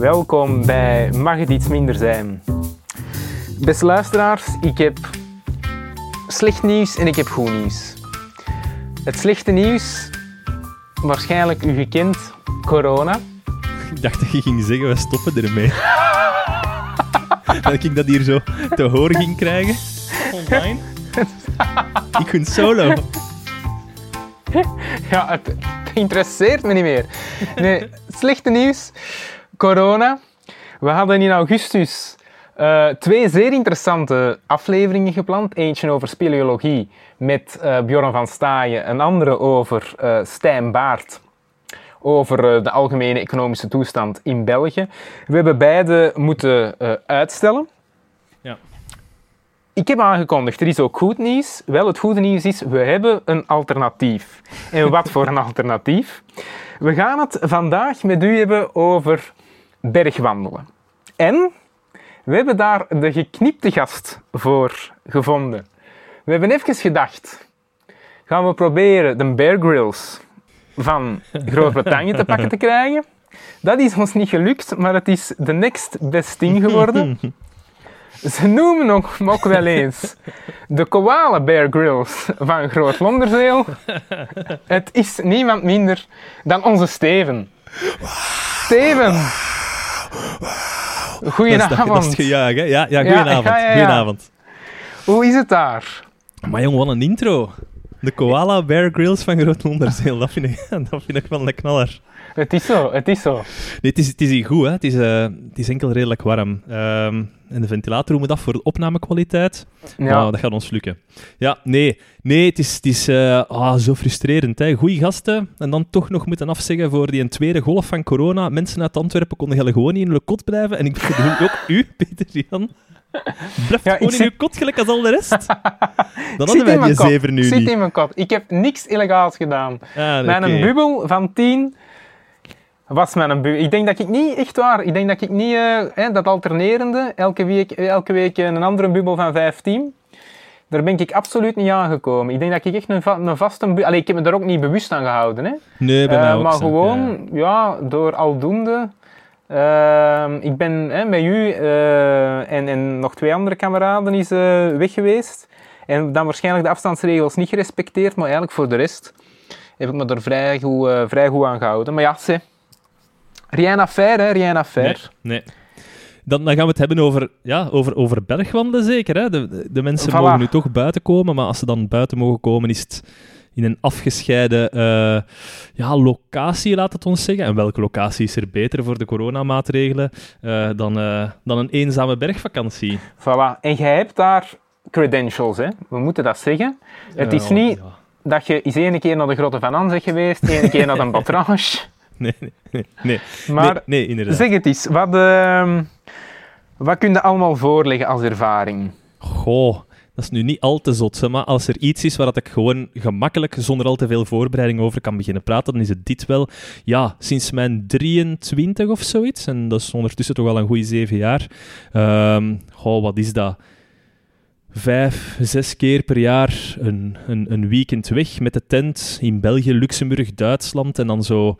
Welkom bij Mag het iets minder zijn? Beste luisteraars, ik heb slecht nieuws en ik heb goed nieuws. Het slechte nieuws, waarschijnlijk u gekend, corona. Ik dacht dat je ging zeggen, we stoppen ermee. dat ik dat hier zo te horen ging krijgen. Online. ik ging solo. Ja, het, het interesseert me niet meer. Nee, slechte nieuws, corona. We hadden in augustus eh, twee zeer interessante afleveringen gepland. Eentje over speleologie met eh, Bjorn van Staaien, een andere over eh Stijn Baart. Over de algemene economische toestand in België. We hebben beide moeten uitstellen. Ja. Ik heb aangekondigd, er is ook goed nieuws. Wel, het goede nieuws is, we hebben een alternatief. En wat voor een alternatief? We gaan het vandaag met u hebben over bergwandelen. En we hebben daar de geknipte gast voor gevonden. We hebben even gedacht, gaan we proberen de Bear Grylls van Groot-Brittannië te pakken te krijgen? Dat is ons niet gelukt, maar het is de next best thing geworden. Ze noemen hem ook wel eens de koala Bear Grylls van Groot-Londerzeel. Het is niemand minder dan onze Steven. Steven! Goedenavond. dat is het gejuich, hè? Ja, ja Ja, goedenavond. ja, ja, ja. Goedenavond. Hoe is het daar? Maar jong, wat een intro. De Koala Bear Grylls van Groot Londerzeel. Dat vind ik, dat vind ik wel een knaller. Het is zo, het is zo. Nee, het is, het is hier goed, hè. Het is, eh, het is enkel redelijk warm. Ehm, en de ventilator moet af voor de opnamekwaliteit. Ja. Maar dat gaat ons lukken. Ja, nee. Nee, het is, het is eh, ah, zo frustrerend. Hè. Goeie gasten. En dan toch nog moeten afzeggen voor die een tweede golf van corona. Mensen uit Antwerpen konden gewoon niet in hun kot blijven. En ik bedoel ook u, Peter Jan. Blijf Ja, gewoon in uw kot gelijk als al de rest. Dan hadden wij mijn die zeven nu Ik zit niet. in mijn kot. Ik heb niks illegaals gedaan. Ah, Mijn oké. bubbel van 10 was mijn bubbel. Ik denk dat ik niet, echt waar, ik denk dat ik niet, eh, hè, dat alternerende, elke week, elke week een andere bubbel van 15, daar ben ik absoluut niet aangekomen. Ik denk dat ik echt een, va- een vaste bubbel, Allee, ik heb me daar ook niet bewust aan gehouden, hè. Nee, bij Eh, mij ook maar zo. gewoon, ja. door aldoende. Ehm, ik ben hè, met u eh, en, en nog twee andere kameraden is eh, weg geweest. En dan waarschijnlijk de afstandsregels niet gerespecteerd, maar eigenlijk voor de rest heb ik me er vrij goed, eh, vrij goed aan gehouden. Maar ja, ze. Rien à faire, hè, rien à faire. Nee, nee. Dan, dan gaan we het hebben over, ja, over, over bergwandelen zeker. Hè? De, de, de mensen Voilà. mogen nu toch buiten komen, maar als ze dan buiten mogen komen, is het in een afgescheiden eh, ja, locatie, laat het ons zeggen. En welke locatie is er beter voor de coronamaatregelen eh, dan, eh, dan een eenzame bergvakantie? Voilà. En jij hebt daar credentials, hè. We moeten dat zeggen. Het is niet ja. dat je eens ene keer naar de Grotte van Anze geweest, ene keer naar een Batrange. Nee, nee, nee. Maar nee, nee, inderdaad. Zeg het eens, wat, ehm, wat kun je allemaal voorleggen als ervaring? Goh, dat is nu niet al te zot, maar als er iets is waar dat ik gewoon gemakkelijk, zonder al te veel voorbereiding over kan beginnen praten, dan is het dit wel. Ja, sinds mijn 23 of zoiets, en dat is ondertussen toch al een goede zeven jaar. Ehm goh, wat is dat? Vijf, zes keer per jaar een, een, een weekend weg met de tent in België, Luxemburg, Duitsland en dan zo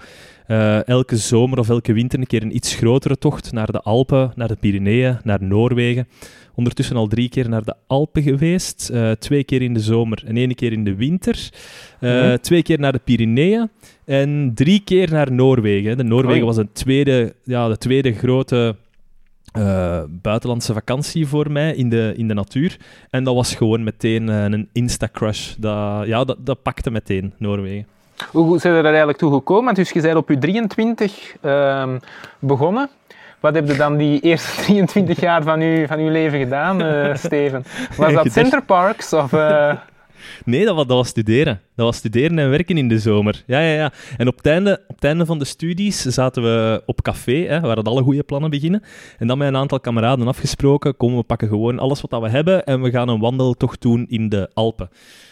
eh, elke zomer of elke winter een keer een iets grotere tocht naar de Alpen, naar de Pyreneeën, naar Noorwegen. Ondertussen al drie keer naar de Alpen geweest. eh, twee keer in de zomer en één keer in de winter. Eh. Twee keer naar de Pyreneeën en drie keer naar Noorwegen. De Noorwegen Oei. was een tweede, ja, de tweede grote buitenlandse vakantie voor mij in de, in de natuur. En dat was gewoon meteen een insta-crush. Dat, ja, dat, dat pakte meteen, Noorwegen. Hoe zijn er eigenlijk toe gekomen? Want dus je bent op je 23 ehm, begonnen. Wat heb je dan die eerste 23 jaar van je, van uw leven gedaan, eh, Steven? Was dat Center Parks of... eh, Nee, dat was, dat was studeren. Dat was studeren en werken in de zomer. Ja, ja, ja. En op het einde, op het einde van de studies zaten we op café, hè, waar het alle goede plannen beginnen. En dan met een aantal kameraden afgesproken, komen we pakken gewoon alles wat dat we hebben en we gaan een wandeltocht doen in de Alpen.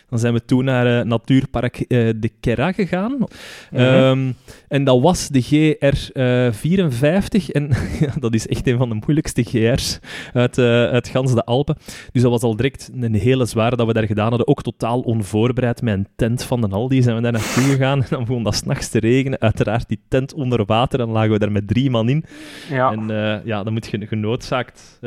Dan zijn we toen naar uh, Natuurpark uh, de Kera gegaan. Mm -hmm. en dat was de GR54. en dat is echt een van de moeilijkste GR's uit, uit gans de Alpen. Dus dat was al direct een hele zware dat we daar gedaan hadden. Ook totaal onvoorbereid met een tent van de Aldi zijn we daar naartoe gegaan. En dan begon dat s'nachts te regenen. Uiteraard die tent onder water. En lagen we daar met drie man in. Ja. En ja, dan moet je genoodzaakt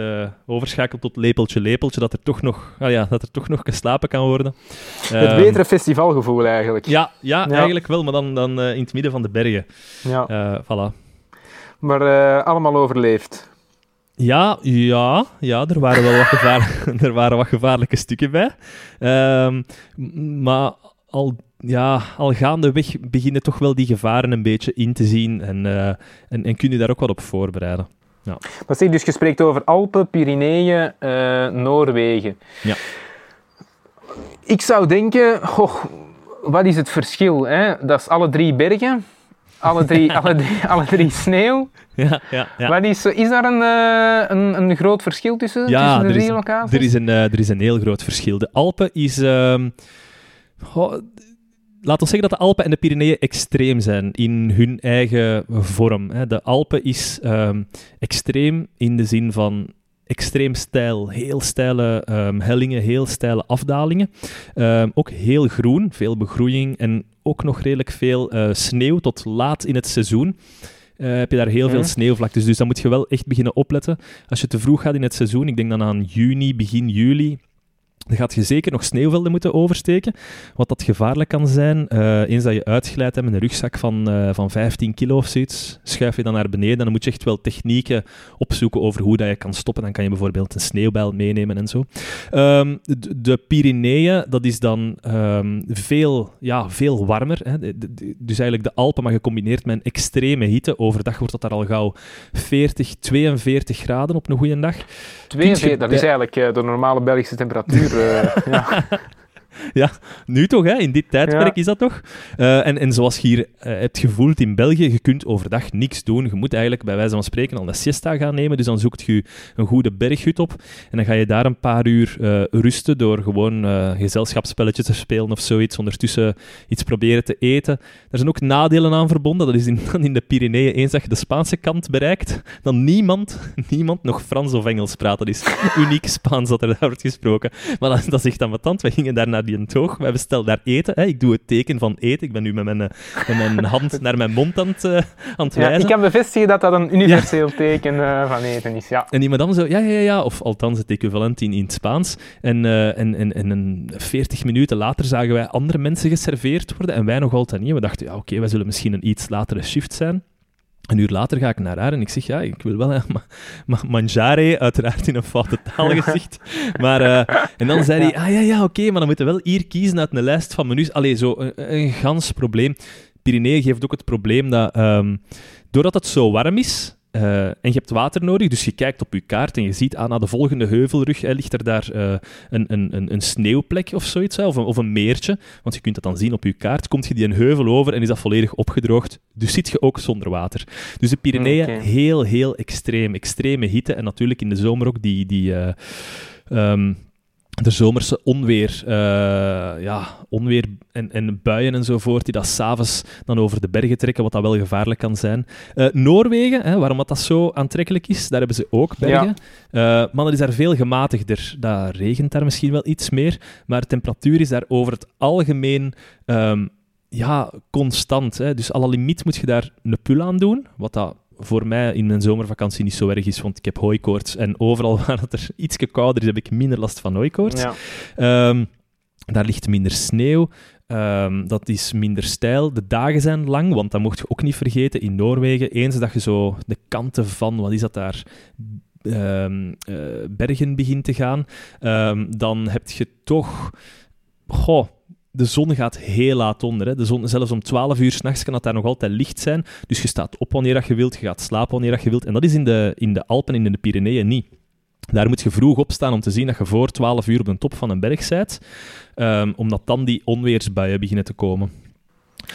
overschakelen tot lepeltje, lepeltje. Dat er toch nog, ah ja, dat er toch nog geslapen kan worden. Het ehm, betere festivalgevoel eigenlijk. Ja, ja, eigenlijk wel, maar dan, dan uh, in het midden van de bergen. Ja. Uh, voilà. Maar uh, allemaal overleefd. Ja, ja, ja er, waren wel wat gevaar, er waren wat gevaarlijke stukken bij. Um, maar al, ja, al gaandeweg beginnen toch wel die gevaren een beetje in te zien. En, en, en kun je daar ook wat op voorbereiden. Ja. Maar zeg, dus je spreekt over Alpen, Pyreneeën, Noorwegen. Ja ik zou denken, goh, wat is het verschil? Hè? Dat is alle drie bergen, alle drie, alle drie, alle drie sneeuw. Ja, ja, ja. Wat is, is daar een, uh, een, een groot verschil tussen, ja, tussen de drie locaties? Er is, een, uh, er is een heel groot verschil. De Alpen is... Oh, laten we zeggen dat de Alpen en de Pyreneeën extreem zijn in hun eigen vorm. De Alpen is um, extreem in de zin van extreem stijl. Heel steile um, hellingen, heel steile afdalingen. Um, ook heel groen, veel begroeiing en ook nog redelijk veel uh, sneeuw tot laat in het seizoen. Uh, heb je daar heel veel mhm. sneeuwvlaktes. Dus dan moet je wel echt beginnen opletten. Als je te vroeg gaat in het seizoen, ik denk dan aan juni, begin juli, dan gaat je zeker nog sneeuwvelden moeten oversteken, wat dat gevaarlijk kan zijn. Uh, eens dat je uitglijdt met een rugzak van, uh, van 15 kilo of zoiets, schuif je dan naar beneden. Dan moet je echt wel technieken opzoeken over hoe dat je kan stoppen. Dan kan je bijvoorbeeld een sneeuwbijl meenemen en zo. Um, de, de, Pyreneeën, dat is dan um, veel, ja, veel warmer. Hè. De, de, dus eigenlijk de Alpen, maar gecombineerd met een extreme hitte. Overdag wordt dat daar al gauw 40, 42 graden op een goede dag. 42, dat is eigenlijk uh, de normale Belgische temperatuur. で。ja, nu toch, hè? in dit tijdperk is dat toch? Uh, en, en zoals je hier uh, hebt gevoeld in België, je kunt overdag niks doen. Je moet eigenlijk bij wijze van spreken al een siesta gaan nemen. Dus dan zoekt je een goede berghut op. En dan ga je daar een paar uur uh, rusten door gewoon gezelschapsspelletjes te spelen of zoiets. Ondertussen iets proberen te eten. Er zijn ook nadelen aan verbonden. Dat is in, in de Pyreneeën eens dat je de Spaanse kant bereikt, dan niemand, niemand nog Frans of Engels praat. Dat is uniek Spaans dat er daar wordt gesproken. Maar dat, dat is echt aan mijn tand. We gingen daar naar die toog. We bestellen daar eten. Hè. Ik doe het teken van eten. Ik ben nu met mijn, eh, met mijn hand naar mijn mond aan het, uh, aan het wijzen. Ja, ik kan bevestigen dat dat een universeel ja. teken uh, van eten is. Ja. En die madame zo, ja, ja, ja. Of althans het equivalent in, in het Spaans. En, uh, en, en, en een 40 minuten later zagen wij andere mensen geserveerd worden. En wij nog altijd niet. We dachten, ja, oké, okay, wij zullen misschien een iets latere shift zijn. Een uur later ga ik naar haar en ik zeg, ja, ik wil wel een ma ma mangiare, uiteraard in een foute taalgezicht. maar, uh, en dan zei hij, ah ja, ja, oké, okay, maar dan moeten we wel hier kiezen uit een lijst van menus. Allee, zo een, een gans probleem. Pyrenee geeft ook het probleem dat, um, doordat het zo warm is, uh, en je hebt water nodig, dus je kijkt op je kaart en je ziet aan ah, de volgende heuvelrug hè, ligt er daar uh, een, een, een sneeuwplek of zoiets, hè, of, een, of een meertje. Want je kunt dat dan zien op je kaart. Komt je die een heuvel over en is dat volledig opgedroogd. Dus zit je ook zonder water. Dus de Pyreneeën, okay. heel, heel extreem. Extreme hitte en natuurlijk in de zomer ook die... die uh, um, de zomerse onweer, uh, ja, onweer en, en buien enzovoort, die dat s'avonds dan over de bergen trekken, wat dat wel gevaarlijk kan zijn. Uh, Noorwegen, hè, waarom dat, dat zo aantrekkelijk is, daar hebben ze ook bergen. Ja. Uh, maar dat is daar veel gematigder. Dat regent daar misschien wel iets meer, maar de temperatuur is daar over het algemeen... Um, ja, constant. Hè. Dus alle limiet moet je daar een pul aan doen, wat dat voor mij in mijn zomervakantie niet zo erg is, want ik heb hooikoorts. En overal waar het er iets kouder is, heb ik minder last van hooikoorts. Ja. Um, daar ligt minder sneeuw. Um, dat is minder stijl. De dagen zijn lang, want dat mocht je ook niet vergeten. In Noorwegen, eens dat je zo de kanten van, wat is dat daar, um, uh, bergen begint te gaan, dan heb je toch... Goh, de zon gaat heel laat onder. Hè. De zon, zelfs om 12 uur s'nachts kan het daar nog altijd licht zijn. Dus je staat op wanneer dat je wilt, je gaat slapen wanneer dat je wilt. En dat is in de, in de Alpen en in de Pyreneeën niet. Daar moet je vroeg opstaan om te zien dat je voor 12 uur op de top van een berg bent, um, omdat dan die onweersbuien beginnen te komen.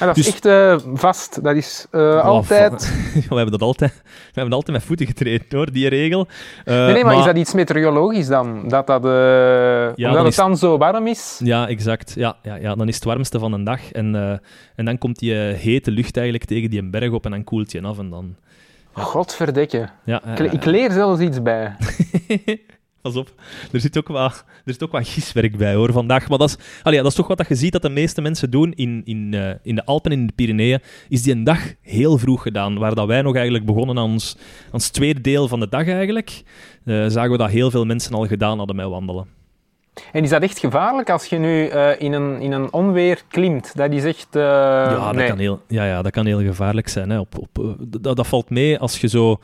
En dat is Dus- echt eh, vast. Dat is eh, altijd... we, hebben dat altijd, we hebben altijd met voeten getraind hoor, die regel. Eh, Nee, nee, maar, is dat iets meteorologisch dan? Dat dat, dan omdat het is- dan zo warm is? Ja, exact. Ja, ja, ja, dan is het warmste van een dag. En, en dan komt die hete lucht eigenlijk tegen die berg op en dan koelt je af. En dan, Ja. Godverdikke. ja, ik leer zelfs iets bij. Pas op, er zit, ook wat, er zit ook wat giswerk bij hoor vandaag. Maar dat is, allee, dat is toch wat dat je ziet dat de meeste mensen doen in, in, eh, in de Alpen en in de Pyreneeën. Is die een dag heel vroeg gedaan. Waar dat wij nog eigenlijk begonnen aan ons, aan ons tweede deel van de dag eigenlijk. eh, zagen we dat heel veel mensen al gedaan hadden met wandelen. En is dat echt gevaarlijk als je nu eh, in, een, in een onweer klimt? Dat is echt... ja, dat nee. kan heel, ja, ja, dat kan heel gevaarlijk zijn. Hè. Op, op, dat, dat valt mee als je zo...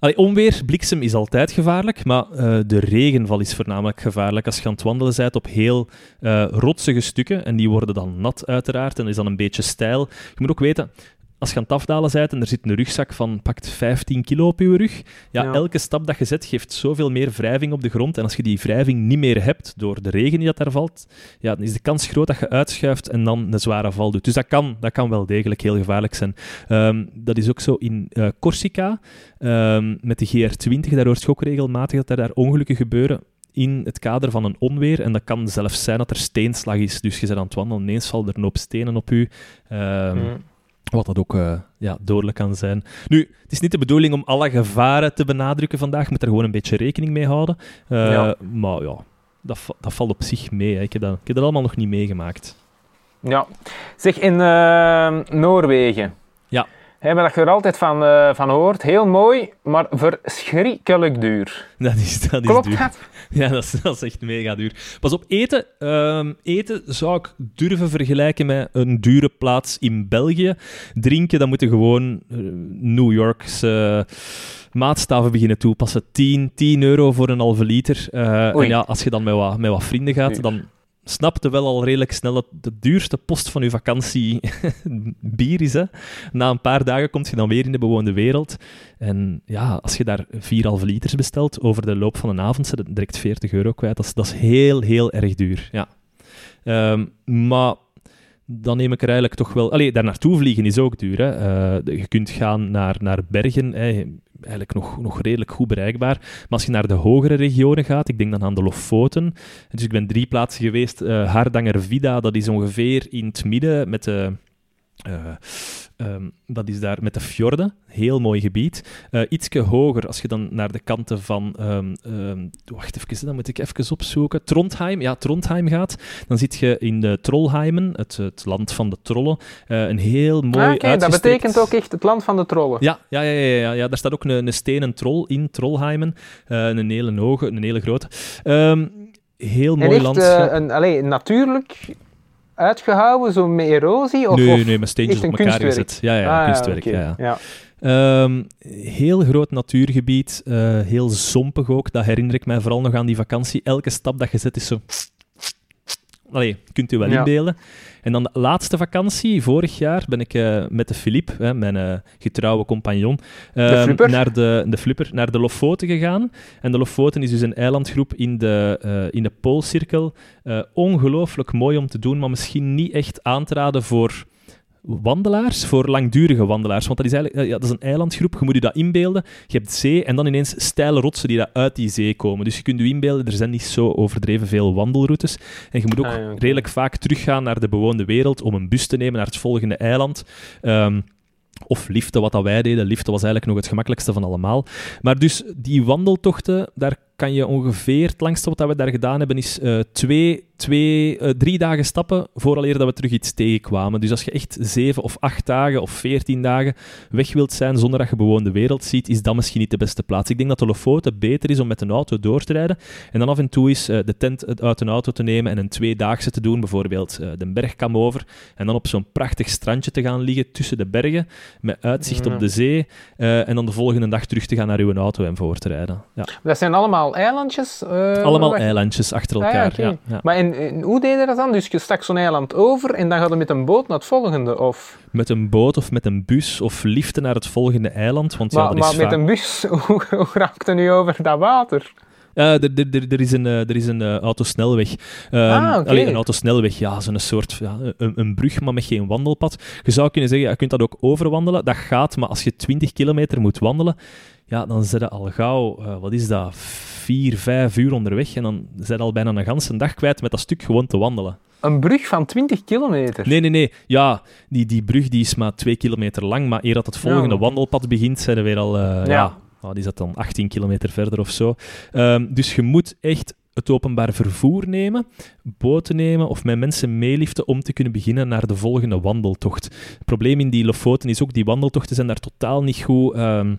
Allee, onweer, bliksem is altijd gevaarlijk, maar eh, de regenval is voornamelijk gevaarlijk als je aan het wandelen bent op heel eh, rotsige stukken. En die worden dan nat, uiteraard, en is dan een beetje stijl. Je moet ook weten, als je aan het afdalen bent en er zit een rugzak van pakt 15 kilo op je rug, ja, Ja. elke stap dat je zet geeft zoveel meer wrijving op de grond. En als je die wrijving niet meer hebt door de regen die dat daar valt, ja, dan is de kans groot dat je uitschuift en dan een zware val doet. Dus dat kan, dat kan wel degelijk heel gevaarlijk zijn. Ehm, dat is ook zo in eh, Corsica, ehm, met de GR20, daar hoort je ook regelmatig dat er daar ongelukken gebeuren in het kader van een onweer. En dat kan zelfs zijn dat er steenslag is. Dus je bent aan het wandelen, ineens valt er een hoop stenen op u. Ehm, Mm. Wat dat ook eh, ja, dodelijk kan zijn. Nu, het is niet de bedoeling om alle gevaren te benadrukken vandaag. Je moet er gewoon een beetje rekening mee houden. Eh, Ja. Maar ja, dat, dat valt op zich mee. Hè. Ik, heb dat, ik heb dat allemaal nog niet meegemaakt. Ja. Zeg, in eh, Noorwegen. Hebben dat je er altijd van, eh, van hoort. Heel mooi, maar verschrikkelijk duur. Dat is, dat is Klopt duur. dat? Ja, dat is, dat is echt mega duur. Pas op, eten. ehm, eten zou ik durven vergelijken met een dure plaats in België. Drinken, dan moeten gewoon eh, New Yorkse maatstaven beginnen toepassen. 10, 10 euro voor een halve liter. Eh, en ja, als je dan met wat, met wat vrienden gaat, Duur. dan snapte wel al redelijk snel dat de duurste post van je vakantie bier is. Hè. Na een paar dagen kom je dan weer in de bewoonde wereld. En ja, als je daar 4,5 liters bestelt over de loop van een avond, zit het direct 40 euro kwijt. Dat is, dat is heel, heel erg duur. Ja. Ehm, maar dan neem ik er eigenlijk toch wel... Allee, daar naartoe vliegen is ook duur. Hè. Eh, je kunt gaan naar, naar bergen, hè. Eigenlijk nog, nog redelijk goed bereikbaar. Maar als je naar de hogere regionen gaat, ik denk dan aan de Lofoten. Dus ik ben drie plaatsen geweest. eh Hardanger Vida, dat is ongeveer in het midden met de... eh, ehm, dat is daar met de fjorden, heel mooi gebied. Eh ietsje hoger, als je dan naar de kanten van... ehm, ehm, wacht even, dan moet ik even opzoeken. Trondheim, ja, Trondheim gaat. Dan zit je in de Trollheimen, het, het land van de trollen. Eh, een heel mooi Ah, Oké, dat betekent ook echt het land van de trollen. ja, ja, ja, ja, ja, ja. daar staat ook een, een stenen troll in, Trollheimen. Eh, een hele hoge, een hele grote. Heel mooi echt landschap. een, allee, natuurlijk uitgehouden, zo met erosie? Of, nee, of nee, met steentjes op elkaar gezet. Ja, ja, Ah, kunstwerk. ja. ja. Ehm, heel groot natuurgebied, eh, heel zompig ook. Dat herinner ik mij vooral nog aan die vakantie. Elke stap dat je zet is zo... Allee, kunt u wel Ja. inbeelden. En dan de laatste vakantie, vorig jaar, ben ik eh, met de Philippe, hè, mijn eh, getrouwe compagnon, ehm, naar de, de flipper, naar de Lofoten gegaan. En de Lofoten is dus een eilandgroep in de, eh, in de Poolcirkel. Ongelooflijk mooi om te doen, maar misschien niet echt aan te raden voor wandelaars, voor langdurige wandelaars. Want dat is eigenlijk eh, ja, dat is een eilandgroep, je moet je dat inbeelden. Je hebt zee en dan ineens steile rotsen die daar uit die zee komen. Dus je kunt je inbeelden, er zijn niet zo overdreven veel wandelroutes. En je moet ook Ah, ja, redelijk vaak teruggaan naar de bewoonde wereld om een bus te nemen naar het volgende eiland. Ehm, of liften, wat dat wij deden. Liften was eigenlijk nog het gemakkelijkste van allemaal. Maar dus die wandeltochten, daar kan je ongeveer... Het langste wat we daar gedaan hebben is eh, twee, twee, eh, drie dagen stappen vooraleer dat we terug iets tegenkwamen. Dus als je echt zeven of acht dagen of veertien dagen weg wilt zijn zonder dat je bewoonde wereld ziet, is dat misschien niet de beste plaats. Ik denk dat de Lofoten beter is om met een auto door te rijden en dan af en toe eens eh, de tent uit een auto te nemen en een tweedaagse te doen, bijvoorbeeld de bergkam over en dan op zo'n prachtig strandje te gaan liggen tussen de bergen met uitzicht Ja. op de zee en dan de volgende dag terug te gaan naar uw auto en voor te rijden. Ja. Dat zijn allemaal eilandjes? eh, Allemaal eilandjes achter Ah, ja, elkaar. ja, ja. Maar en, en hoe deed je dat dan? Dus je stak zo'n eiland over en dan gaat je met een boot naar het volgende? Of... Met een boot of met een bus of liften naar het volgende eiland. Want ja, dat maar is met een bus, hoe, hoe raakt je nu over dat water? Eh, er, er, er, er is een, eh, er is een eh, autosnelweg. Ehm, Ah, oké. allee, een autosnelweg, ja, zo'n soort ja, een, een brug, maar met geen wandelpad. Je zou kunnen zeggen, je kunt dat ook overwandelen. Dat gaat, maar als je 20 kilometer moet wandelen, ja, dan zit je al gauw, wat is dat, vier, vijf uur onderweg. En dan zit al bijna een ganse dag kwijt met dat stuk gewoon te wandelen. Een brug van 20 kilometer. Nee, nee, nee. Ja, die, die brug die is maar twee kilometer lang, maar eer dat het volgende Ja. wandelpad begint, zijn we weer al... ja. Ja. Is dat dan? 18 kilometer verder of zo. Ehm, dus je moet echt het openbaar vervoer nemen, boten nemen of met mensen meeliften om te kunnen beginnen naar de volgende wandeltocht. Het probleem in die Lofoten is ook, die wandeltochten zijn daar totaal niet goed... ehm,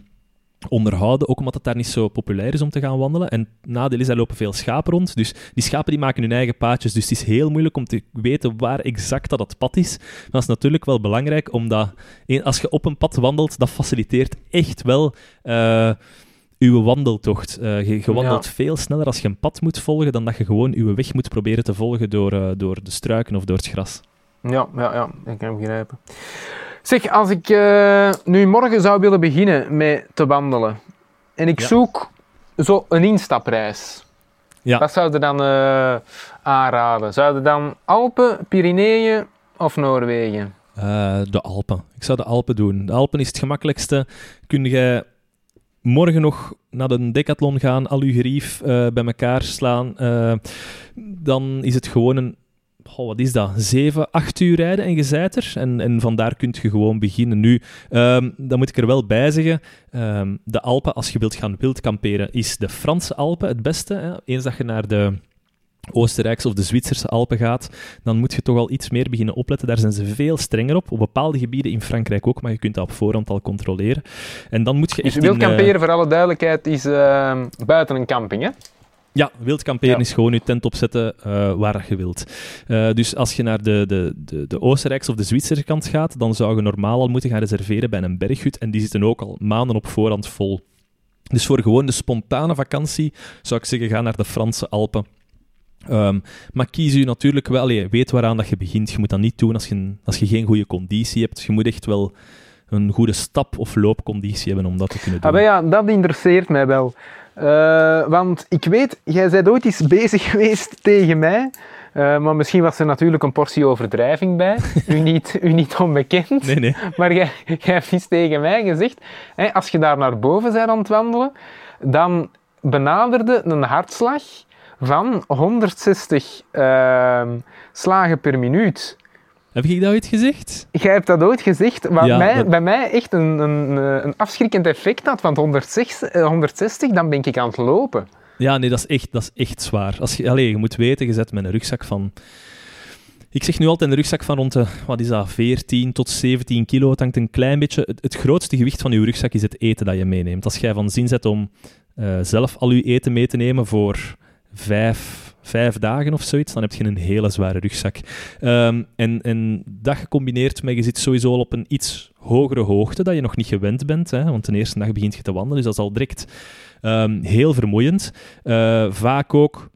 onderhouden, ook omdat het daar niet zo populair is om te gaan wandelen. En het nadeel is, daar lopen veel schapen rond. Dus die schapen die maken hun eigen paadjes. Dus het is heel moeilijk om te weten waar exact dat het pad is. Maar dat is natuurlijk wel belangrijk, omdat als je op een pad wandelt, dat faciliteert echt wel eh uw wandeltocht. Eh, je, je wandelt veel sneller als je een pad moet volgen, dan dat je gewoon uw weg moet proberen te volgen door, eh, door de struiken of door het gras. Ja, ja, ja, ik kan begrijpen. Zeg, als ik eh, nu morgen zou willen beginnen met te wandelen en ik Ja. zoek zo een instapreis, Ja. wat zou je dan eh, aanraden? Zou je dan Alpen, Pyreneeën of Noorwegen? Eh, de Alpen. Ik zou de Alpen doen. De Alpen is het gemakkelijkste. Kun je morgen nog naar de decathlon gaan, al uw gerief bij elkaar slaan. dan is het gewoon een... goh, wat is dat? 7, 8 uur rijden en je zijt er. En, en vandaar kun je gewoon beginnen. Nu, ehm, dan moet ik er wel bij zeggen, ehm, de Alpen, als je wilt gaan wildkamperen, is de Franse Alpen het beste. Hè? Eens dat je naar de Oostenrijkse of de Zwitserse Alpen gaat, dan moet je toch al iets meer beginnen opletten. Daar zijn ze veel strenger op. Op bepaalde gebieden in Frankrijk ook, maar je kunt dat op voorhand al controleren. En dan moet je Dus echt in, wild eh, kamperen, voor alle duidelijkheid, is eh, buiten een camping, hè? Ja, wild kamperen Ja. is gewoon je tent opzetten eh, waar je wilt. Eh, dus als je naar de, de, de, de Oostenrijkse of de Zwitserse kant gaat, dan zou je normaal al moeten gaan reserveren bij een berghut. En die zitten ook al maanden op voorhand vol. Dus voor gewoon de spontane vakantie zou ik zeggen, ga naar de Franse Alpen. Ehm, maar kies u natuurlijk wel, allee, weet waaraan dat je begint. Je moet dat niet doen als je, als je geen goede conditie hebt. Je moet echt wel een goede stap- of loopconditie hebben om dat te kunnen doen. Ah, ja, dat interesseert mij wel. Eh, want ik weet, jij bent ooit eens bezig geweest tegen mij. eh, maar misschien was er natuurlijk een portie overdrijving bij. u, niet, u niet onbekend. Nee, nee. Maar jij, jij hebt eens tegen mij gezegd, hè, als je daar naar boven bent aan het wandelen, dan benaderde een hartslag van 160 ehm, slagen per minuut. Heb ik dat ooit gezegd? Jij hebt dat ooit gezegd, wat Ja, mij, dat- bij mij echt een, een, een afschrikkend effect had van 160, eh, 160, dan ben ik aan het lopen. Ja, nee, dat is echt, dat is echt zwaar. Als je, allez, je moet weten, je zet met een rugzak van... Ik zeg nu altijd een rugzak van rond de, wat is dat, 14 tot 17 kilo. Het hangt een klein beetje... Het, het grootste gewicht van je rugzak is het eten dat je meeneemt. Als jij van zin zet om eh, zelf al je eten mee te nemen voor vijf, vijf dagen of zoiets, dan heb je een hele zware rugzak. Ehm, en, en dat gecombineerd met, je zit sowieso al op een iets hogere hoogte, dat je nog niet gewend bent, hè, want de eerste dag begint je te wandelen, dus dat is al direct ehm, heel vermoeiend. Eh, vaak ook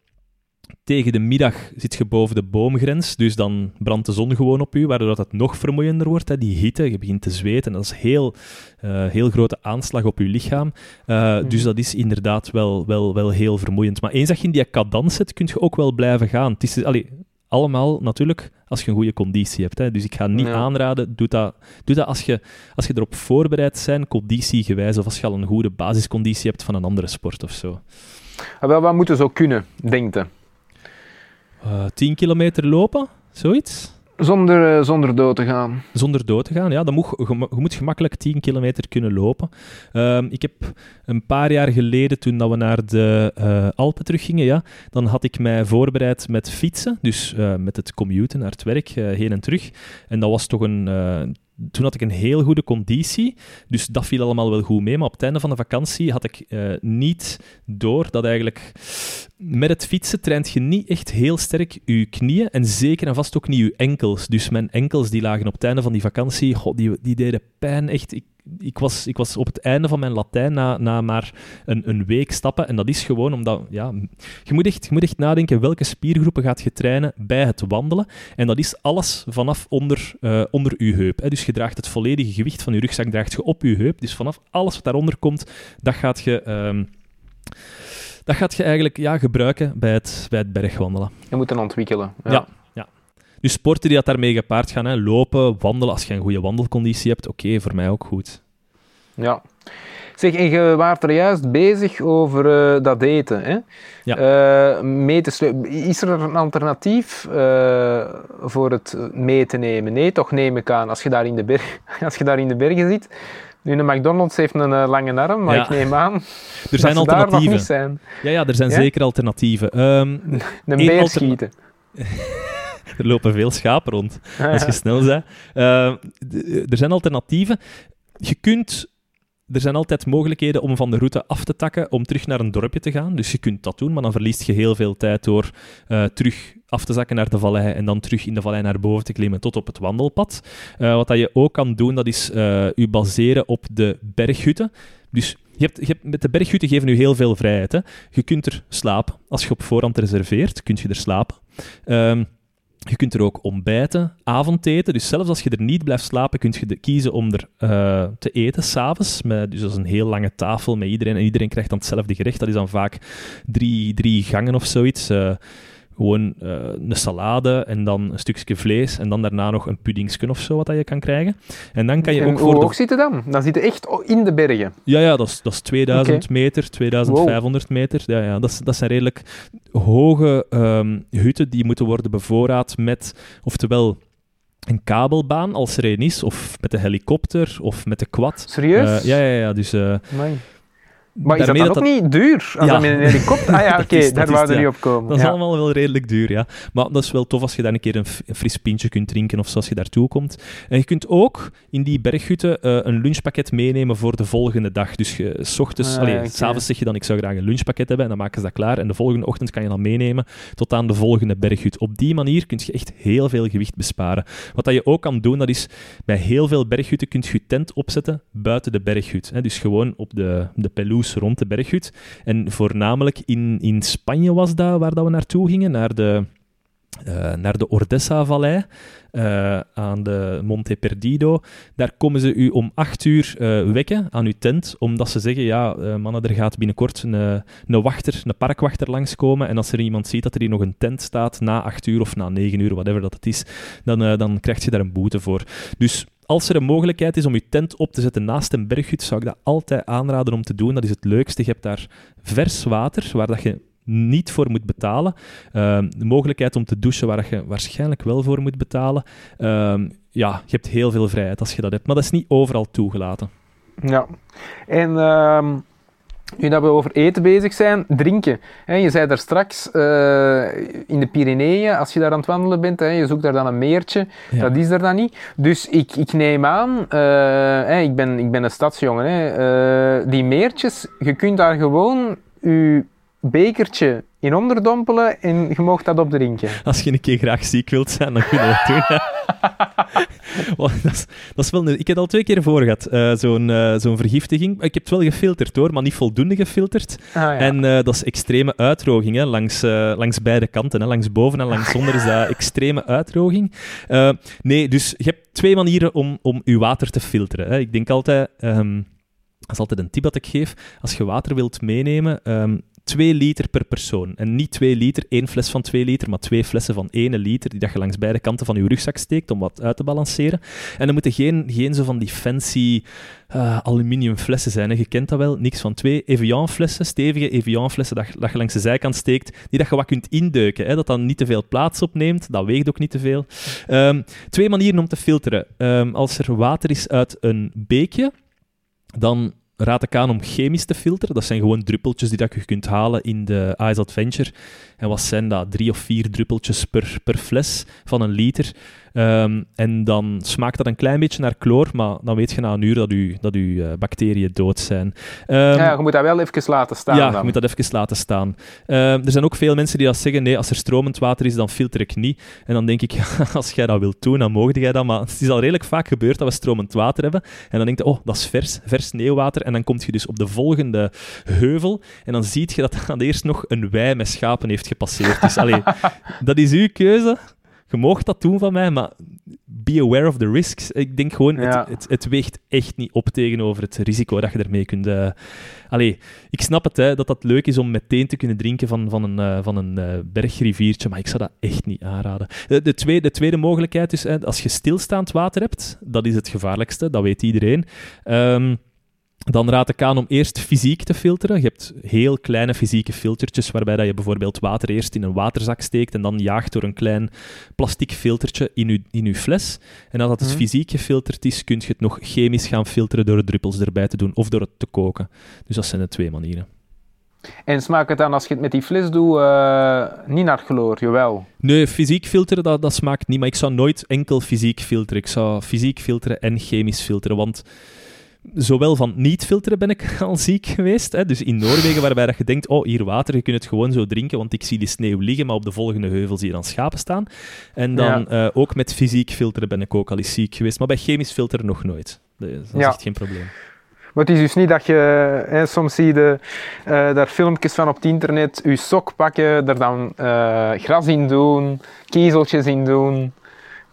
tegen de middag zit je boven de boomgrens, dus dan brandt de zon gewoon op u, waardoor dat het nog vermoeiender wordt. Hè. Die hitte, je begint te zweten, en dat is heel, eh, heel grote aanslag op je lichaam. Eh, Dus dat is inderdaad wel, wel, wel heel vermoeiend. Maar eens dat je in die cadans zit, kun je ook wel blijven gaan. Het is allee, allemaal natuurlijk als je een goede conditie hebt. Hè. Dus ik ga niet Ja. aanraden, doe dat, doe dat als, je, als je erop voorbereid bent, conditiegewijs, of als je al een goede basisconditie hebt van een andere sport of zo. Ah, wel, wat moeten zo kunnen, denkt je? Eh 10 kilometer lopen, zoiets? Zonder, eh, zonder dood te gaan. Zonder dood te gaan, ja. Dan moet, je, moet gemakkelijk 10 kilometer kunnen lopen. Ehm, ik heb een paar jaar geleden, toen dat we naar de eh, Alpen teruggingen, ja, dan had ik mij voorbereid met fietsen. Dus eh, met het commuten naar het werk, eh, heen en terug. En dat was toch een... toen had ik een heel goede conditie, dus dat viel allemaal wel goed mee. Maar op het einde van de vakantie had ik eh, niet door dat eigenlijk met het fietsen traint je niet echt heel sterk je knieën en zeker en vast ook niet je enkels. Dus mijn enkels die lagen op het einde van die vakantie, god, die, die deden pijn echt. Ik, was, ik was op het einde van mijn Latijn na, na maar een, een week stappen. En dat is gewoon omdat, ja, je moet, echt, je moet echt nadenken welke spiergroepen gaat je trainen bij het wandelen. En dat is alles vanaf onder, eh, onder je heup. Hè. Dus je draagt het volledige gewicht van je rugzak draagt je op je heup. Dus vanaf alles wat daaronder komt, dat gaat je... ehm, dat gaat je eigenlijk ja, gebruiken bij het, bij het bergwandelen. Je moet het ontwikkelen. Ja. Ja. Dus sporten die dat daarmee gepaard gaan, hè, lopen, wandelen, als je een goede wandelconditie hebt, oké, voor mij ook goed. Ja. Zeg, en je waart er juist bezig over eh, dat eten. Hè? Ja. Eh, mee te sleu- Is er een alternatief eh, voor het mee te nemen? Nee, toch neem ik aan, als je daar in de, berg, als je daar in de bergen zit. Nu, de McDonald's heeft een lange arm, maar Ja. ik neem aan Er zijn dat ze daar nog alternatieven. niet zijn. Ja, ja, er zijn Ja? zeker alternatieven. Ehm, Een beer schieten. er lopen veel schapen rond. Ah, als je snel bent. Eh, d- er zijn alternatieven. Je kunt... Er zijn altijd mogelijkheden om van de route af te takken om terug naar een dorpje te gaan. Dus je kunt dat doen, maar dan verliest je heel veel tijd door eh, terug af te zakken naar de vallei en dan terug in de vallei naar boven te klimmen tot op het wandelpad. Eh, wat dat je ook kan doen, dat is eh je baseren op de berghutten. Dus je hebt, je hebt, met de berghutten geven je heel veel vrijheid. Hè. Je kunt er slapen. Als je op voorhand reserveert, kun je er slapen. Ehm, je kunt er ook ontbijten, avondeten. Dus zelfs als je er niet blijft slapen, kun je kiezen om er eh, te eten s'avonds. Dus dat is een heel lange tafel met iedereen. En iedereen krijgt dan hetzelfde gerecht. Dat is dan vaak drie, drie gangen of zoiets. Eh, gewoon eh, een salade en dan een stukje vlees. En dan daarna nog een puddingsken of zo, wat dat je kan krijgen. En dan kan je En ook hoe voor de hoog zitten dan? Dan zitten echt in de bergen. ja, ja dat, is, dat is 2000 meter, 2500 meter. Ja, ja, dat, is, dat zijn redelijk hoge ehm, hutten die moeten worden bevoorraad met, oftewel een kabelbaan als er een is, of met de helikopter, of met de quad. Serieus? Eh, ja, ja, ja, dus... Amai. Maar is dat dan ook niet duur? Als Ja. met een helikopter... Ah ja, oké, daar wou er ja. niet op komen. Dat is ja. allemaal wel redelijk duur, ja. Maar dat is wel tof als je daar een keer een, fris pintje kunt drinken of zo als je daartoe komt. En je kunt ook in die berghutten eh, een lunchpakket meenemen voor de volgende dag. Dus je, s ochtends, Ah, allee, oké. s'avonds zeg je dan ik zou graag een lunchpakket hebben en dan maken ze dat klaar. En de volgende ochtend kan je dan meenemen tot aan de volgende berghut. Op die manier kun je echt heel veel gewicht besparen. Wat dat je ook kan doen, dat is bij heel veel berghutten kun je je tent opzetten buiten de berghut. Hè. Dus gewoon op de, de pelouse rond de berghut. En voornamelijk in, in Spanje was dat waar dat we naartoe gingen, naar de, eh, naar de Ordesa-vallei, eh, aan de Monte Perdido. Daar komen ze u om acht uur eh, wekken aan uw tent, omdat ze zeggen, ja, mannen, er gaat binnenkort een, een wachter, een parkwachter langskomen, en als er iemand ziet dat er hier nog een tent staat na acht uur of na negen uur, whatever dat het is, dan, dan krijg je daar een boete voor. Dus als er een mogelijkheid is om je tent op te zetten naast een berghut, zou ik dat altijd aanraden om te doen. Dat is het leukste. Je hebt daar vers water, waar dat je niet voor moet betalen. Ehm, de mogelijkheid om te douchen, waar je waarschijnlijk wel voor moet betalen. Ehm, ja, je hebt heel veel vrijheid als je dat hebt. Maar dat is niet overal toegelaten. Ja. En ehm, nu dat we over eten bezig zijn, drinken. Je zei daar straks, eh, in de Pyreneeën, als je daar aan het wandelen bent, je zoekt daar dan een meertje, Ja. dat is er dan niet. Dus ik, ik neem aan, eh, ik, ben, ik ben een stadsjongen, eh, die meertjes, je kunt daar gewoon je bekertje in onderdompelen en je mag dat opdrinken. Als je een keer graag ziek wilt zijn, dan kun je dat doen. Dat, is, dat is wel een- ik heb het al twee keer voor gehad, eh, zo'n eh, zo'n vergiftiging. Ik heb het wel gefilterd hoor, maar niet voldoende gefilterd. Ah, ja. En eh, dat is extreme uitdroging hè, langs, langs beide kanten. Hè. Langs boven en langs onder is dat extreme uitdroging. Eh, nee, dus je hebt twee manieren om, om je water te filteren. Hè. Ik denk altijd, ehm, dat is altijd een tip dat ik geef, als je water wilt meenemen, ehm 2 liter per persoon. En niet 2 liter, één fles van 2 liter, maar twee flessen van 1 liter, die dat je langs beide kanten van je rugzak steekt om wat uit te balanceren. En dan moeten geen, geen zo van die fancy eh, aluminium flessen zijn. Hè. Je kent dat wel. Niks van twee Evian flessen, stevige Evian flessen, dat, dat je langs de zijkant steekt, die dat je wat kunt indeuken. Hè. Dat dan niet te veel plaats opneemt. Dat weegt ook niet te veel. Ehm, twee manieren om te filteren. Ehm, als er water is uit een beekje, dan raad ik aan om chemisch te filteren. Dat zijn gewoon druppeltjes die dat je kunt halen in de Ice Adventure. En wat zijn dat? Drie of vier druppeltjes per, per fles van een liter. Ehm, en dan smaakt dat een klein beetje naar chloor, maar dan weet je na een uur dat je dat uw, eh, bacteriën dood zijn. Ehm, ja, je moet dat wel even laten staan ja, dan. je moet dat even laten staan. Ehm, er zijn ook veel mensen die dat zeggen, nee, als er stromend water is, dan filter ik niet. En dan denk ik, als jij dat wilt doen, dan mogen jij dat. Maar het is al redelijk vaak gebeurd dat we stromend water hebben. En dan denk je, oh, dat is vers, vers sneeuwwater. En dan kom je dus op de volgende heuvel. En dan zie je dat aan eerst nog een wei met schapen heeft gepasseerd. Dus allee, dat is uw keuze. Je moogt dat doen van mij, maar be aware of the risks. Ik denk gewoon, Ja. het, het, het weegt echt niet op tegenover het risico dat je ermee kunt... eh, Allee, ik snap het, hè, dat dat leuk is om meteen te kunnen drinken van, van een, eh, van een eh, bergriviertje, maar ik zou dat echt niet aanraden. De, de, tweede, de tweede mogelijkheid is, hè, als je stilstaand water hebt, dat is het gevaarlijkste, dat weet iedereen. Ehm, dan raad ik aan om eerst fysiek te filteren. Je hebt heel kleine fysieke filtertjes, waarbij dat je bijvoorbeeld water eerst in een waterzak steekt en dan jaagt door een klein plastic filtertje in je, in uw fles. En als dat dus Mhm. fysiek gefilterd is, kun je het nog chemisch gaan filteren door druppels erbij te doen of door het te koken. Dus dat zijn de twee manieren. En smaakt het dan als je het met die fles doet eh, niet naar chloor? Jawel. Nee, fysiek filteren, dat, dat smaakt niet. Maar ik zou nooit enkel fysiek filteren. Ik zou fysiek filteren en chemisch filteren. Want zowel van niet filteren ben ik al ziek geweest. Hè. Dus in Noorwegen, waarbij dat je denkt, oh, hier water, je kunt het gewoon zo drinken, want ik zie die sneeuw liggen, maar op de volgende heuvel zie je dan schapen staan. En dan eh, ook met fysiek filteren ben ik ook al eens ziek geweest. Maar bij chemisch filteren nog nooit. Dat is, Ja. echt geen probleem. Maar het is dus niet dat je, hè, soms zie je eh, daar filmpjes van op het internet, je sok pakken, er dan eh, gras in doen, kiezeltjes in doen.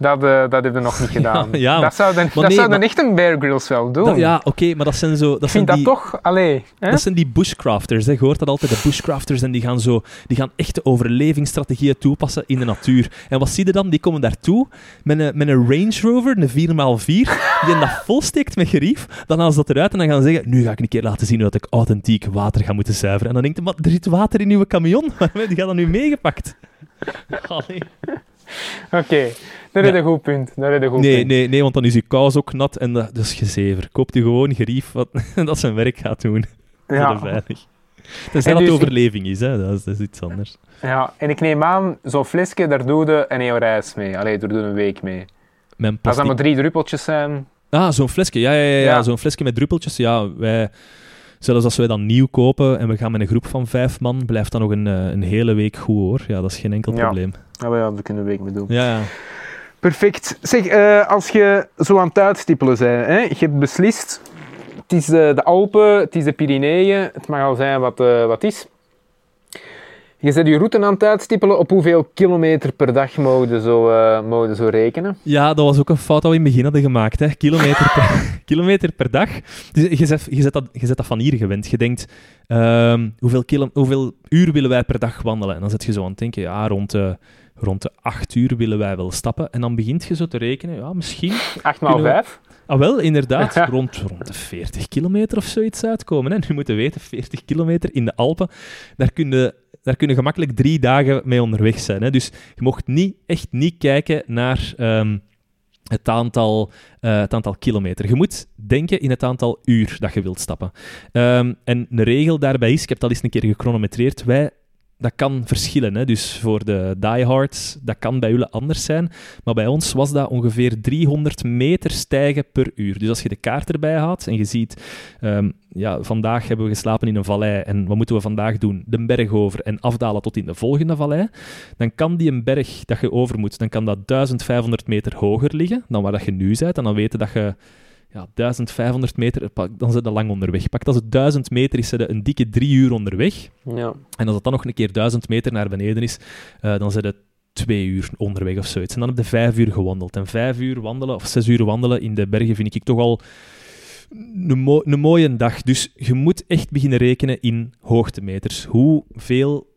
Dat, eh, dat hebben we nog niet gedaan. ja, dat zou dan, dat nee, zou dan maar- echt een Bear Grylls wel doen. Dat- ja, oké, maar dat zijn zo... Dat ik vind die... dat toch, allee. Hè? Dat zijn die bushcrafters. Hè. Je hoort dat altijd, de bushcrafters. En die gaan, zo, die gaan echte overlevingsstrategieën toepassen in de natuur. En wat zie je dan? Die komen daartoe met een, met een Range Rover, een 4x4, die in dat volsteekt met gerief. Dan halen ze dat eruit en dan gaan ze zeggen, nu ga ik een keer laten zien hoe dat ik authentiek water ga moeten zuiveren. En dan denkt je, maar er zit water in uw camion. die gaat dan nu meegepakt. Allee. Oké, dat is een goed punt. Dat is een goed Nee, punt. nee, nee, want dan is je kous ook nat en dat, dat is gezever. Koopt u gewoon gerief wat, dat zijn werk gaat doen. Ja, veilig. Tenzij En dat dus- overleving is, hè. Dat, is, dat is iets anders. ja, en ik neem aan, zo'n flesje, daar doe je een hele reis mee. Allee, daar doe je een week mee. Mijn Als dat plastic... maar drie druppeltjes zijn. Ah, zo'n flesje. Ja, ja, ja, ja. Ja. zo'n flesje met druppeltjes. Ja, wij... Zelfs als wij dat nieuw kopen en we gaan met een groep van vijf man, blijft dat nog een, eh, een hele week goed, hoor. Ja, dat is geen enkel Ja. probleem. Ja, maar ja, daar kunnen we een week mee doen. Ja, ja. Perfect. Zeg, eh, als je zo aan het uitstippelen bent, hè, je hebt beslist, het is de, de Alpen, het is de Pyreneeën, het mag al zijn wat eh wat is. Je zet je route aan het uitstippelen, op hoeveel kilometer per dag mogen zo, eh, mogen zo rekenen? Ja, dat was ook een fout dat we in het begin hadden gemaakt. Hè. Kilometer, per, kilometer per dag. Dus je, zet, je, zet dat, je zet dat van hier gewend. Je denkt, ehm, hoeveel, kilo, hoeveel uur willen wij per dag wandelen? En dan zit je zo aan het denken, ja, rond rond de acht uur willen wij wel stappen. En dan begint je zo te rekenen, ja, misschien 8 maal Kunnen we- 5? Ah, wel, inderdaad. Rond, rond de 40 kilometer of zoiets uitkomen. Hè. Nu moeten we weten, 40 kilometer in de Alpen, daar kun je, daar kun je gemakkelijk drie dagen mee onderweg zijn. Hè. Dus je mocht niet, echt niet kijken naar ehm, het, aantal, eh, het aantal kilometer. Je moet denken in het aantal uur dat je wilt stappen. Ehm, en een regel daarbij is, ik heb dat eens een keer gechronometreerd, wij... Dat kan verschillen, hè. dus voor de diehards, dat kan bij jullie anders zijn. Maar bij ons was dat ongeveer 300 meter stijgen per uur. Dus als je de kaart erbij haalt en je ziet, ehm, ja, vandaag hebben we geslapen in een vallei en wat moeten we vandaag doen? De berg over en afdalen tot in de volgende vallei. Dan kan die een berg dat je over moet, dan kan dat 1500 meter hoger liggen dan waar dat je nu bent. En dan weten dat je ja, 1500 meter, dan zit je lang onderweg. Pak als het 1000 meter is, zit je een dikke drie uur onderweg. Ja. En als het dan nog een keer 1000 meter naar beneden is, eh, dan zit het twee uur onderweg of zoiets. En dan heb je vijf uur gewandeld. En vijf uur wandelen, of zes uur wandelen in de bergen, vind ik toch al een, mo- een mooie dag. Dus je moet echt beginnen rekenen in hoogtemeters. Hoeveel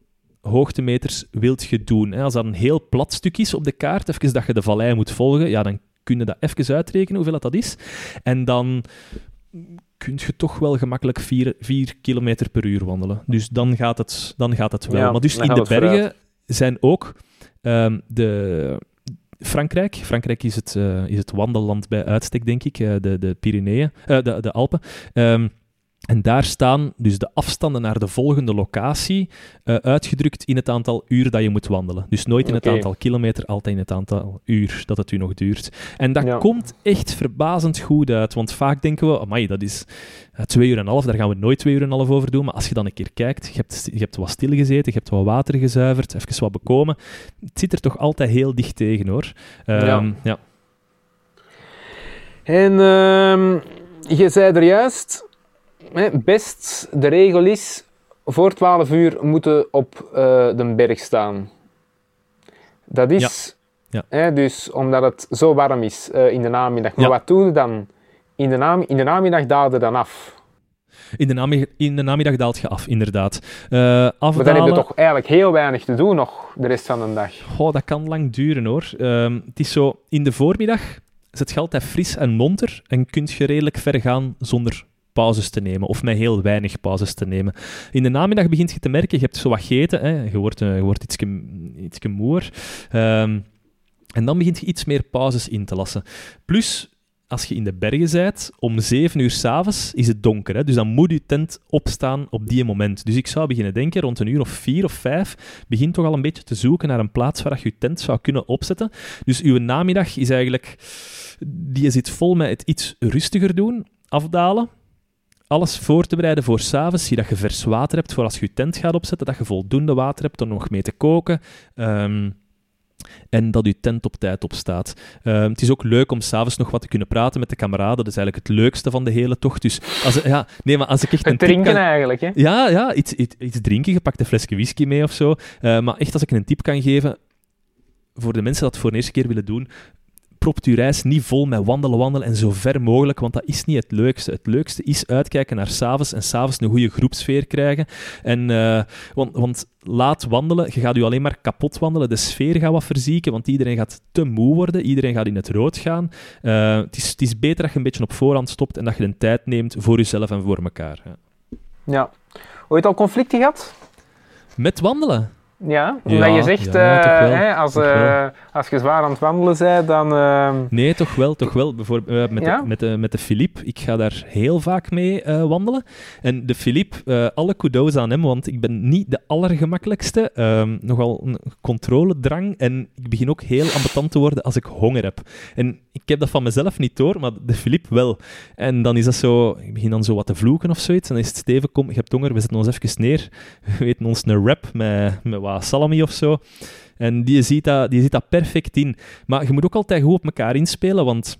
hoogtemeters wilt je doen? Hè? Als dat een heel plat stuk is op de kaart, even dat je de vallei moet volgen, ja, dan kun je dat even uitrekenen, hoeveel dat, dat is. En dan kun je toch wel gemakkelijk 4 kilometer per uur wandelen. Dus dan gaat het, dan gaat het wel. Ja, maar dus in de bergen vooruit. zijn ook ehm, de... Frankrijk. Frankrijk is het, eh, is het wandelland bij uitstek, denk ik. eh, de, de Pyreneeën, eh, de, de Alpen. Ehm, en daar staan dus de afstanden naar de volgende locatie eh, uitgedrukt in het aantal uur dat je moet wandelen. Dus nooit in het aantal kilometer, altijd in het aantal uur dat het u nog duurt. En dat Ja. komt echt verbazend goed uit, want vaak denken we, amai, dat is eh, twee uur en een half, daar gaan we nooit twee uur en een half over doen. Maar als je dan een keer kijkt, je hebt, je hebt wat stilgezeten, je hebt wat water gezuiverd, even wat bekomen, het zit er toch altijd heel dicht tegen, hoor. Ehm, Ja. ja. En ehm, je zei er juist, best de regel is, voor 12 uur moeten op eh, de berg staan. Dat is Ja. Hè, dus omdat het zo warm is eh, in de namiddag. Maar Ja. wat doe je dan? In de, nam in de namiddag daal je dan af. In de, namiddag, in de namiddag daalt je af, inderdaad. Eh Maar afdalen... dan heb je toch eigenlijk heel weinig te doen nog de rest van de dag. Goh, dat kan lang duren hoor. Ehm, het is zo, in de voormiddag zit je altijd fris en monter en kun je redelijk ver gaan zonder pauzes te nemen, of met heel weinig pauzes te nemen. In de namiddag begint je te merken, je hebt zo wat gegeten, hè, je wordt, eh, je wordt iets, iets moer. Ehm, en dan begint je iets meer pauzes in te lassen. Plus, als je in de bergen bent, om 7 uur s'avonds is het donker. Hè? Dus dan moet je tent opstaan op die moment. Dus ik zou beginnen denken, rond een uur of vier of vijf, begin toch al een beetje te zoeken naar een plaats waar je je tent zou kunnen opzetten. Dus uw namiddag is eigenlijk... Die zit vol met het iets rustiger doen, afdalen, alles voor te bereiden voor s'avonds. Zie dat je vers water hebt voor als je je tent gaat opzetten, dat je voldoende water hebt om nog mee te koken. Ehm, en dat je tent op tijd opstaat. Ehm, het is ook leuk om s'avonds nog wat te kunnen praten met de kameraden. Dat is eigenlijk het leukste van de hele tocht. Dus als, ja, nee, maar als ik echt een tip drinken kan- eigenlijk, hè? ja, ja iets, iets, iets drinken. Je pakt een flesje whisky mee of zo. Eh, maar echt, als ik een tip kan geven, voor de mensen dat voor de eerste keer willen doen, propt uw reis niet vol met wandelen, wandelen en zo ver mogelijk, want dat is niet het leukste. Het leukste is uitkijken naar s'avonds en s'avonds een goede groepsfeer krijgen. En, eh, want, want laat wandelen, je gaat u alleen maar kapot wandelen. De sfeer gaat wat verzieken, want iedereen gaat te moe worden. Iedereen gaat in het rood gaan. Eh, het, is, het is beter dat je een beetje op voorhand stopt en dat je de tijd neemt voor jezelf en voor elkaar. Ja. Ja. Ooit al conflicten gehad? Met wandelen? Ja, Ja, omdat je zegt, ja, eh, hè, als, eh, als je zwaar aan het wandelen bent, dan... eh, Nee, toch wel, toch wel. Bijvoorbeeld eh, met, Ja? de, met, de, met de Philippe. Ik ga daar heel vaak mee wandelen. En de Philippe, alle kudos aan hem, want ik ben niet de allergemakkelijkste. Ehm, nogal een controledrang. En ik begin ook heel ambetant te worden als ik honger heb. En ik heb dat van mezelf niet door, maar de Philippe wel. En dan is dat zo... Ik begin dan zo wat te vloeken of zoiets. En dan is het Steven, kom, je hebt honger, we zetten ons even neer. We weten ons een wrap met, met wat salami of zo. En die ziet, dat, die ziet dat perfect in. Maar je moet ook altijd goed op elkaar inspelen, want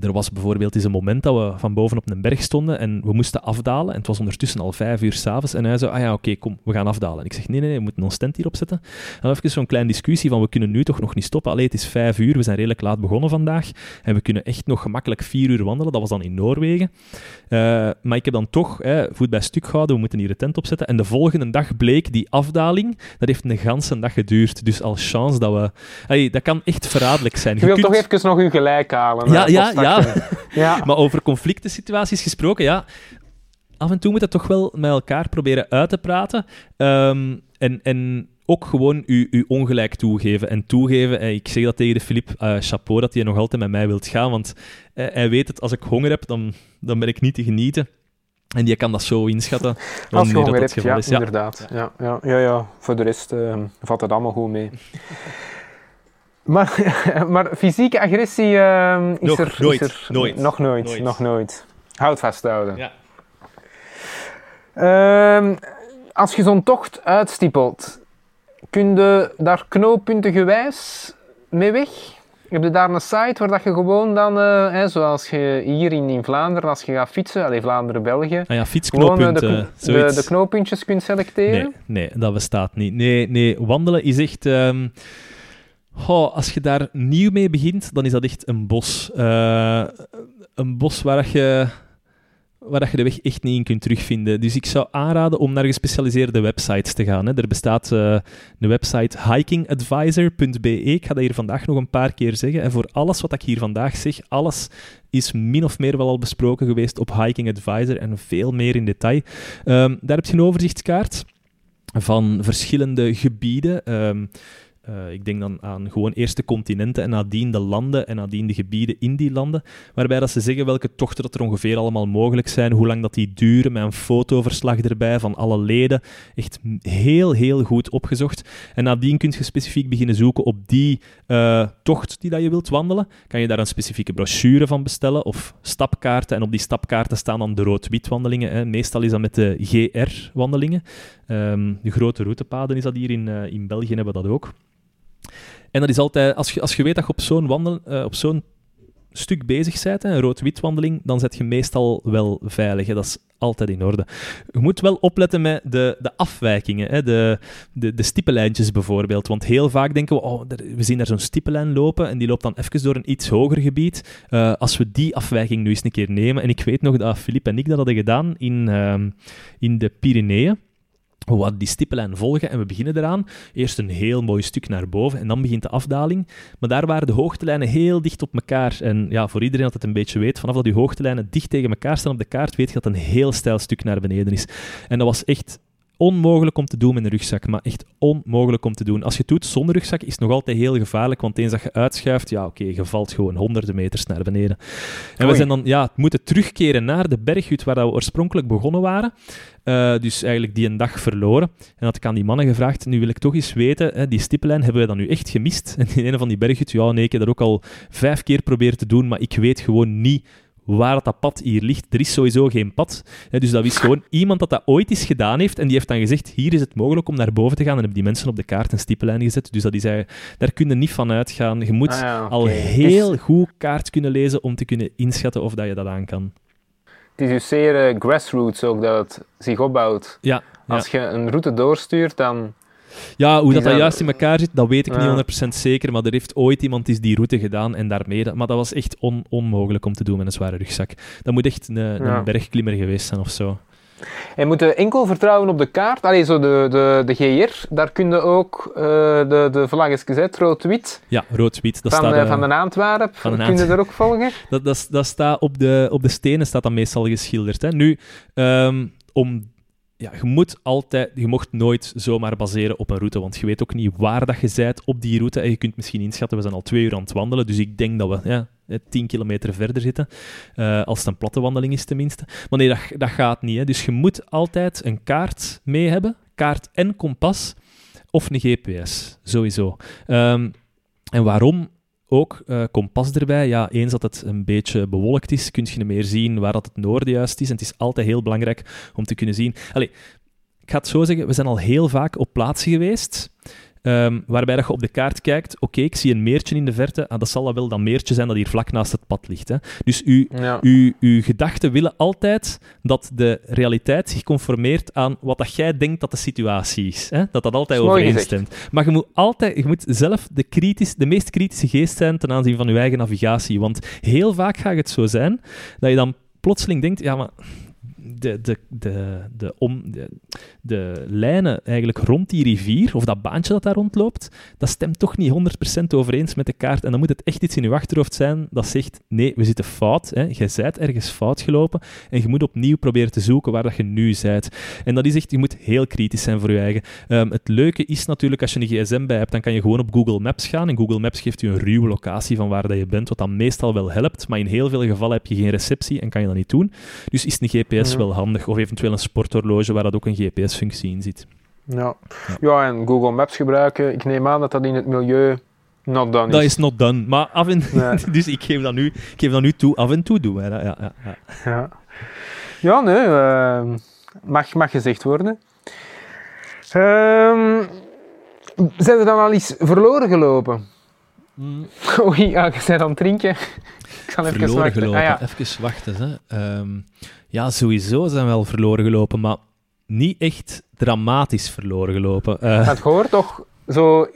er was bijvoorbeeld eens een moment dat we van boven op een berg stonden en we moesten afdalen. En het was ondertussen al vijf uur s'avonds. En hij zei, ah ja, oké, kom, we gaan afdalen. En ik zeg, nee, nee, nee, we moeten ons tent hier opzetten. En dan even zo'n kleine discussie van, we kunnen nu toch nog niet stoppen. Allee, het is vijf uur, we zijn redelijk laat begonnen vandaag. En we kunnen echt nog gemakkelijk vier uur wandelen. Dat was dan in Noorwegen. Eh, maar ik heb dan toch voet bij stuk gehouden, we moeten hier de tent opzetten. En de volgende dag bleek die afdaling, dat heeft een ganse dag geduurd. Dus als chance dat we... Allee, dat kan echt verraderlijk zijn. je wilt kunt- toch even nog je gelijk halen. Ja, ja, postakje. ja. maar over conflicten situaties gesproken, ja. Af en toe moet dat toch wel met elkaar proberen uit te praten. Ehm, en, en ook gewoon uw ongelijk toegeven. En toegeven, eh, ik zeg dat tegen de Filip, eh, chapeau dat hij nog altijd met mij wilt gaan. Want eh, hij weet het, als ik honger heb, dan, dan ben ik niet te genieten. En die kan dat zo inschatten. Als je honger hebt, ja, is. Ja. inderdaad. Ja. Ja, ja, ja, Voor de rest eh, valt het allemaal goed mee. Maar, maar fysieke agressie eh, is, Nog er, nooit, is er... nooit, Nog nooit, nooit. nog nooit. Houd vasthouden. Ja. Ehm, als je zo'n tocht uitstippelt, kun je daar knooppunten gewijs mee weg? Heb je daar een site waar dat je gewoon dan, eh, hè, zoals je hier in, in Vlaanderen, als je gaat fietsen, alleen Vlaanderen-België, Ah ja, gewoon eh, de, fietsknooppunten. kno- de, knooppuntjes kunt selecteren? Nee, nee, dat bestaat niet. Nee, nee, wandelen is echt... ehm, als je daar nieuw mee begint, dan is dat echt een bos. Eh, een bos waar je, waar je de weg echt niet in kunt terugvinden. Dus ik zou aanraden om naar gespecialiseerde websites te gaan. Hè. Er bestaat eh, een website hikingadvisor.be. Ik ga dat hier vandaag nog een paar keer zeggen. En voor alles wat ik hier vandaag zeg, alles is min of meer wel al besproken geweest op Hiking Advisor en veel meer in detail. Ehm, daar heb je een overzichtskaart van verschillende gebieden. Ehm, eh, ik denk dan aan gewoon eerst de continenten en nadien de landen en nadien de gebieden in die landen. Waarbij dat ze zeggen welke tochten dat er ongeveer allemaal mogelijk zijn, hoe lang dat die duren, met een fotoverslag erbij van alle leden. Echt heel, heel goed opgezocht. En nadien kun je specifiek beginnen zoeken op die eh, tocht die dat je wilt wandelen. Kan je daar een specifieke brochure van bestellen of stapkaarten. En op die stapkaarten staan dan de rood-wit wandelingen. Hè. Meestal is dat met de GR-wandelingen. Ehm, de grote routepaden is dat hier in, eh, in België, hebben we dat ook. En dat is altijd, als je, als je weet dat je op zo'n wandel, eh, op zo'n stuk bezig bent, een rood-wit wandeling, dan zet je meestal wel veilig. Hè. Dat is altijd in orde. Je moet wel opletten met de, de afwijkingen, hè? De, de, de stippenlijntjes bijvoorbeeld. Want heel vaak denken we, oh, we zien daar zo'n stippenlijn lopen en die loopt dan even door een iets hoger gebied. Uh, als we die afwijking nu eens een keer nemen, en ik weet nog dat Filip en ik dat hadden gedaan in, uh, in de Pyreneeën we wat die stippenlijn volgen en we beginnen eraan. Eerst een heel mooi stuk naar boven en dan begint de afdaling. Maar daar waren de hoogtelijnen heel dicht op elkaar. En ja, voor iedereen dat het een beetje weet, vanaf dat die hoogtelijnen dicht tegen elkaar staan op de kaart, weet je dat een heel stijl stuk naar beneden is. En dat was echt onmogelijk om te doen met een rugzak, maar echt onmogelijk om te doen. Als je het doet zonder rugzak is het nog altijd heel gevaarlijk, want eens dat je uitschuift, ja oké, je valt gewoon honderden meters naar beneden. En we zijn dan ja, moeten terugkeren naar de berghut waar we oorspronkelijk begonnen waren. Uh, dus eigenlijk die een dag verloren. En had ik aan die mannen gevraagd, nu wil ik toch eens weten, hè, die stippellijn, hebben we dat nu echt gemist? En in een van die berghut, ja nee, ik heb dat ook al vijf keer proberen te doen, maar ik weet gewoon niet waar dat pad hier ligt. Er is sowieso geen pad. dus dat is gewoon iemand dat dat ooit eens gedaan heeft en die heeft dan gezegd, hier is het mogelijk om naar boven te gaan. En hebben die mensen op de kaart een stippellijn gezet. Dus dat is, daar kun je niet van uitgaan. Je moet ah al heel goed kaart kunnen lezen om te kunnen inschatten of dat je dat aan kan. Het is dus zeer uh, grassroots ook dat het zich opbouwt. Ja, Als je een route doorstuurt, dan ja, hoe dat, dat juist in elkaar zit, dat weet ik niet 100% zeker. Maar er heeft ooit iemand is die route gedaan en daarmee. Maar dat was echt onmogelijk om te doen met een zware rugzak. Dat moet echt een, een bergklimmer geweest zijn of zo. En moet je enkel vertrouwen op de kaart. Allee, zo de, de, de GR, daar kun je ook uh, de, de vlaggetjes, gezet, rood-wit. Ja, rood-wit. Van, van, uh, van de Antwerp, van kun je daar ook volgen? Dat, dat, dat staat op de, op de stenen staat dat meestal geschilderd. Hè. Nu, um, om ja, je moet altijd, je mocht nooit zomaar baseren op een route, want je weet ook niet waar dat je bent op die route. En je kunt misschien inschatten, we zijn al twee uur aan het wandelen, dus ik denk dat we ja, tien kilometer verder zitten, uh, als het een platte wandeling is tenminste. Maar nee, dat, dat gaat niet. Hè. Dus je moet altijd een kaart mee hebben, kaart en kompas, of een GPS, sowieso. Um, en waarom? ook uh, kompas erbij. Ja, eens dat het een beetje bewolkt is, kun je meer zien waar dat het noorden juist is. En het is altijd heel belangrijk om te kunnen zien. Allee, ik ga het zo zeggen, we zijn al heel vaak op plaatsen geweest Um, waarbij dat je op de kaart kijkt, oké, ik zie een meertje in de verte, ah, dat zal wel dat meertje zijn dat hier vlak naast het pad ligt. Hè. Dus uw, uw, uw gedachten willen altijd dat de realiteit zich conformeert aan wat dat jij denkt dat de situatie is. Hè. Dat dat altijd overeenstemt. Maar je moet, altijd, je moet zelf de, kritisch, de meest kritische geest zijn ten aanzien van je eigen navigatie. Want heel vaak gaat het zo zijn dat je dan plotseling denkt, ja, maar de, de, de, de, om, de, de lijnen eigenlijk rond die rivier, of dat baantje dat daar rondloopt, dat stemt toch niet 100% overeens met de kaart. En dan moet het echt iets in je achterhoofd zijn dat zegt, nee, we zitten fout. Hè. Je bent ergens fout gelopen en je moet opnieuw proberen te zoeken waar dat je nu bent. En dat is echt, je moet heel kritisch zijn voor je eigen. Um, het leuke is natuurlijk, als je een gsm bij hebt, dan kan je gewoon op Google Maps gaan. En Google Maps geeft je een ruwe locatie van waar dat je bent, wat dan meestal wel helpt. Maar in heel veel gevallen heb je geen receptie en kan je dat niet doen. Dus is een GPS wel handig. Of eventueel een sporthorloge waar dat ook een GPS-functie in zit. Ja. ja. en Google Maps gebruiken, ik neem aan dat dat in het milieu not done is. Dat is not done, maar af en dus ik geef, dat nu, ik geef dat nu toe, af en toe doen. Ja, ja, ja. ja. ja nee, uh, mag, mag gezegd worden. Um, zijn er dan al iets verloren gelopen? Mm. Oei, ja, je bent aan het drinken. Ik zal even verloren wachten. gelopen, ah, ja. even wachten. Hè. Um, ja, sowieso zijn we wel verloren gelopen, maar niet echt dramatisch verloren gelopen. Uh, het hoort toch zo... Uh,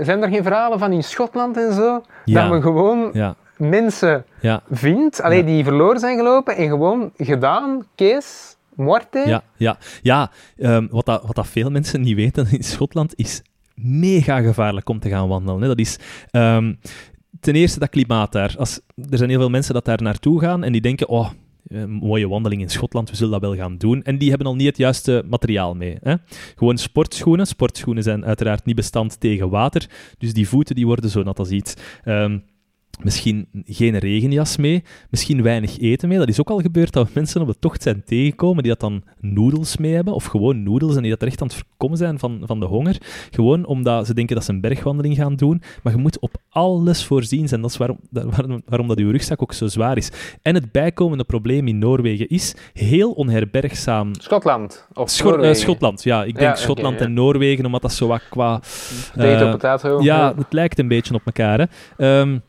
zijn er geen verhalen van in Schotland en zo? Ja. Dat men gewoon ja. mensen ja. vindt, alleen die verloren zijn gelopen en gewoon gedaan, Kees, Morte. Ja, ja. ja um, wat, dat, wat dat veel mensen niet weten in Schotland is mega gevaarlijk om te gaan wandelen. Hè. Dat is... Um, ten eerste dat klimaat daar. Als, er zijn heel veel mensen dat daar naartoe gaan en die denken, oh, een mooie wandeling in Schotland, we zullen dat wel gaan doen. En die hebben al niet het juiste materiaal mee. Hè? Gewoon sportschoenen. Sportschoenen zijn uiteraard niet bestand tegen water, dus die voeten die worden zo nat als iets. Um, Misschien geen regenjas mee, misschien weinig eten mee. Dat is ook al gebeurd dat mensen op de tocht zijn tegengekomen die dat dan noedels mee hebben, of gewoon noedels, en die dat er echt aan het voorkomen zijn van, van de honger. Gewoon omdat ze denken dat ze een bergwandeling gaan doen. Maar je moet op alles voorzien zijn. Dat is waarom, waarom, waarom dat uw rugzak ook zo zwaar is. En het bijkomende probleem in Noorwegen is heel onherbergzaam. Schotland? Of uh, Schotland, ja. Ik denk Schotland en Noorwegen, omdat dat zo wat qua... Uh, potato. Ja, het lijkt een beetje op elkaar. Hè. Um,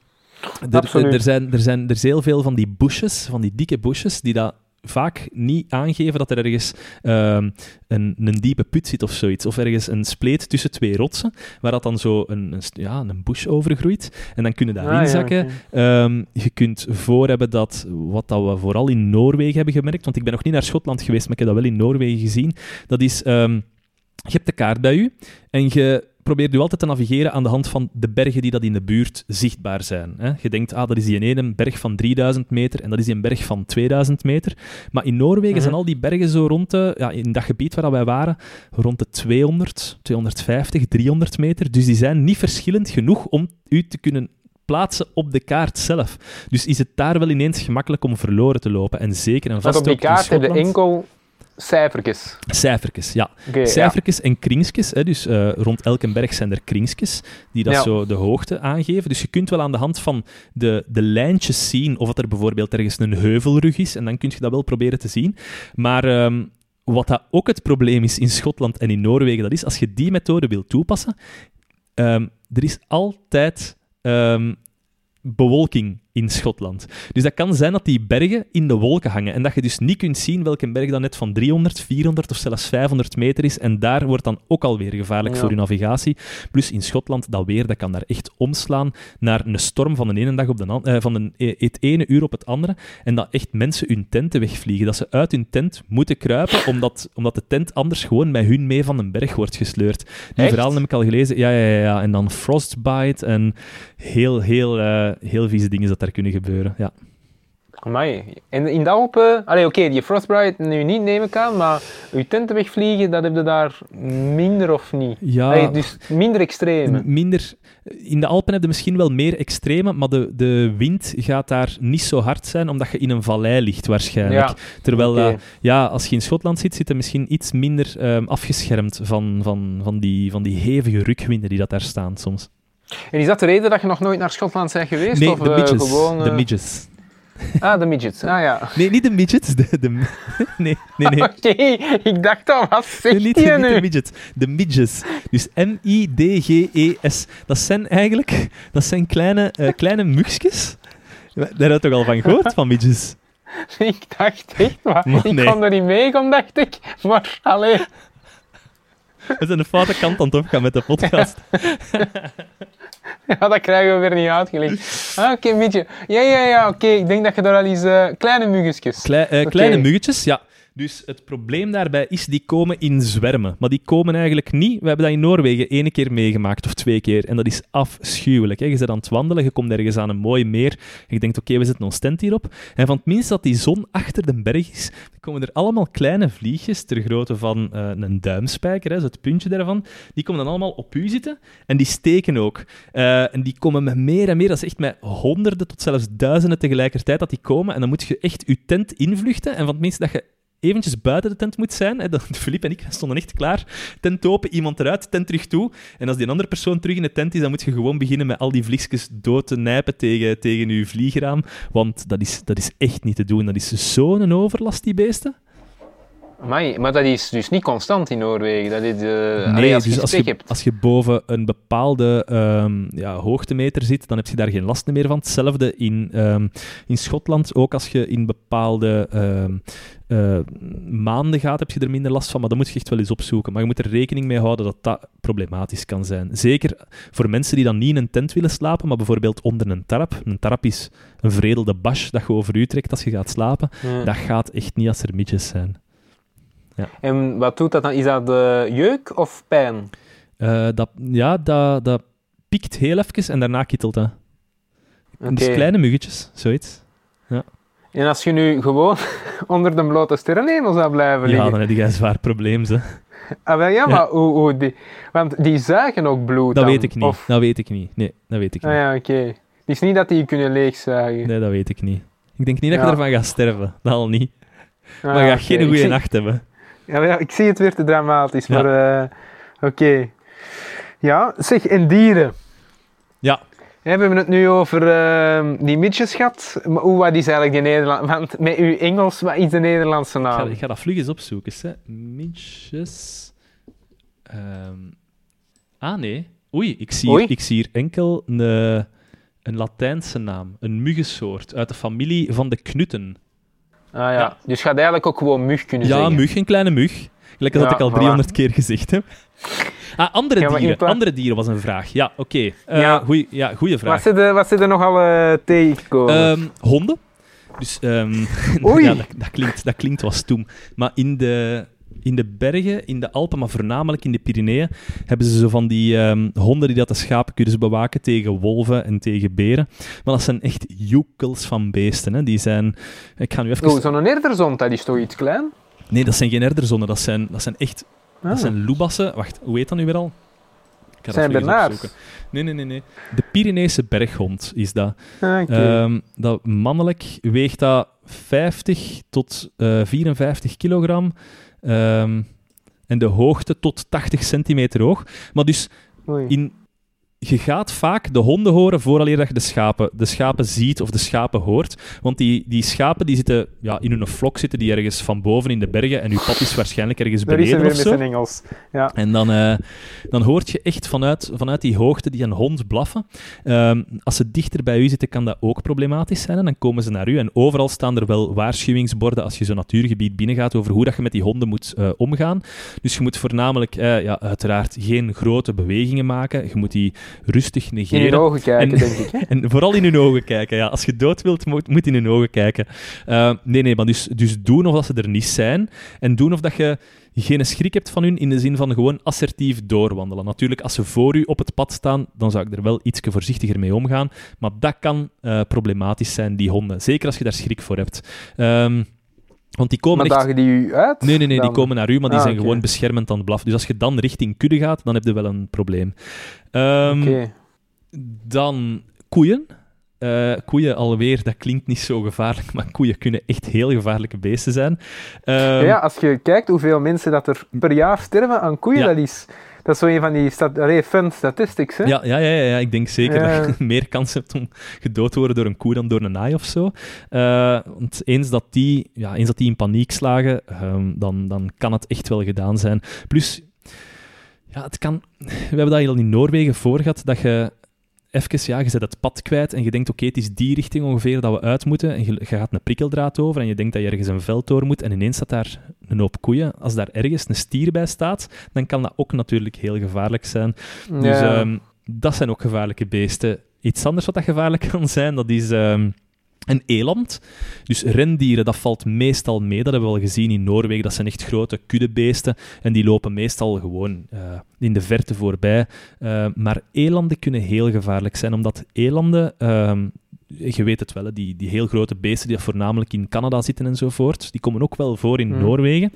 er, er, zijn, er, zijn, er is heel veel van die bushes, van die dikke bushes, die dat vaak niet aangeven dat er ergens ehm, een, een diepe put zit of zoiets. Of ergens een spleet tussen twee rotsen, waar dat dan zo een, een, ja, een bush over groeit. En dan kunnen daarin Ah, ja, zakken. Ehm, je kunt voor hebben dat, wat dat we vooral in Noorwegen hebben gemerkt, want ik ben nog niet naar Schotland geweest, maar ik heb dat wel in Noorwegen gezien, dat is, ehm, je hebt de kaart bij je en je probeert je altijd te navigeren aan de hand van de bergen die dat in de buurt zichtbaar zijn. Hè. Je denkt, ah, dat is die ene berg van 3000 meter en dat is die een berg van 2000 meter. Maar in Noorwegen Mhm. zijn al die bergen zo rond de, ja, in dat gebied waar wij waren, rond de 200, 250, 300 meter. Dus die zijn niet verschillend genoeg om u te kunnen plaatsen op de kaart zelf. Dus is het daar wel ineens gemakkelijk om verloren te lopen. En zeker en Want vast op die in kaart heb je Schotland. enkel cijfertjes. Cijfertjes, ja. Cijfertjes en kringsjes. Hè, dus eh, rond elke berg zijn er kringsjes die dat Ja. zo de hoogte aangeven. Dus je kunt wel aan de hand van de, de lijntjes zien of dat er bijvoorbeeld ergens een heuvelrug is. En dan kun je dat wel proberen te zien. Maar ehm, wat dat ook het probleem is in Schotland en in Noorwegen, dat is als je die methode wilt toepassen, ehm, er is altijd ehm, bewolking in Schotland. Dus dat kan zijn dat die bergen in de wolken hangen en dat je dus niet kunt zien welke berg dan net van 300, 400 of zelfs 500 meter is. En daar wordt dan ook alweer gevaarlijk Ja. voor je navigatie. Plus in Schotland, dat weer dat kan daar echt omslaan naar een storm van de ene dag op de eh, van een, eh, het ene uur op het andere. En dat echt mensen hun tenten wegvliegen. Dat ze uit hun tent moeten kruipen, omdat, omdat de tent anders gewoon met hun mee van een berg wordt gesleurd. Die verhalen heb ik al gelezen. Ja, ja, ja, ja. En dan frostbite en heel, heel, eh, heel vieze dingen dat daar kunnen gebeuren. Ja. Amai. En in de Alpen... Allee, oké, die Frostbite nu niet neem ik aan, maar uw tenten wegvliegen, dat heb je daar minder of niet? Ja, Allee, dus minder extreem. m- minder... In de Alpen heb je misschien wel meer extreme, maar de, de wind gaat daar niet zo hard zijn, omdat je in een vallei ligt waarschijnlijk. Ja, Terwijl, eh, ja, als je in Schotland zit, zit je misschien iets minder ehm, afgeschermd van, van, van, die, van die hevige rukwinden die dat daar staan soms. En is dat de reden dat je nog nooit naar Schotland bent geweest? Nee, of de eh, midgets. gewoon... De eh, midgets. Ah, de midgets. Ah ja. Nee, niet de midgets. De, de, nee, nee, nee. Oké, ik dacht al, wat zegt niet, hij niet de midgets, de midges. Dus M-I-D-G-E-S. Dat zijn eigenlijk dat zijn kleine, eh, kleine mugjes. Daar heb je toch al van gehoord, van midges? Ik dacht echt, maar Maar ik nee. kon er niet mee, om, dacht ik. Maar, allee. We zijn de foute kant aan het opgaan met de podcast. Ja, dat krijgen we weer niet uitgelegd. Ah, oké, midget. Ja, ja, ja, oké. Ik denk dat je daar al eens eh, kleine muggetjes... Klei- eh. Kleine muggetjes, ja. Dus het probleem daarbij is, die komen in zwermen. Maar die komen eigenlijk niet... We hebben dat in Noorwegen één keer meegemaakt, of twee keer. En dat is afschuwelijk. Hè. Je bent aan het wandelen, je komt ergens aan een mooi meer. En je denkt, oké, we zetten ons tent hierop. En van het minst dat die zon achter de berg is, komen er allemaal kleine vliegjes ter grootte van eh, een duimspijker, hè, zo het puntje daarvan. Die komen dan allemaal op u zitten. En die steken ook. Eh, en die komen met meer en meer. Dat is echt met honderden tot zelfs duizenden tegelijkertijd dat die komen. En dan moet je echt je tent invluchten. En van het minst dat je eventjes buiten de tent moet zijn. Philippe en ik stonden echt klaar. Tent open, iemand eruit, tent terug toe. En als die andere persoon terug in de tent is, dan moet je gewoon beginnen met al die vliegjes dood te nijpen tegen, tegen je vliegraam. Want dat is, dat is echt niet te doen. Dat is zo'n overlast, die beesten. Amai, maar dat is dus niet constant in Noorwegen. Dat is, eh allee, Nee, als je dus als je, hebt. als je boven een bepaalde ehm, ja, hoogtemeter zit, dan heb je daar geen last meer van. Hetzelfde in, ehm, in Schotland. Ook als je in bepaalde ehm, eh, maanden gaat, heb je er minder last van. Maar dat moet je echt wel eens opzoeken. Maar je moet er rekening mee houden dat dat problematisch kan zijn. Zeker voor mensen die dan niet in een tent willen slapen, maar bijvoorbeeld onder een tarp. Een tarp is een vredelde bash dat je over u trekt als je gaat slapen. Ja. Dat gaat echt niet als er midges zijn. En wat doet dat dan? Is dat de jeuk of pijn? Eh, dat, ja, dat, dat piekt heel even en daarna kittelt dat. Oké. Dus kleine muggetjes, zoiets. En als je nu gewoon onder de blote sterrenhemel zou blijven Ja, liggen? dan heb je een zwaar probleem. Ze. Ah, wel, ja, maar hoe, hoe die... Want die zuigen ook bloed Dat dan, weet ik niet. Of... Dat weet ik niet. Nee, dat weet ik Ah niet. ja, oké. Het is niet dat die je kunnen leegzuigen. Nee, dat weet ik niet. Ik denk niet dat Ja. je ervan gaat sterven. Dat al niet. Ah, Maar je gaat geen goede nacht hebben. Ja, ik zie het weer te dramatisch, Ja. maar... eh, oké. Ja, zeg, en dieren? Ja. Ja, we hebben het nu over eh, die midges gehad. Maar hoe, wat is eigenlijk die Nederland... Want met uw Engels, wat is de Nederlandse Ik ga, naam? ik ga dat vlug eens opzoeken. Hè. Midges. Ehm. Ah, nee. Oei, ik zie, Oei. ik zie hier enkel een, een Latijnse naam. Een muggensoort uit de familie van de knutten. Ah ja. Ja. Dus je gaat eigenlijk ook gewoon mug kunnen Ja, zeggen. mug, een kleine mug. Gelijk als Ja, dat ik al voilà. 300 keer gezegd heb. Ah, andere Ja, dieren. Andere dieren was een vraag. Ja, oké. Eh, Ja. goeie, ja, goeie vraag. Wat zit er, wat zit er nog al eh, tegengekomen? Ehm, honden. Dus ehm, Oei. ja, dat, dat, klinkt, dat klinkt wat stoem. Maar in de, in de bergen, in de Alpen, maar voornamelijk in de Pyreneeën, hebben ze zo van die ehm, honden die dat de schapenkuddes bewaken tegen wolven en tegen beren. Maar dat zijn echt joekels van beesten. Hè. Die zijn... Ik ga nu even... Oh, zo'n herderzond, dat is toch iets klein? Nee, dat zijn geen herderzonnen. Dat zijn, dat zijn echt... Ah. Dat zijn loebassen. Wacht, hoe heet dat nu weer al? Ik ga dat Zijn Bernards? Nee, nee, nee, nee. De Pyreneese berghond is dat. Ah. Ehm, dat mannelijk weegt dat 50 tot eh 54 kilogram. Ehm, en de hoogte tot 80 centimeter hoog. Maar dus Oei. in, je gaat vaak de honden horen vooraleer dat je de schapen, de schapen ziet of de schapen hoort. Want die, die schapen die zitten ja, in hun flok zitten die ergens van boven in de bergen. En uw pad is waarschijnlijk ergens Daar is hij beneden weer of met zo. Engels. Ja. En dan, eh, dan hoort je echt vanuit, vanuit die hoogte die een hond blaffen. Ehm, als ze dichter bij u zitten, kan dat ook problematisch zijn. En dan komen ze naar u. En overal staan er wel waarschuwingsborden als je zo'n natuurgebied binnengaat over hoe dat je met die honden moet eh, omgaan. Dus je moet voornamelijk, eh, ja, uiteraard, geen grote bewegingen maken. Je moet die rustig In negeren. je ogen kijken, En- denk ik. Hè? En vooral in hun ogen kijken. Ja. Als je dood wilt, moet, moet in hun ogen kijken. Eh, nee, nee, maar dus, dus doen of dat ze er niet zijn. En doen of dat je geen schrik hebt van hun, in de zin van gewoon assertief doorwandelen. Natuurlijk, als ze voor u op het pad staan, dan zou ik er wel iets voorzichtiger mee omgaan. Maar dat kan eh, problematisch zijn, die honden. Zeker als je daar schrik voor hebt. Ehm, want die komen Maar echt... dagen die u uit? Nee, nee, nee, die komen naar u, maar die Ah, zijn gewoon beschermend aan het blaffen. Dus als je dan richting kudde gaat, dan heb je wel een probleem. Oké. dan koeien. Eh, koeien alweer, dat klinkt niet zo gevaarlijk, maar koeien kunnen echt heel gevaarlijke beesten zijn. Ehm, ja, als je kijkt hoeveel mensen dat er per jaar sterven aan koeien, Ja. dat is... Dat is zo een van die stat allee, fun statistics, hè? ja, ja, ja, ja, ik denk zeker Ja. dat je meer kans hebt om gedood te worden door een koe dan door een naai of zo. Eh, want eens dat, die, ja, eens dat die in paniek slagen, ehm, dan, dan kan het echt wel gedaan zijn. Plus, ja, het kan... We hebben dat al in Noorwegen voor gehad, dat je even, ja, je zet het pad kwijt en je denkt, oké, het is die richting ongeveer dat we uit moeten. En je, je gaat een prikkeldraad over en je denkt dat je ergens een veld door moet en ineens staat daar een hoop koeien. Als daar ergens een stier bij staat, dan kan dat ook natuurlijk heel gevaarlijk zijn. Dus ehm, dat zijn ook gevaarlijke beesten. Iets anders wat dat gevaarlijk kan zijn, dat is ehm, een eland. Dus rendieren, dat valt meestal mee. Dat hebben we al gezien in Noorwegen. Dat zijn echt grote kuddebeesten. En die lopen meestal gewoon eh, in de verte voorbij. Eh, maar elanden kunnen heel gevaarlijk zijn, omdat elanden... ehm, je weet het wel, hè, die, die heel grote beesten die voornamelijk in Canada zitten enzovoort, die komen ook wel voor in Hmm. Noorwegen.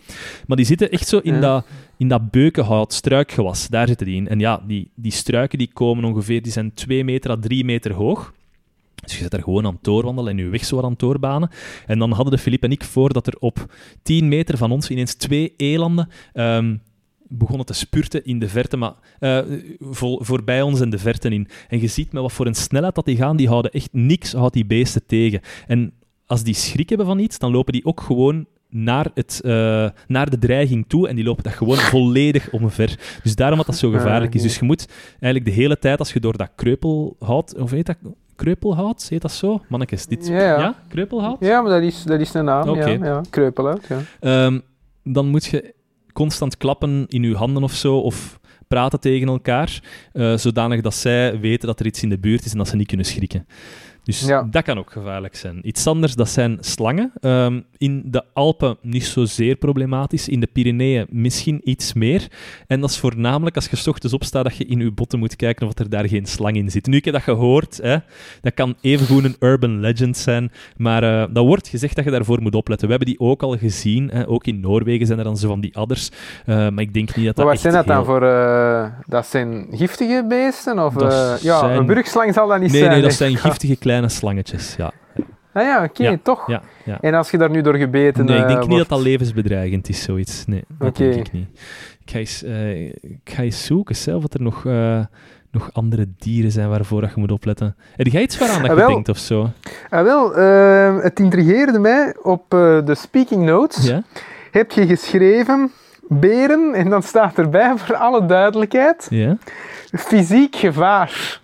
Maar die zitten echt zo in Ja. dat in dat beukenhout, struikgewas, daar zitten die in. En ja, die, die struiken die komen ongeveer, die zijn 2 meter à 3 meter hoog. Dus je zit daar gewoon aan het doorwandelen en je weg zo aan het doorbanen. En dan hadden de Filip en ik voor dat er op 10 meter van ons ineens twee elanden ehm, begonnen te spurten in de verte, maar vol, voorbij ons in de verte in. En je ziet met wat voor een snelheid dat die gaan, die houden echt niks, houdt die beesten tegen. En als die schrik hebben van iets, dan lopen die ook gewoon naar, het, eh, naar de dreiging toe en die lopen dat gewoon volledig omver. Dus daarom dat dat zo gevaarlijk is. Dus je moet eigenlijk de hele tijd, als je door dat kreupelhout, of heet dat kreupelhout, heet dat zo? Mannetjes, dit... Ja, ja. kreupelhout? Ja, maar dat is, dat is een naam, Oké. ja. ja. Ja. Ehm, dan moet je constant klappen in je handen of zo, of praten tegen elkaar, eh, zodanig dat zij weten dat er iets in de buurt is en dat ze niet kunnen schrikken. Dus Ja. dat kan ook gevaarlijk zijn. Iets anders, dat zijn slangen. Ehm, in de Alpen niet zozeer problematisch. In de Pyreneeën misschien iets meer. En dat is voornamelijk als je ochtends opstaat dat je in je botten moet kijken of er daar geen slang in zit. Nu, ik heb dat gehoord. Hè. Dat kan evengoed een urban legend zijn. Maar eh dat wordt gezegd dat je daarvoor moet opletten. We hebben die ook al gezien. Hè. Ook in Noorwegen zijn er dan zo van die adders. Eh, maar ik denk niet dat dat Maar wat zijn dat dan heel- voor... eh, dat zijn giftige beesten? Of, ja, zijn- een burgslang zal dat niet Nee, zijn. nee, dat zijn giftige kleine slangetjes. Ja, Ah ja, oké, Ja, toch. ja, ja. En als je daar nu door gebeten Nee, ik eh, denk niet wordt- dat dat levensbedreigend is, zoiets. Nee, dat denk ik niet. Ik ga eens, eh, ik ga eens zoeken zelf wat er nog, eh, nog andere dieren zijn waarvoor dat je moet opletten. Heb jij iets waaraan dat Ah, je denkt of zo? Ah, wel, eh, het intrigeerde mij op eh, de speaking notes. Ja? Heb je geschreven beren, en dan staat erbij voor alle duidelijkheid, Ja? fysiek gevaar.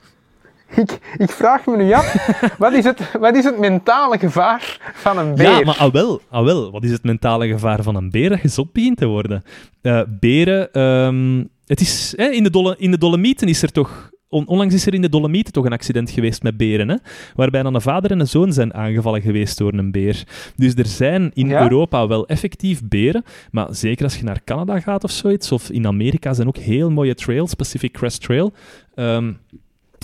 Ik, ik vraag me nu af, wat is, het, wat is het mentale gevaar van een beer? Ja, maar ah wel, ah wel, wat is het mentale gevaar van een beer dat je zot begint te worden? Eh, beren, ehm, het is, hè, in, de in de Dolomieten is er toch... on- onlangs is er in de Dolomieten toch een accident geweest met beren, hè? waarbij dan een vader en een zoon zijn aangevallen geweest door een beer. Dus er zijn in Ja? Europa wel effectief beren, maar zeker als je naar Canada gaat of zoiets, of in Amerika zijn ook heel mooie trails, Pacific Crest Trail. Ehm,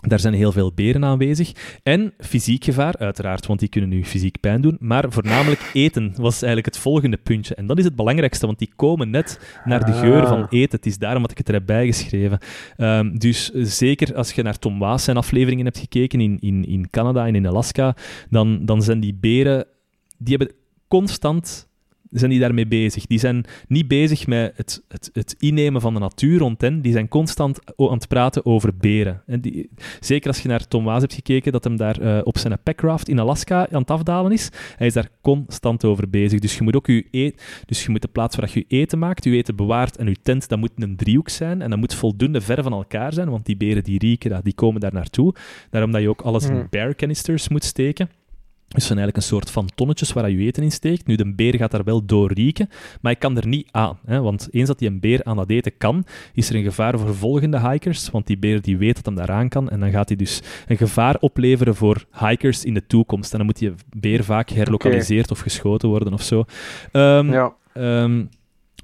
daar zijn heel veel beren aanwezig. En fysiek gevaar, uiteraard, want die kunnen nu fysiek pijn doen. Maar voornamelijk eten was eigenlijk het volgende puntje. En dat is het belangrijkste, want die komen net naar de geur Ah. van eten. Het is daarom dat ik het er heb bijgeschreven. Ehm, dus zeker als je naar Tom Waas zijn afleveringen hebt gekeken in, in, in Canada en in Alaska, dan, dan zijn die beren... Die hebben constant zijn die daarmee bezig. Die zijn niet bezig met het, het, het innemen van de natuur rond hen. Die zijn constant aan het praten over beren. En die, zeker als je naar Tom Waas hebt gekeken, dat hem daar eh, op zijn packraft in Alaska aan het afdalen is. Hij is daar constant over bezig. Dus je moet ook je eten... Dus je moet de plaats waar je je eten maakt, je eten bewaart en je tent, dat moet een driehoek zijn. En dat moet voldoende ver van elkaar zijn, want die beren die rieken, dat, die komen daar naartoe. Daarom dat je ook alles in Hmm. bear canisters moet steken. Dus zijn eigenlijk een soort van tonnetjes waar je eten in steekt. Nu, de beer gaat daar wel door rieken, maar hij kan er niet aan. Hè? Want eens dat die een beer aan dat eten kan, is er een gevaar voor volgende hikers. Want die beer die weet dat hem daaraan kan. En dan gaat hij dus een gevaar opleveren voor hikers in de toekomst. En dan moet die beer vaak herlokaliseerd of geschoten worden of zo. Ehm, Ja. Ehm,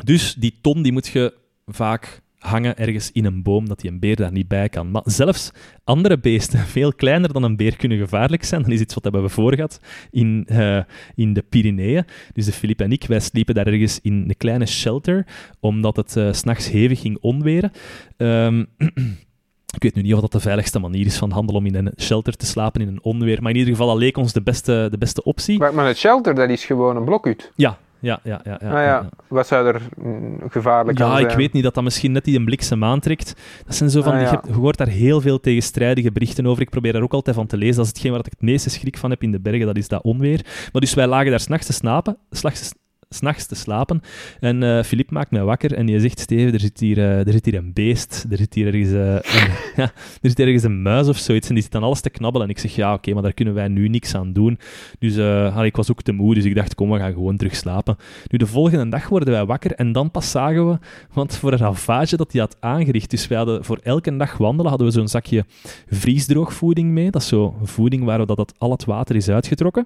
dus die ton die moet je vaak hangen ergens in een boom, dat die een beer daar niet bij kan. Maar zelfs andere beesten, veel kleiner dan een beer, kunnen gevaarlijk zijn. Dat is iets wat hebben we voor gehad in, eh, in de Pyreneeën. Dus de Filip en ik, wij sliepen daar ergens in een kleine shelter, omdat het s s'nachts hevig ging onweren. Ehm, ik weet nu niet of dat de veiligste manier is van handel om in een shelter te slapen in een onweer, maar in ieder geval dat leek ons de beste, de beste optie. Maar, maar het shelter, dat is gewoon een blokhut. Ja, ja, ja. ja, ja, ah, ja. ja. Wat zou er mm, gevaarlijk aan Ja, zijn? ik weet niet dat dat misschien net die een bliksem aantrekt. Dat zijn zo van, Ah, ja. je hoort daar heel veel tegenstrijdige berichten over. Ik probeer daar ook altijd van te lezen. Dat is hetgeen waar ik het meeste schrik van heb in de bergen, dat is dat onweer. Maar dus wij lagen daar s'nachts te slapen, s'nachts s'nachts te slapen. En eh Filip maakt mij wakker en die zegt, Steven, er zit hier, eh, er zit hier een beest. Er zit hier ergens, eh, een, ja, er zit ergens een muis of zoiets. En die zit aan alles te knabbelen. En ik zeg, ja, oké, maar daar kunnen wij nu niks aan doen. Dus eh, ik was ook te moe, dus ik dacht, kom, we gaan gewoon terug slapen. Nu, de volgende dag worden wij wakker en dan pas zagen we, want voor een ravage dat hij had aangericht, dus wij hadden voor elke dag wandelen, hadden we zo'n zakje vriesdroogvoeding mee. Dat is zo voeding waar dat, dat al het water is uitgetrokken.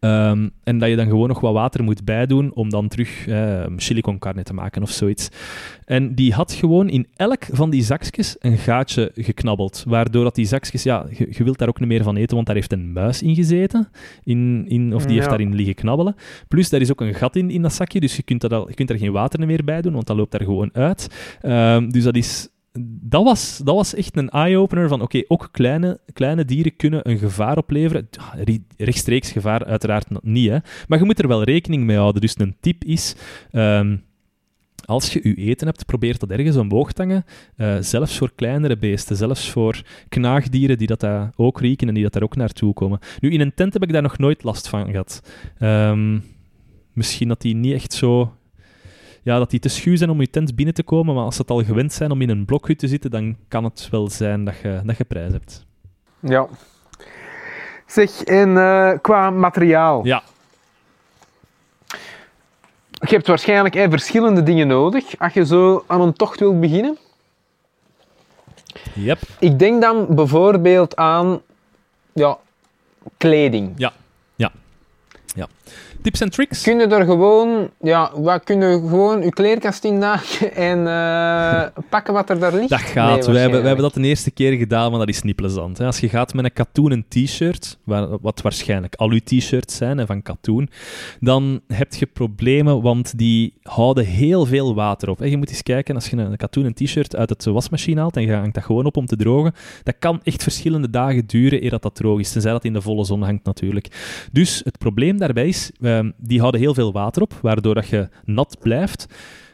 Ehm, en dat je dan gewoon nog wat water moet bijdoen om dan terug chili con carne te maken of zoiets. En die had gewoon in elk van die zakjes een gaatje geknabbeld. Waardoor dat die zakjes, ja, je, je wilt daar ook niet meer van eten, want daar heeft een muis in gezeten. In, in, of die heeft daarin liggen knabbelen. Plus, daar is ook een gat in, in dat zakje, dus je kunt, dat al, je kunt er geen water meer bij doen, want dat loopt daar gewoon uit. Ehm, dus dat is... Dat was, dat was echt een eye-opener van, oké, ook kleine, kleine dieren kunnen een gevaar opleveren. Rechtstreeks gevaar uiteraard niet, hè. Maar je moet er wel rekening mee houden. Dus een tip is... ehm, als je je eten hebt, probeer dat ergens omhoog te hangen. Eh, zelfs voor kleinere beesten, zelfs voor knaagdieren die dat daar ook rieken en die dat daar ook naartoe komen. Nu, in een tent heb ik daar nog nooit last van gehad. Ehm, misschien dat die niet echt zo... Ja, dat die te schuw zijn om je tent binnen te komen, maar als ze het al gewend zijn om in een blokhut te zitten, dan kan het wel zijn dat je, dat je prijs hebt. Ja. Zeg, en eh, qua materiaal. Ja. Je hebt waarschijnlijk eh, verschillende dingen nodig als je zo aan een tocht wilt beginnen. Yep. Ik denk dan bijvoorbeeld aan ja, kleding. Tips en tricks? Kun je er gewoon, ja, wat kun je gewoon je kleerkast in naaien en eh, pakken wat er daar ligt? Dat Nee, gaat. we, hebben, hebben dat de eerste keer gedaan, maar dat is niet plezant. Hè. Als je gaat met een katoenen t-shirt, wat waarschijnlijk al je t-shirts zijn hè, van katoen, dan heb je problemen, want die houden heel veel water op. hè. Je moet eens kijken, als je een katoenen t-shirt uit het wasmachine haalt en je hangt dat gewoon op om te drogen, dat kan echt verschillende dagen duren eer dat dat droog is, tenzij dat in de volle zon hangt natuurlijk. Dus het probleem daarbij is, ehm, die houden heel veel water op, waardoor dat je nat blijft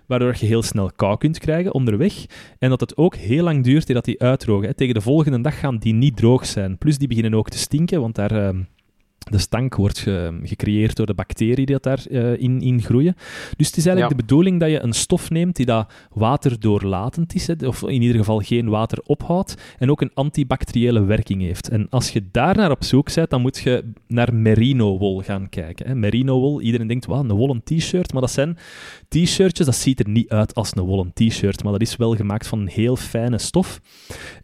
waardoor je heel snel kou kunt krijgen onderweg. En dat het ook heel lang duurt eer dat die uitdrogen. Tegen de volgende dag gaan die niet droog zijn. Plus die beginnen ook te stinken, want daar, ehm, de stank wordt ge- gecreëerd door de bacteriën die daarin in, in groeien. Dus het is eigenlijk Ja. de bedoeling dat je een stof neemt die dat waterdoorlatend is, hè, of in ieder geval geen water ophoudt, en ook een antibacteriële werking heeft. En als je daar naar op zoek bent, dan moet je naar merino-wol gaan kijken. Hè. Merino-wol, iedereen denkt, wat, een wollen t-shirt, maar dat zijn t-shirtjes, dat ziet er niet uit als een wollen t-shirt, maar dat is wel gemaakt van een heel fijne stof.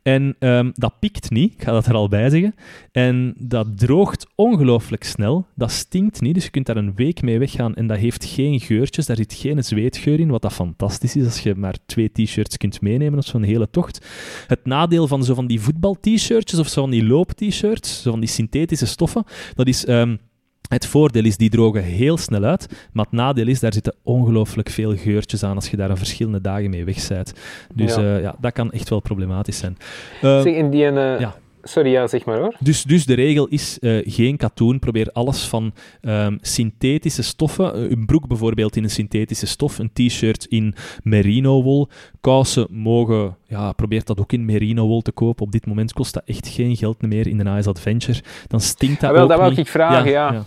En ehm, dat pikt niet, ik ga dat er al bij zeggen. En dat droogt ongelooflijk snel. Dat stinkt niet, dus je kunt daar een week mee weggaan. En dat heeft geen geurtjes, daar zit geen zweetgeur in, wat dat fantastisch is als je maar twee t-shirts kunt meenemen op zo'n hele tocht. Het nadeel van zo van die voetbal-t-shirtjes of zo van die loop-t-shirts, zo van die synthetische stoffen, dat is... ehm, het voordeel is, die drogen heel snel uit, maar het nadeel is, daar zitten ongelooflijk veel geurtjes aan als je daar een verschillende dagen mee weg bent. Dus Ja. ja. ja, dat kan echt wel problematisch zijn. Eh, Zeg, in die, eh, ja. Sorry, ja, zeg maar hoor. dus, dus de regel is eh, geen katoen. Probeer alles van ehm, synthetische stoffen. eh, een broek bijvoorbeeld in een synthetische stof. Een t-shirt in merino-wol. Kousen mogen... Ja, probeer dat ook in merino-wol te kopen. Op dit moment kost dat echt geen geld meer in de Ice Adventure. Dan stinkt dat Ah, wel, ook dat wou ik vragen, ja.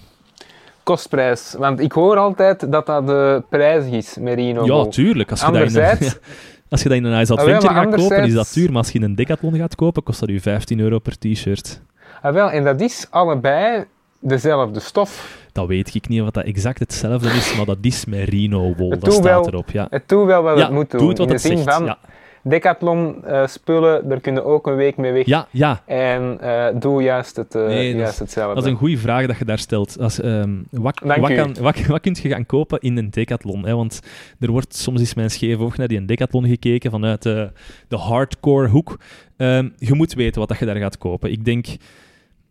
Kostprijs. Want ik hoor altijd dat dat de prijs is, merino. Ja, tuurlijk. Als je, dat in Anderzijds, als je dat in een Ice Ah, wel, Adventure maar gaat kopen, is dat duur. Maar als je in een Decathlon gaat kopen, kost dat u 15 euro per t-shirt. ah, wel, en dat is allebei dezelfde stof. Dat weet ik niet of dat exact hetzelfde is, maar dat is merino-wol. Het Dat staat wel- erop, ja. Het doet wel wat ja, het moet doen. doet wat in het zin zegt. van, Ja. Decathlon eh, spullen, daar kun je ook een week mee weg. ja, ja, En eh, doe juist, het, eh, Nee, juist is- hetzelfde. dat is een goede vraag dat je daar stelt. Als, ehm, wat, wat, kan, wat, wat kun je gaan kopen in een decathlon? Hè? Want er wordt soms eens mijn scheef oog naar die decathlon gekeken vanuit de hardcore hoek. Ehm, je moet weten wat dat je daar gaat kopen. Ik denk,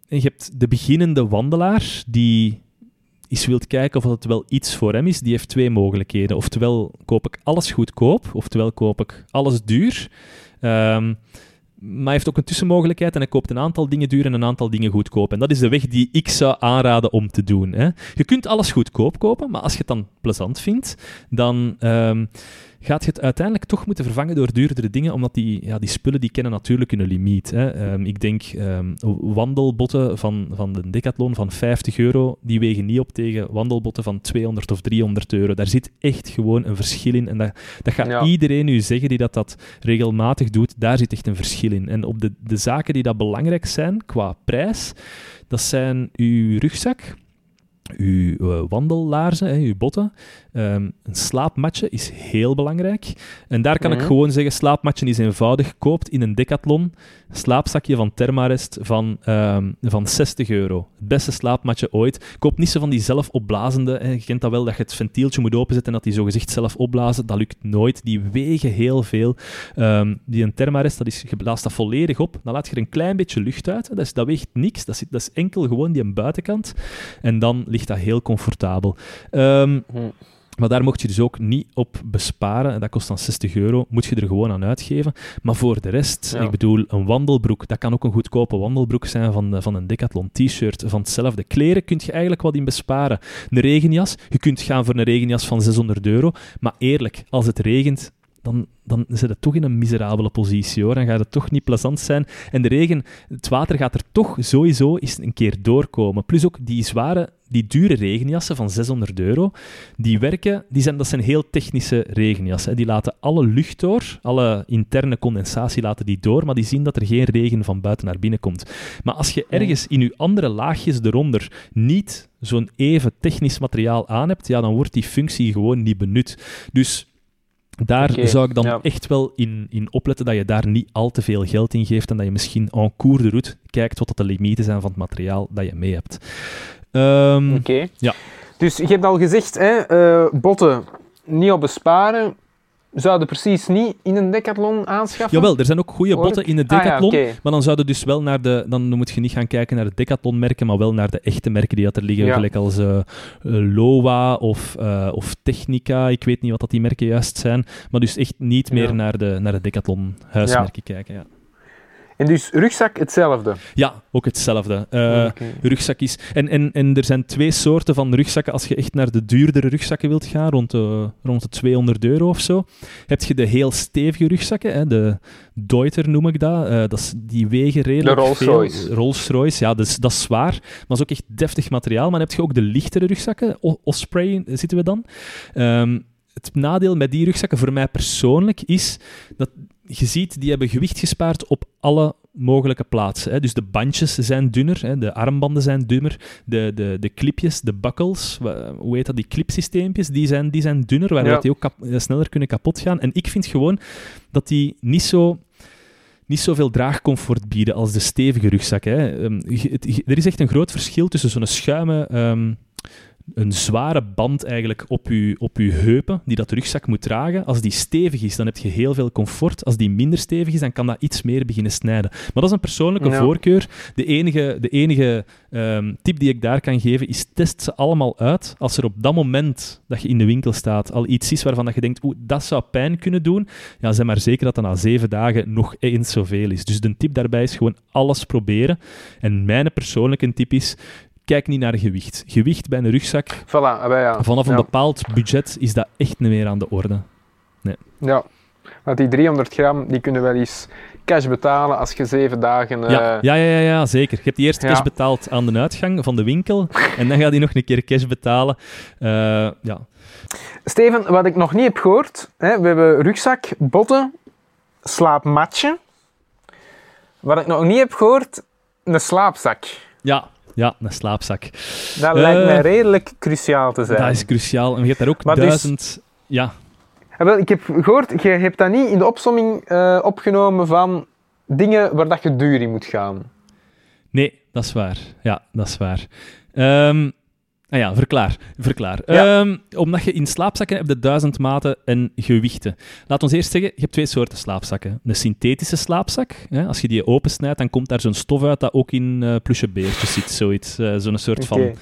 je hebt de beginnende wandelaar die eens wilt kijken of het wel iets voor hem is. Die heeft twee mogelijkheden. Oftewel koop ik alles goedkoop, oftewel koop ik alles duur. Ehm, maar hij heeft ook een tussenmogelijkheid en hij koopt een aantal dingen duur en een aantal dingen goedkoop. En dat is de weg die ik zou aanraden om te doen. Hè. Je kunt alles goedkoop kopen, maar als je het dan plezant vindt, dan ehm, gaat je het uiteindelijk toch moeten vervangen door duurdere dingen, omdat die, ja, die spullen die kennen natuurlijk hun limiet. Hè. Ehm, ik denk ehm, wandelbotten van, van de Decathlon van 50 euro, die wegen niet op tegen wandelbotten van 200 of 300 euro. Daar zit echt gewoon een verschil in. En dat, dat gaat Ja. iedereen u zeggen die dat, dat regelmatig doet, daar zit echt een verschil in. En op de, de zaken die dat belangrijk zijn qua prijs, dat zijn uw rugzak, uw eh, wandellaarzen, hè, uw botten. Ehm, een slaapmatje is heel belangrijk. En daar kan ik Mhm. gewoon zeggen, slaapmatje is eenvoudig. Koopt in een decathlon een slaapzakje van Thermarest van, ehm, van 60 euro. Het beste slaapmatje ooit. Koop niet zo van die zelf opblazende. Hè. Je kent dat wel, dat je het ventieltje moet openzetten en dat die zogezegd zelf opblazen. Dat lukt nooit. Die wegen heel veel. Ehm, die een Thermarest, dat is, je blaast dat volledig op. Dan laat je er een klein beetje lucht uit. Dat, is, dat weegt niks. Dat is, dat is enkel gewoon die buitenkant. En dan ligt dat heel comfortabel. Ehm, Hm. maar daar mocht je dus ook niet op besparen. En dat kost dan 60 euro. Moet je er gewoon aan uitgeven. Maar voor de rest, Ja. ik bedoel, een wandelbroek. Dat kan ook een goedkope wandelbroek zijn van, de- van een Decathlon t-shirt. Van hetzelfde. Kleren kun je eigenlijk wat in besparen. Een regenjas. Je kunt gaan voor een regenjas van 600 euro. Maar eerlijk, als het regent. Dan, dan zit het toch in een miserabele positie hoor. Dan gaat het toch niet plezant zijn. En de regen, het water gaat er toch sowieso eens een keer doorkomen. Plus ook die zware, die dure regenjassen van 600 euro die werken, die zijn, dat zijn heel technische regenjassen. hè. Die laten alle lucht door, alle interne condensatie laten die door, maar die zien dat er geen regen van buiten naar binnen komt. Maar als je ergens in je andere laagjes eronder niet zo'n even technisch materiaal aan hebt, ja, dan wordt die functie gewoon niet benut. Dus daar zou ik dan ja. echt wel in, in opletten dat je daar niet al te veel geld in geeft en dat je misschien en cours de route kijkt wat dat de limieten zijn van het materiaal dat je mee hebt. Ehm, Oké. Ja. Dus je hebt al gezegd, hè, eh, botten niet op besparen. Zouden precies niet in een decathlon aanschaffen? Jawel, er zijn ook goede botten in de Ah ja, Decathlon. Maar dan zouden dus wel naar de... Dan moet je niet gaan kijken naar de Decathlon-merken, maar wel naar de echte merken die dat er liggen. Ja. Gelijk als eh, eh, Lowa of, eh, of Technica. Ik weet niet wat dat die merken juist zijn. Maar dus echt niet meer Ja. naar de, naar de Decathlon-huismerken kijken. En dus rugzak hetzelfde? Ja, ook hetzelfde. Uh, okay. Rugzak is... En, en, en er zijn twee soorten van rugzakken. Als je echt naar de duurdere rugzakken wilt gaan, rond de, rond de 200 euro of zo, heb je de heel stevige rugzakken, hè, de Deuter noem ik dat. Uh, dat is, die wegen redelijk De Rolls-Royce. Rolls-Royce, ja, dus, dat is zwaar. Maar dat is ook echt deftig materiaal. Maar dan heb je ook de lichtere rugzakken. Osprey zitten we dan. Um, het nadeel met die rugzakken voor mij persoonlijk is dat je ziet, die hebben gewicht gespaard op alle mogelijke plaatsen. Hè. Dus de bandjes zijn dunner, hè, de armbanden zijn dunner, de, de, de clipjes, de buckles, hoe heet dat, die clipsysteempjes, die zijn, die zijn dunner, waardoor die ook eh, sneller kunnen kapot gaan. En ik vind gewoon dat die niet zo niet zoveel draagcomfort bieden als de stevige rugzak. Hè. Um, er is echt een groot verschil tussen zo'n schuimen um, een zware band eigenlijk op je, op uw heupen, die dat rugzak moet dragen. Als die stevig is, dan heb je heel veel comfort. Als die minder stevig is, dan kan dat iets meer beginnen snijden. Maar dat is een persoonlijke voorkeur. De enige, de enige um, tip die ik daar kan geven, is test ze allemaal uit. Als er op dat moment dat je in de winkel staat al iets is waarvan dat je denkt, oeh, dat zou pijn kunnen doen, ja, zeg maar zeker dat dat na zeven dagen nog eens zoveel is. Dus de tip daarbij is gewoon alles proberen. En mijn persoonlijke tip is, kijk niet naar gewicht. Gewicht bij een rugzak, voilà, ja. vanaf een bepaald budget is dat echt niet meer aan de orde. Nee. Ja, want die 300 gram, die kunnen wel eens cash betalen als je zeven dagen... Ja, uh... ja, ja, ja, ja, zeker. Je hebt eerst cash betaald aan de uitgang van de winkel en dan gaat hij nog een keer cash betalen. Uh, ja. Steven, wat ik nog niet heb gehoord, hè, we hebben rugzak, botten, slaapmatje. Wat ik nog niet heb gehoord, een slaapzak. Ja, ja, een slaapzak. Dat lijkt mij eh, redelijk cruciaal te zijn. Dat is cruciaal. En je hebt daar ook maar dus- duizend... Ja. ja. Wel, ik heb gehoord, je hebt dat niet in de opsomming uh, opgenomen van dingen waar dat je duur in moet gaan. Nee, dat is waar. Ja, dat is waar. Um, Ah ja, verklaar. verklaar. Ehm, omdat je in slaapzakken hebt de duizend maten en gewichten. Laat ons eerst zeggen, je hebt twee soorten slaapzakken. Een synthetische slaapzak. Hè, als je die opensnijdt, dan komt daar zo'n stof uit dat ook in uh, plusje beertjes zit. Zoiets. Uh, zo'n soort van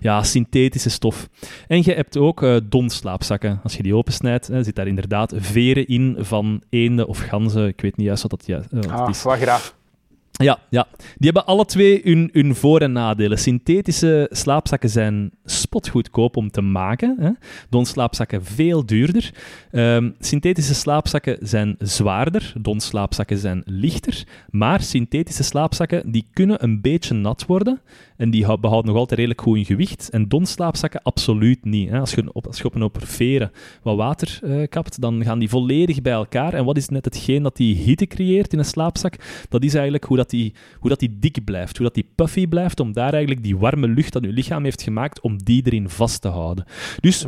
ja, synthetische stof. En je hebt ook uh, donslaapzakken. Als je die opensnijdt, zit daar inderdaad veren in van eenden of ganzen. Ik weet niet juist wat dat juist ah, is. Wat graag. Ja, ja, die hebben alle twee hun, hun voor- en nadelen. Synthetische slaapzakken zijn spotgoedkoop om te maken. Donslaapzakken veel duurder. Um, synthetische slaapzakken zijn zwaarder. Donslaapzakken zijn lichter. Maar synthetische slaapzakken die kunnen een beetje nat worden. En die behouden nog altijd redelijk goed in gewicht. En donslaapzakken absoluut niet. Hè? Als, je op, als je op een veren wat water uh, kapt, dan gaan die volledig bij elkaar. En wat is net hetgeen dat die hitte creëert in een slaapzak? Dat is eigenlijk hoe dat die, hoe dat die dik blijft, hoe dat die puffy blijft, om daar eigenlijk die warme lucht dat je lichaam heeft gemaakt, om die erin vast te houden. Dus,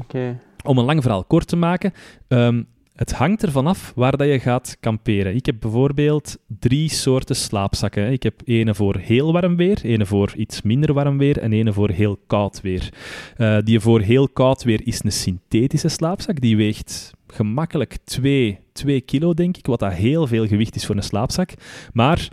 om een lang verhaal kort te maken, um, het hangt ervan af waar dat je gaat kamperen. Ik heb bijvoorbeeld drie soorten slaapzakken. Ik heb ene voor heel warm weer, ene voor iets minder warm weer en ene voor heel koud weer. Uh, die voor heel koud weer is een synthetische slaapzak. Die weegt gemakkelijk 2, 2 kilo, denk ik, wat dat heel veel gewicht is voor een slaapzak. Maar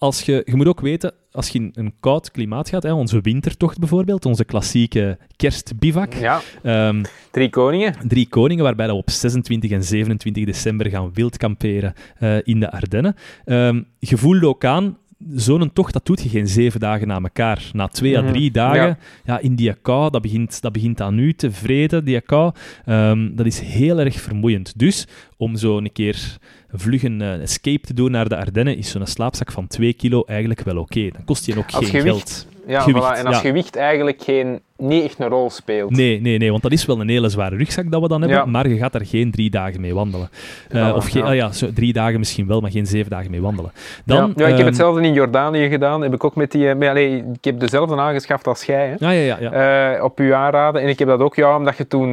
als je, je moet ook weten, als je in een koud klimaat gaat, hè, onze wintertocht bijvoorbeeld, onze klassieke kerstbivak. Ja. Um, drie koningen. Drie koningen, waarbij we op 26 en 27 december gaan wild kamperen uh, in de Ardennen. Um, je ook aan, zo'n tocht, dat doet je geen zeven dagen na elkaar. Na twee à mhm. drie dagen, ja. in die kou, dat begint, dat begint aan u te vreden, die kou. Um, dat is heel erg vermoeiend. Dus, om zo een keer vlug een uh, escape te doen naar de Ardennen, is zo'n slaapzak van 2 kilo eigenlijk wel oké. Dan kost je ook geen geld. Ja, gewicht, en als gewicht eigenlijk geen, niet echt een rol speelt. Nee, nee, nee, want dat is wel een hele zware rugzak dat we dan hebben, maar je gaat daar geen drie dagen mee wandelen. Uh, of geen, oh ja, zo, drie dagen misschien wel, maar geen zeven dagen mee wandelen. Dan, ja, ik heb ehm, hetzelfde in Jordanië gedaan. Heb ik ook met die, eh, met, ik heb dezelfde aangeschaft als jij. Hè? Ja, ja, ja, ja. Uh, op uw aanraden. En ik heb dat ook, ja, omdat je toen,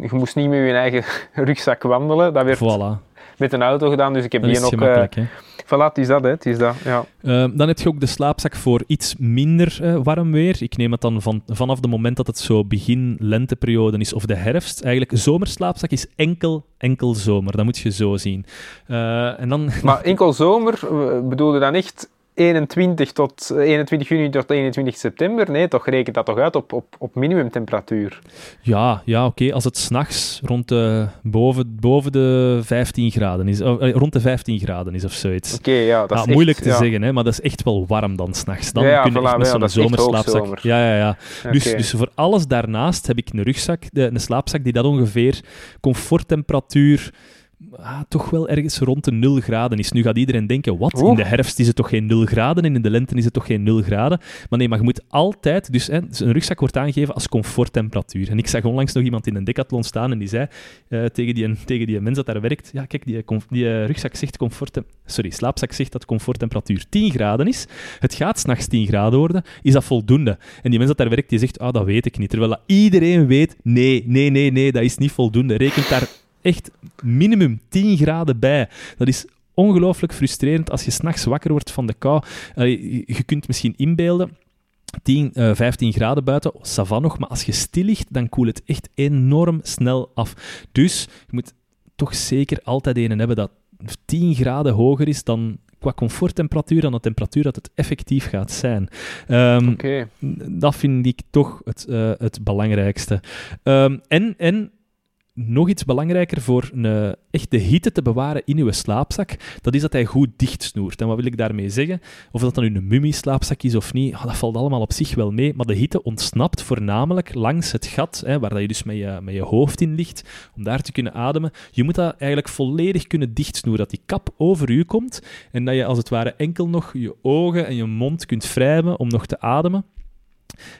je moest niet met je eigen rugzak wandelen. Dat werd, voilà met een auto gedaan, dus ik heb die nog... Uh, voilà, is dat, hè. Het is dat, ja. Uh, dan heb je ook de slaapzak voor iets minder uh, warm weer. Ik neem het dan van, vanaf het moment dat het zo begin lenteperiode is, of de herfst. Eigenlijk, zomerslaapzak is enkel, enkel zomer. Dat moet je zo zien. Uh, en dan... Maar enkel zomer, bedoel je dan echt 21, tot, 21 juni tot 21 september. Nee, toch rekent dat toch uit op, op, op minimumtemperatuur? Ja, ja oké. Als het s'nachts rond de, boven, boven de 15 graden is, oh, eh, rond de 15 graden is of zoiets. Oké, ja, dat is moeilijk echt- te ja. zeggen, hè, maar dat is echt wel warm dan s'nachts. Dan Ja, ja, kun je voilà, echt met zo'n zomerslaapzak... Ja, ja, ja. Dus, dus voor alles daarnaast heb ik een rugzak, de, een slaapzak die dat ongeveer comforttemperatuur ah, toch wel ergens rond de 0 graden is. Nu gaat iedereen denken, wat? In de herfst is het toch geen 0 graden en in de lente is het toch geen 0 graden? Maar nee, maar je moet altijd... Dus hè, dus een rugzak wordt aangegeven als comforttemperatuur. En ik zag onlangs nog iemand in een decathlon staan en die zei eh, tegen, die, tegen die mens dat daar werkt, ja kijk, die, die eh, rugzak zegt comfort... Sorry, slaapzak zegt dat comforttemperatuur 10 graden is. Het gaat s'nachts 10 graden worden. Is dat voldoende? En die mens dat daar werkt, die zegt, ah, dat weet ik niet. Terwijl dat iedereen weet, nee, nee, nee, nee, dat is niet voldoende. Rekent daar echt minimum 10 graden bij. Dat is ongelooflijk frustrerend als je s'nachts wakker wordt van de kou. Allee, je- kunt misschien inbeelden... 10, eh, 15 graden buiten, oh, ça va nog, maar als je stil ligt, dan koelt het echt enorm snel af. Dus je moet toch zeker altijd een hebben dat 10 graden hoger is dan qua comforttemperatuur dan de temperatuur dat het effectief gaat zijn. Ehm, dat vind ik toch het, eh, het belangrijkste. Ehm, en, en nog iets belangrijker voor een, eh, echt de hitte te bewaren in uw slaapzak, dat is dat hij goed dicht snoert. En wat wil ik daarmee zeggen? Of dat dan een mummieslaapzak is of niet, ah, dat valt allemaal op zich wel mee. Maar de hitte ontsnapt voornamelijk langs het gat, hè, waar dat je dus met je, met je hoofd in ligt, om daar te kunnen ademen. Je moet dat eigenlijk volledig kunnen dichtsnoeren, dat die kap over u komt en dat je als het ware enkel nog je ogen en je mond kunt wrijven om nog te ademen.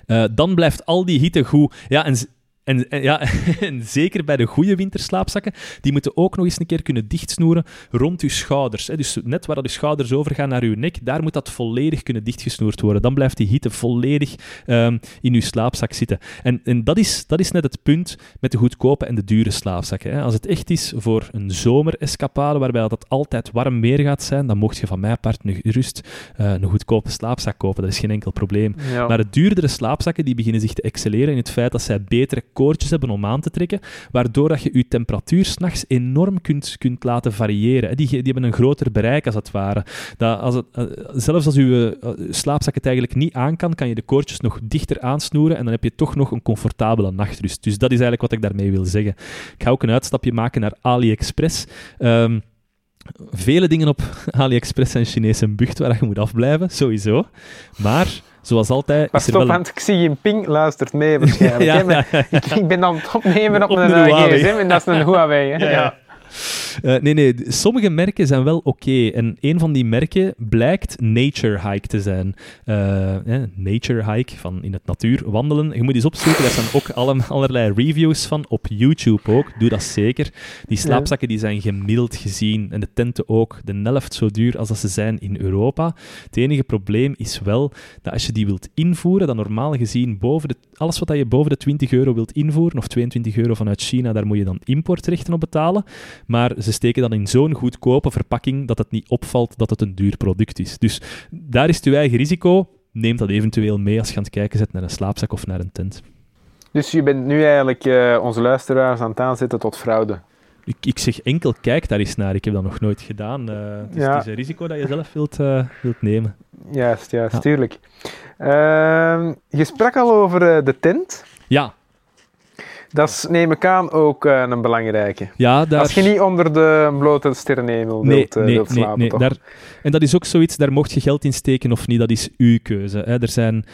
Eh, dan blijft al die hitte goed. Ja, en, en, en- ja, en zeker bij de goede winterslaapzakken, die moeten ook nog eens een keer kunnen dichtsnoeren rond uw schouders. Hè. Dus net waar dat uw schouders overgaan naar uw nek, daar moet dat volledig kunnen dichtgesnoerd worden. Dan blijft die hitte volledig ehm, in uw slaapzak zitten. En, en dat, is, dat is net het punt met de goedkope en de dure slaapzakken. Hè. Als het echt is voor een zomerescapade, waarbij dat altijd warm weer gaat zijn, dan mocht je van mij apart nu gerust eh, een goedkope slaapzak kopen. Dat is geen enkel probleem. Ja. Maar de duurdere slaapzakken die beginnen zich te excelleren in het feit dat zij betere koordjes hebben om aan te trekken, waardoor dat je je temperatuur s'nachts enorm kunt, kunt laten variëren. Die, die hebben een groter bereik, als het ware. Dat als het, eh, zelfs als je eh, slaapzak het eigenlijk niet aan kan, kan je de koordjes nog dichter aansnoeren en dan heb je toch nog een comfortabele nachtrust. Dus dat is eigenlijk wat ik daarmee wil zeggen. Ik ga ook een uitstapje maken naar AliExpress. Ehm, vele dingen op AliExpress zijn Chinese bucht waar je moet afblijven, sowieso. Maar, zoals altijd, Maar is er stop, wel... een- ik zie je ping luistert mee waarschijnlijk. Ja, hè, maar ja, ja, Ik, ik ben het opnemen op, Op mijn gsm en dat is een Huawei. Hè? Ja, Eh, nee, nee, sommige merken zijn wel oké. En een van die merken blijkt Nature Hike te zijn. Eh, eh, nature Hike, van in het natuur wandelen. Je moet eens opzoeken, daar zijn ook alle, allerlei reviews van. Op YouTube ook, doe dat zeker. Die slaapzakken die zijn gemiddeld gezien. En de tenten ook. De helft zo duur als dat ze zijn in Europa. Het enige probleem is wel dat als je die wilt invoeren, dan normaal gezien boven de, alles wat je boven de 20 euro wilt invoeren, of 22 euro vanuit China, daar moet je dan importrechten op betalen. Maar ze steken dan in zo'n goedkope verpakking dat het niet opvalt dat het een duur product is. Dus daar is het eigen risico. Neem dat eventueel mee als je aan het kijken bent naar een slaapzak of naar een tent. Dus je bent nu eigenlijk eh, onze luisteraars aan het aanzetten tot fraude. Ik, ik zeg enkel, kijk daar eens naar. Ik heb dat nog nooit gedaan. Eh, het, is, Ja. het is een risico dat je zelf wilt, eh, wilt nemen. Juist, juist, Ja. tuurlijk. Ehm, je sprak al over eh, de tent. Ja, Dat is, neem ik aan, ook eh, een belangrijke. ja daar... Als je niet onder de blote sterrenhemel Nee, wilt, eh, nee, wilt nee, slapen, nee. toch? Daar, en dat is ook zoiets, daar mocht je geld in steken of niet, dat is uw keuze. Hè. Er zijn,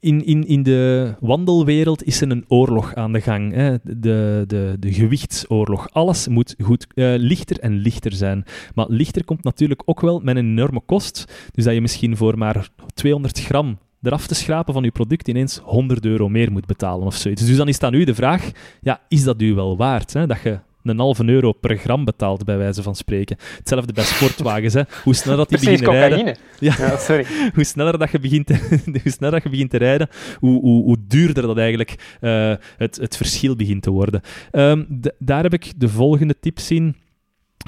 in, in, in de wandelwereld is er een oorlog aan de gang. Hè. De, de, de gewichtsoorlog. Alles moet goed, eh, lichter en lichter zijn. Maar lichter komt natuurlijk ook wel met een enorme kost. Dus dat je misschien voor maar 200 gram eraf te schrapen van je product ineens 100 euro meer moet betalen of zoiets. Dus dan is het aan u de vraag, ja, is dat u wel waard? Hè? Dat je een halve euro per gram betaalt, bij wijze van spreken. Hetzelfde bij sportwagens. Hè. Hoe sneller dat die Precies, beginnen rijden. Ja. Ja, sorry. hoe sneller dat je begint te, hoe sneller dat je begint te rijden, hoe, hoe, hoe duurder dat eigenlijk eh, het, het verschil begint te worden. Ehm, daar heb ik de volgende tips in.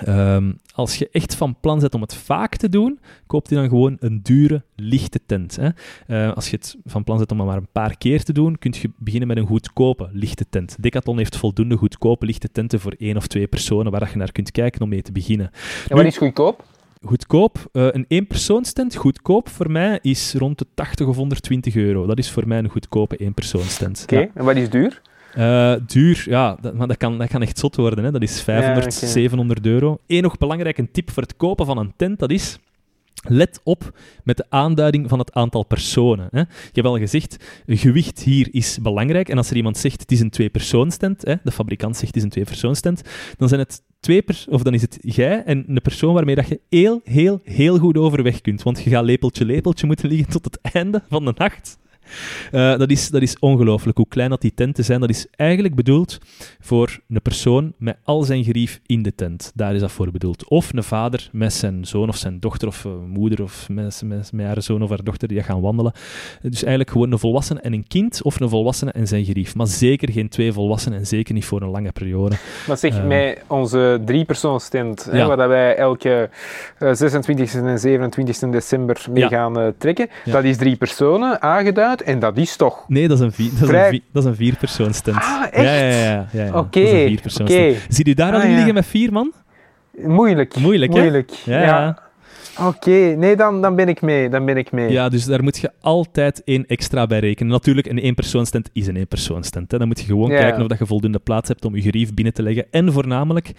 Ehm, als je echt van plan bent om het vaak te doen, koop je dan gewoon een dure, lichte tent. Hè. Eh, als je het van plan bent om het maar een paar keer te doen, kun je beginnen met een goedkope, lichte tent. Decathlon heeft voldoende goedkope, lichte tenten voor één of twee personen waar je naar kunt kijken om mee te beginnen. En wat is goedkoop? goedkoop, uh, een eenpersoonstent, goedkoop voor mij is rond de 80 of 120 euro. Dat is voor mij een goedkope eenpersoonstent. Oké, en wat is duur? Uh, duur, ja, dat, maar dat kan, dat kan echt zot worden. Hè. Dat is 500, 700 euro. Eén nog belangrijk tip voor het kopen van een tent, dat is... Let op met de aanduiding van het aantal personen. Hè. Je hebt al gezegd, gewicht hier is belangrijk. En als er iemand zegt het is een twee-persoonstent, de fabrikant zegt het is een twee-persoonstent, dan zijn het twee pers of dan is het jij en een persoon waarmee dat je heel, heel, heel goed overweg kunt. Want je gaat lepeltje, lepeltje moeten liggen tot het einde van de nacht. Uh, dat is, dat is ongelooflijk hoe klein dat die tenten zijn. Dat is eigenlijk bedoeld voor een persoon met al zijn gerief in de tent. Daar is dat voor bedoeld. Of een vader met zijn zoon of zijn dochter of uh, moeder of met, met, met, haar zoon of haar dochter die gaan wandelen. Dus eigenlijk gewoon een volwassene en een kind of een volwassene en zijn gerief. Maar zeker geen twee volwassenen en zeker niet voor een lange periode. Maar zeg, uh, met onze drie-persoonstent, ja. waar wij elke 26 en 27 december mee ja. gaan trekken, ja. dat is drie personen aangeduid en dat is toch... Nee, dat is een, vier, dat is een, vier, dat is een vierpersoonstent. Ah, echt? Ja, ja, ja. ja, ja. Oké, okay, okay. Zie je daar al ah, in liggen met vier man? Moeilijk. Moeilijk, Moeilijk. ja. ja. Oké, nee, dan, dan ben ik mee. Dan ben ik mee. Ja, dus daar moet je altijd één extra bij rekenen. Natuurlijk, een éénpersoonstent is een éénpersoonstent. Hè. Dan moet je gewoon kijken of dat je voldoende plaats hebt om je gerief binnen te leggen. En voornamelijk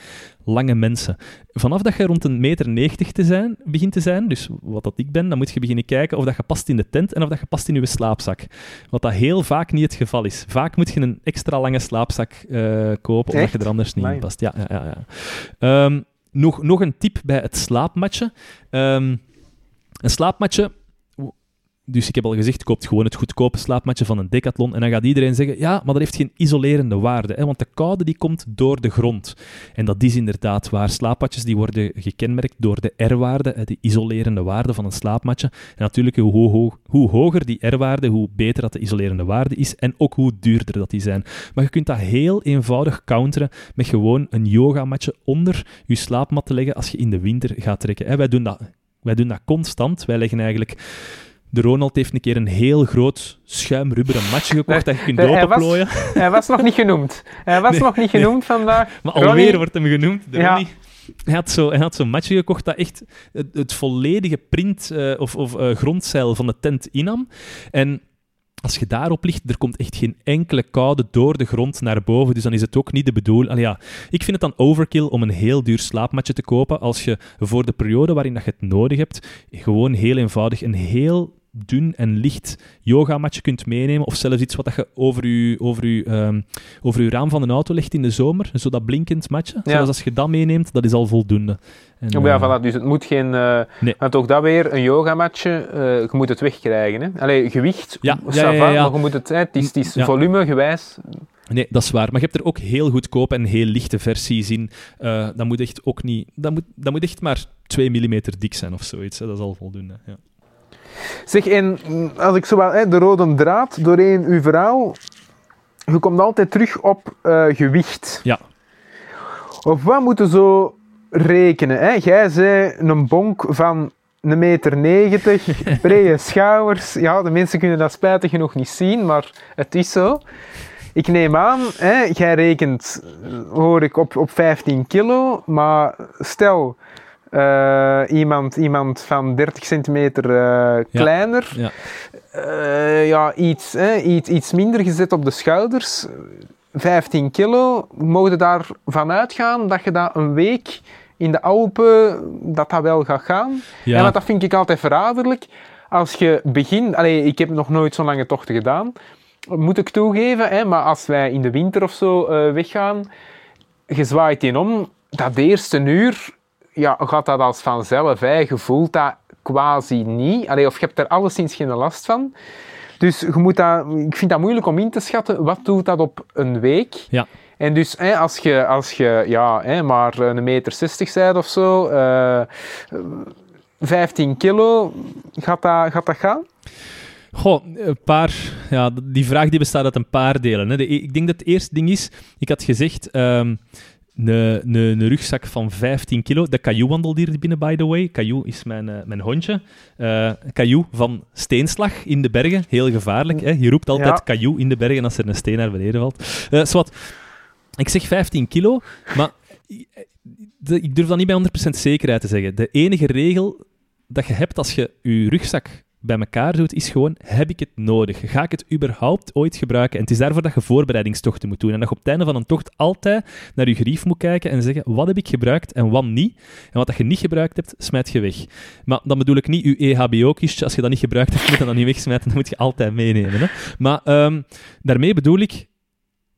lange mensen. Vanaf dat je rond een meter negentig te zijn, begint te zijn, dus wat dat ik ben, dan moet je beginnen kijken of dat je past in de tent en of dat je past in je slaapzak. Wat dat heel vaak niet het geval is. Vaak moet je een extra lange slaapzak uh, kopen, omdat je er anders niet in past. Ja, ja, ja. ja. Um, nog, nog een tip bij het slaapmatje. Um, een slaapmatje dus ik heb al gezegd, koopt gewoon het goedkope slaapmatje van een decathlon. En dan gaat iedereen zeggen, ja, maar dat heeft geen isolerende waarde. Hè, want de koude die komt door de grond. En dat is inderdaad waar. Slaapmatjes die worden gekenmerkt door de R-waarde, de isolerende waarde van een slaapmatje. En natuurlijk, hoe, hoe, hoe hoger die R-waarde, hoe beter dat de isolerende waarde is. En ook hoe duurder dat die zijn. Maar je kunt dat heel eenvoudig counteren met gewoon een yogamatje onder je slaapmat te leggen als je in de winter gaat trekken. Hè, wij, doen dat, wij doen dat constant. Wij leggen eigenlijk de Ronald heeft een keer een heel groot schuimrubberen matje gekocht dat je kunt openplooien. Hij, hij was nog niet genoemd. Hij was nog niet genoemd vandaag. Maar alweer wordt hem genoemd, de ja. Hij had, zo, hij had zo'n matje gekocht dat echt het, het volledige print uh, of, of uh, grondzeil van de tent innam. En als je daarop ligt, er komt echt geen enkele koude door de grond naar boven. Dus dan is het ook niet de bedoeling. Ja, ik vind het dan overkill om een heel duur slaapmatje te kopen. Als je voor de periode waarin dat je het nodig hebt, gewoon heel eenvoudig een heel dun en licht yogamatje kunt meenemen. Of zelfs iets wat dat je over je, over, je, um, over je raam van een auto legt in de zomer. Zo dat blinkend matje. Ja. Zoals als je dat meeneemt, dat is al voldoende. En, oh, ja, uh, voilà, dus het moet geen... Uh, nee. Maar toch dat weer, een yogamatje, uh, je moet het wegkrijgen. Hè? Allee, gewicht, ja, ja, ja, ja, maar je moet het... Hè, het is, het is volumegewijs... Nee, dat is waar. Maar je hebt er ook heel goedkope en heel lichte versies in. Dat moet echt ook niet... Dat moet, dat moet echt maar 2 mm dik zijn of zoiets. Hè. Dat is al voldoende, ja. Zeg, en als ik zo wel hè, de rode draad doorheen uw verhaal, je komt altijd terug op uh, gewicht. Ja. Of wat moeten zo rekenen? Hè? Jij zei een bonk van een meter negentig, brede schouders. Ja, de mensen kunnen dat spijtig genoeg niet zien, maar het is zo. Ik neem aan, hè, jij rekent, hoor ik, op, op 15 kilo, maar stel, uh, iemand, iemand van 30 centimeter uh, kleiner. Ja, ja. Uh, ja iets, iets, iets minder gezet op de schouders. 15 kilo. Mogen daarvan uitgaan dat je dat een week in de Alpen, dat dat wel gaat gaan? Ja. En want dat vind ik altijd verraderlijk. Als je begint... Allee, ik heb nog nooit zo'n lange tochten gedaan. Moet ik toegeven. Hè, maar als wij in de winter of zo weggaan, je zwaait in om. Dat eerste uur ja, gaat dat als vanzelf. Hè. Je voelt dat quasi niet. Allee, of je hebt er alleszins geen last van. Dus je moet dat, ik vind dat moeilijk om in te schatten. Wat doet dat op een week? Ja. En dus hè, als je, als je ja, hè, maar een meter 60 bent of zo, uh, eh, 15 kilo, gaat dat, gaat dat gaan? Goh, een paar... Ja, die vraag die bestaat uit een paar delen. Hè. De, ik denk dat het eerste ding is... Ik had gezegd... Um, een, een, een, rugzak van 15 kilo. De Caillou wandelt hier binnen, by the way. Caillou is mijn, uh, mijn hondje. Uh, Caillou van steenslag in de bergen. Heel gevaarlijk. Hè? Je roept altijd ja. Caillou in de bergen als er een steen naar beneden valt. Uh, zwart. Ik zeg 15 kilo, maar de, ik durf dat niet bij 100% zekerheid te zeggen. De enige regel dat je hebt als je je rugzak bij elkaar doet, is gewoon, heb ik het nodig? Ga ik het überhaupt ooit gebruiken? En het is daarvoor dat je voorbereidingstochten moet doen. En dat je op het einde van een tocht altijd naar je grief moet kijken en zeggen, wat heb ik gebruikt en wat niet? En wat dat je niet gebruikt hebt, smijt je weg. Maar dan bedoel ik niet je EHBO-kistje. Als je dat niet gebruikt hebt, moet je dat niet wegsmijten. Dat moet je altijd meenemen. Hè? Maar um, daarmee bedoel ik,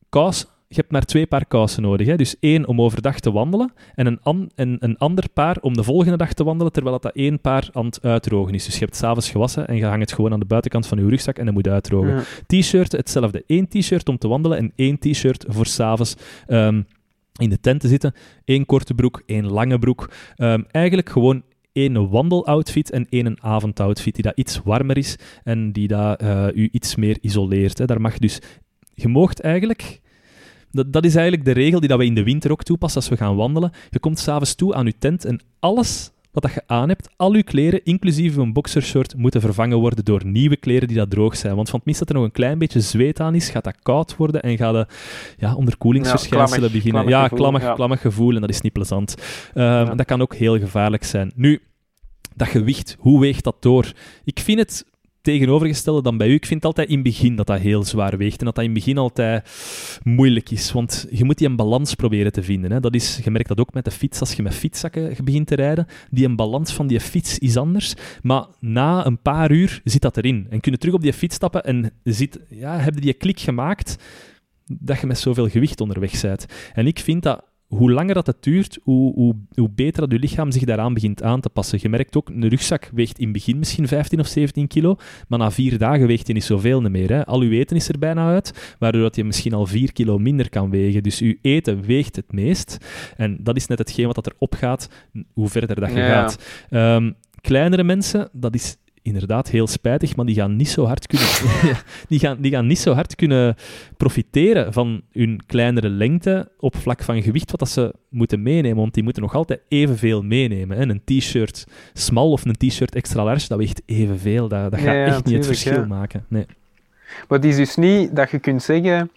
kous je hebt maar twee paar kousen nodig. Hè? Dus één om overdag te wandelen en een, an en een ander paar om de volgende dag te wandelen, terwijl dat één paar aan het uitdrogen is. Dus je hebt s'avonds gewassen en je hangt het gewoon aan de buitenkant van je rugzak en dat moet uitdrogen. Ja. T-shirt, hetzelfde. Eén t-shirt om te wandelen en één t-shirt voor s'avonds um, in de tent te zitten. Eén korte broek, één lange broek. Um, eigenlijk gewoon één wandeloutfit en één avondoutfit die dat iets warmer is en die dat, uh, u iets meer isoleert. Hè. Daar mag dus... Je moogt eigenlijk dat, dat, is eigenlijk de regel die dat we in de winter ook toepassen als we gaan wandelen. Je komt s'avonds toe aan je tent en alles wat dat je aan hebt, al je kleren, inclusief een boxershort, moeten vervangen worden door nieuwe kleren die dat droog zijn. Want van het minst dat er nog een klein beetje zweet aan is, gaat dat koud worden en gaat de ja, onderkoelingsverschijnselen ja, beginnen. Klammig ja, gevoel, klammig, ja. klammig gevoel en dat is niet plezant. Ja. Dat kan ook heel gevaarlijk zijn. Nu, dat gewicht, hoe weegt dat door? Ik vind het tegenovergestelde dan bij u. Ik vind altijd in het begin dat dat heel zwaar weegt en dat dat in het begin altijd moeilijk is. Want je moet die een balans proberen te vinden. Hè. Dat is, je merkt dat ook met de fiets als je met fietszakken begint te rijden. Die een balans van die fiets is anders. Maar na een paar uur zit dat erin. En kun je terug op die fiets stappen en zit, ja, heb je die klik gemaakt dat je met zoveel gewicht onderweg bent. En ik vind dat hoe langer dat het duurt, hoe, hoe, hoe, beter dat je lichaam zich daaraan begint aan te passen. Je merkt ook, een rugzak weegt in het begin misschien 15 of 17 kilo, maar na vier dagen weegt hij niet zoveel meer. Hè. Al uw eten is er bijna uit, waardoor dat je misschien al 4 kilo minder kan wegen. Dus uw eten weegt het meest. En dat is net hetgeen wat dat erop gaat, hoe verder dat je Ja. gaat. Um, kleinere mensen, dat is inderdaad heel spijtig, maar die gaan niet zo hard kunnen, die gaan, die gaan niet zo hard kunnen profiteren van hun kleinere lengte op vlak van gewicht wat dat ze moeten meenemen, want die moeten nog altijd evenveel meenemen. Hè. Een t-shirt small of een t-shirt extra large, dat weegt evenveel. Dat, dat gaat Ja, ja, echt niet het verschil ja. maken. Nee. Maar het is dus niet dat je kunt zeggen,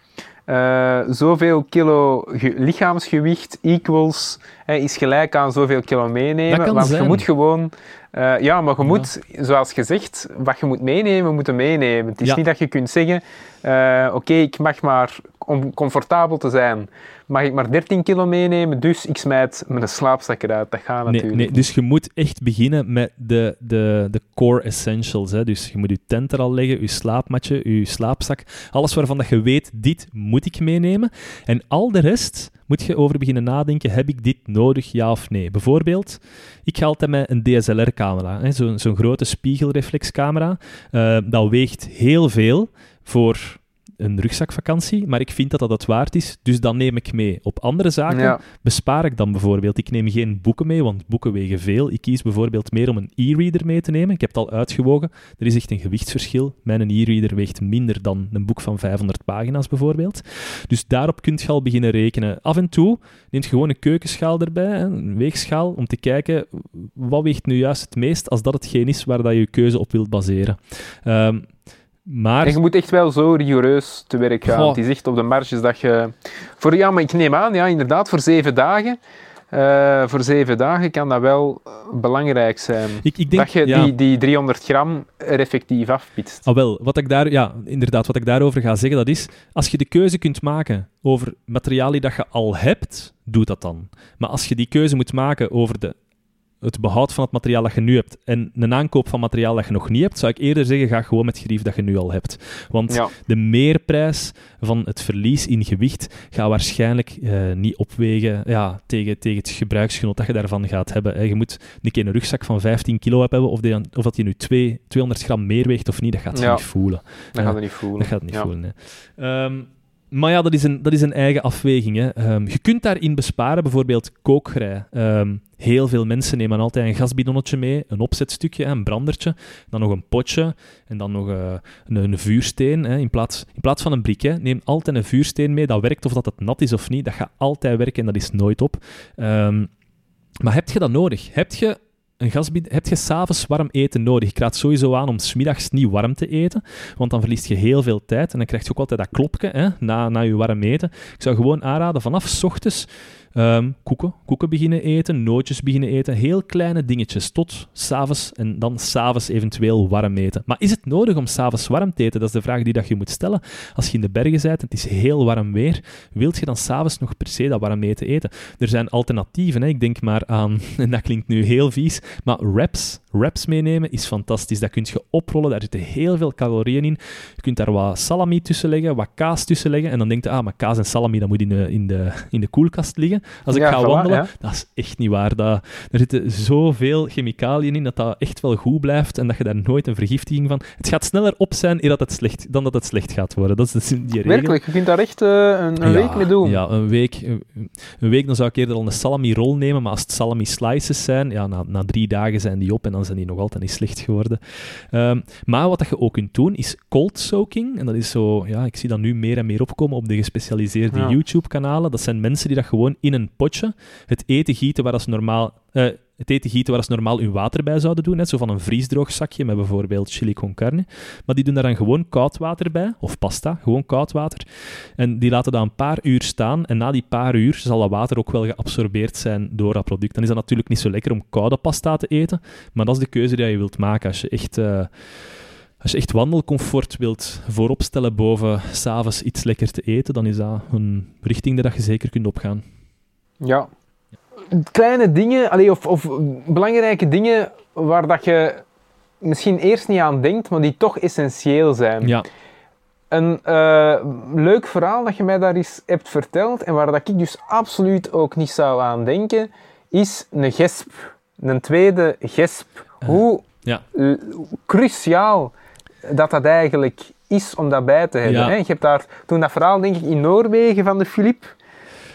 eh, zoveel kilo ge- lichaamsgewicht equals hè, is gelijk aan zoveel kilo meenemen. Dat kan want je zijn. moet gewoon, eh, ja, maar je Ja. moet, zoals gezegd, wat je moet meenemen, moeten meenemen. Het is Ja. niet dat je kunt zeggen, eh, oké, ik mag maar, om comfortabel te zijn, mag ik maar 13 kilo meenemen, dus ik smijt mijn slaapzak eruit. Dat gaat Nee, natuurlijk nee, dus je moet echt beginnen met de, de, de core essentials. Hè. Dus je moet je tent er al leggen, je slaapmatje, je slaapzak. Alles waarvan dat je weet, dit moet ik meenemen. En al de rest moet je over beginnen nadenken, heb ik dit nodig, ja of nee? Bijvoorbeeld, ik ga altijd met een DSLR-camera, zo'n zo'n grote spiegelreflexcamera. Uh, dat weegt heel veel voor een rugzakvakantie, maar ik vind dat dat het waard is, dus dan neem ik mee. Op andere zaken Ja. bespaar ik dan bijvoorbeeld. Ik neem geen boeken mee, want boeken wegen veel. Ik kies bijvoorbeeld meer om een e-reader mee te nemen. Ik heb het al uitgewogen. Er is echt een gewichtsverschil. Mijn e-reader weegt minder dan een boek van 500 pagina's bijvoorbeeld. Dus daarop kun je al beginnen rekenen. Af en toe neemt je gewoon een keukenschaal erbij, een weegschaal, om te kijken wat weegt nu juist het meest als dat hetgeen is waar dat je je keuze op wilt baseren. Um, maar... En je moet echt wel zo rigoureus te werk gaan. Goh. Het is echt op de marges dat je... Voor, ja, maar ik neem aan, ja, inderdaad, voor zeven dagen... Uh, voor zeven dagen kan dat wel uh, belangrijk zijn. Ik, ik denk, dat je ja. die, die 300 gram er effectief afpitst. Ah, wel, wat ik daar, ja, inderdaad, wat ik daarover ga zeggen, dat is, als je de keuze kunt maken over materialen dat je al hebt, doe dat dan. Maar als je die keuze moet maken over de het behoud van het materiaal dat je nu hebt en een aankoop van materiaal dat je nog niet hebt, zou ik eerder zeggen, ga gewoon met gerief dat je nu al hebt. Want ja. de meerprijs van het verlies in gewicht gaat waarschijnlijk uh, niet opwegen ja, tegen, tegen het gebruiksgenot dat je daarvan gaat hebben. Hè. Je moet een keer een rugzak van 15 kilo hebben, of, die, of dat je nu 2, 200 gram meer weegt of niet, dat gaat je ja. niet voelen. Dat uh, gaat je niet voelen. Dat gaat niet ja. voelen, nee. um, maar ja, dat is een, dat is een eigen afweging. Hè. Um, je kunt daarin besparen, bijvoorbeeld kookgerei. Um, heel veel mensen nemen altijd een gasbidonnetje mee, een opzetstukje, een brandertje, dan nog een potje en dan nog uh, een, een, vuursteen. Hè. In, plaats, in plaats van een hè. neem altijd een vuursteen mee. Dat werkt of dat het nat is of niet, dat gaat altijd werken en dat is nooit op. Um, maar heb je dat nodig? Heb je een heb je s'avonds warm eten nodig? Ik raad sowieso aan om smiddags niet warm te eten, want dan verliest je heel veel tijd en dan krijg je ook altijd dat klopje hè, na, na je warm eten. Ik zou gewoon aanraden, vanaf s ochtends Ehm, koeken, koeken beginnen eten, nootjes beginnen eten, heel kleine dingetjes, tot s'avonds en dan s'avonds eventueel warm eten. Maar is het nodig om s'avonds warm te eten? Dat is de vraag die dat je moet stellen. Als je in de bergen bent en het is heel warm weer, wilt je dan s'avonds nog per se dat warm eten eten? Er zijn alternatieven, hè? ik denk maar aan, en dat klinkt nu heel vies, maar wraps, wraps meenemen is fantastisch. Dat kun je oprollen, daar zitten heel veel calorieën in. Je kunt daar wat salami tussen leggen, wat kaas tussen leggen en dan denk je, ah, maar kaas en salami, dat moet in de, in de, in de koelkast liggen. Als ik Ja, ga voilà, wandelen, ja. dat is echt niet waar. Dat, er zitten zoveel chemicaliën in dat dat echt wel goed blijft en dat je daar nooit een vergiftiging van... Het gaat sneller op zijn eer dat het slecht, dan dat het slecht gaat worden. Dat is dus die regel. Werkelijk, je kunt daar echt eh, een, een Ja, week mee doen. Ja, een week, een week dan zou ik eerder al een salami-rol nemen, maar als het salami-slices zijn, ja, na, na drie dagen zijn die op en dan zijn die nog altijd niet slecht geworden. Ehm, maar wat dat je ook kunt doen, is cold soaking. En dat is zo, ja, ik zie dat nu meer en meer opkomen op de gespecialiseerde Ja. YouTube-kanalen. Dat zijn mensen die dat gewoon in een potje het eten gieten waar ze normaal... eh, het eten gieten waar ze normaal hun water bij zouden doen. Net zo van een vriesdroog zakje met bijvoorbeeld chili con carne. Maar die doen daar dan gewoon koud water bij, of pasta, gewoon koud water. En die laten dat een paar uur staan. En na die paar uur zal dat water ook wel geabsorbeerd zijn door dat product. Dan is dat natuurlijk niet zo lekker om koude pasta te eten. Maar dat is de keuze die je wilt maken. Als je echt, eh, als je echt wandelcomfort wilt vooropstellen boven s'avonds iets lekker te eten, dan is dat een richting dat je zeker kunt opgaan. Ja. Kleine dingen, allee, of, of belangrijke dingen waar dat je misschien eerst niet aan denkt, maar die toch essentieel zijn. Ja, Een eh, leuk verhaal dat je mij daar eens hebt verteld en waar dat ik dus absoluut ook niet zou aan denken, is een gesp. Een tweede gesp. Hoe ja. eh, cruciaal dat dat eigenlijk is om dat bij te hebben. Ja. Hè? Je hebt daar, toen dat verhaal denk ik in Noorwegen van de Filip.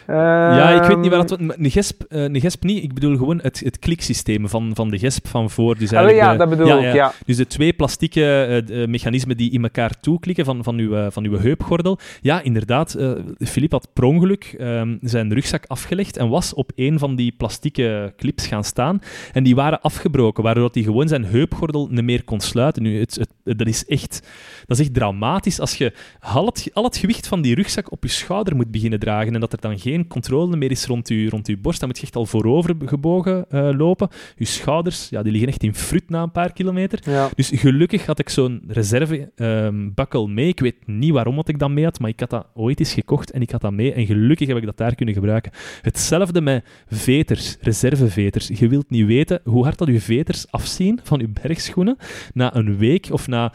Ja, ik weet niet waar Ehm, dat... maar Een gesp, eh, een gesp niet, ik bedoel gewoon het, het kliksysteem van, van de gesp van voor. Dus Ah, eigenlijk ja, de- dat bedoel ik, ja. Dus de twee plastieke eh, eh, mechanismen die in elkaar toeklikken van, van, uw, van uw heupgordel. Ja, inderdaad, eh Filip had per ongeluk ehm, zijn rugzak afgelegd en was op een van die plastieke clips gaan staan. En die waren afgebroken, waardoor hij gewoon zijn heupgordel niet meer kon sluiten. Nu, het, het, dat, is echt, dat is echt dramatisch als je al het, al het gewicht van die rugzak op je schouder moet beginnen dragen en dat er dan geen controle meer is rond je, rond je borst. Dan moet je echt al voorover gebogen eh, lopen. Je schouders, ja, die liggen echt in fruit na een paar kilometer. Ja. Dus gelukkig had ik zo'n reservebakkel mee. Ik weet niet waarom wat ik dat mee had, maar ik had dat ooit eens gekocht en ik had dat mee. En gelukkig heb ik dat daar kunnen gebruiken. Hetzelfde met veters, reserveveters. Je wilt niet weten hoe hard dat je veters afzien van je bergschoenen na een week of na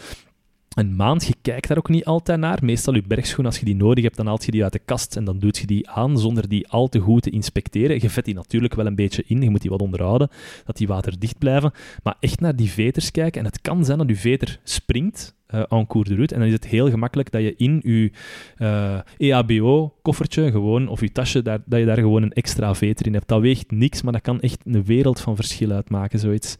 een maand. Je kijkt daar ook niet altijd naar. Meestal je bergschoenen, als je die nodig hebt, dan haalt je die uit de kast en dan doet je die aan zonder die al te goed te inspecteren. Je vet die natuurlijk wel een beetje in. Je moet die wat onderhouden, dat die waterdicht blijven. Maar echt naar die veters kijken. En het kan zijn dat je veter springt eh en cours de route. En dan is het heel gemakkelijk dat je in je eh, EHBO-koffertje gewoon, of je tasje, daar, dat je daar gewoon een extra veter in hebt. Dat weegt niks, maar dat kan echt een wereld van verschil uitmaken, zoiets.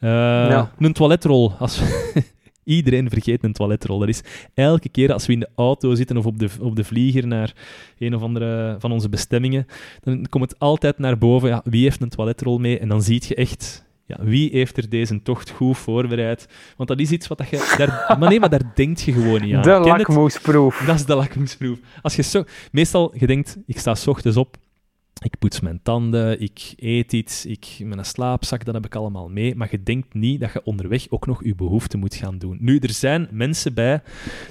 Eh, Ja. Een toiletrol. Als Iedereen vergeet een toiletrol. Dat is elke keer als we in de auto zitten of op de, op de vlieger naar een of andere van onze bestemmingen, dan komt het altijd naar boven. Ja, wie heeft een toiletrol mee? En dan zie je echt, ja, wie heeft er deze tocht goed voorbereid? Want dat is iets wat dat je... Daar, maar nee, maar daar denkt je gewoon niet aan. de lakmoesproef. Dat is de lakmoesproef. Als je zo, meestal, je denkt, ik sta s ochtends op, ik poets mijn tanden, ik eet iets, ik, mijn slaapzak, dat heb ik allemaal mee. Maar je denkt niet dat je onderweg ook nog je behoefte moet gaan doen. Nu, er zijn mensen bij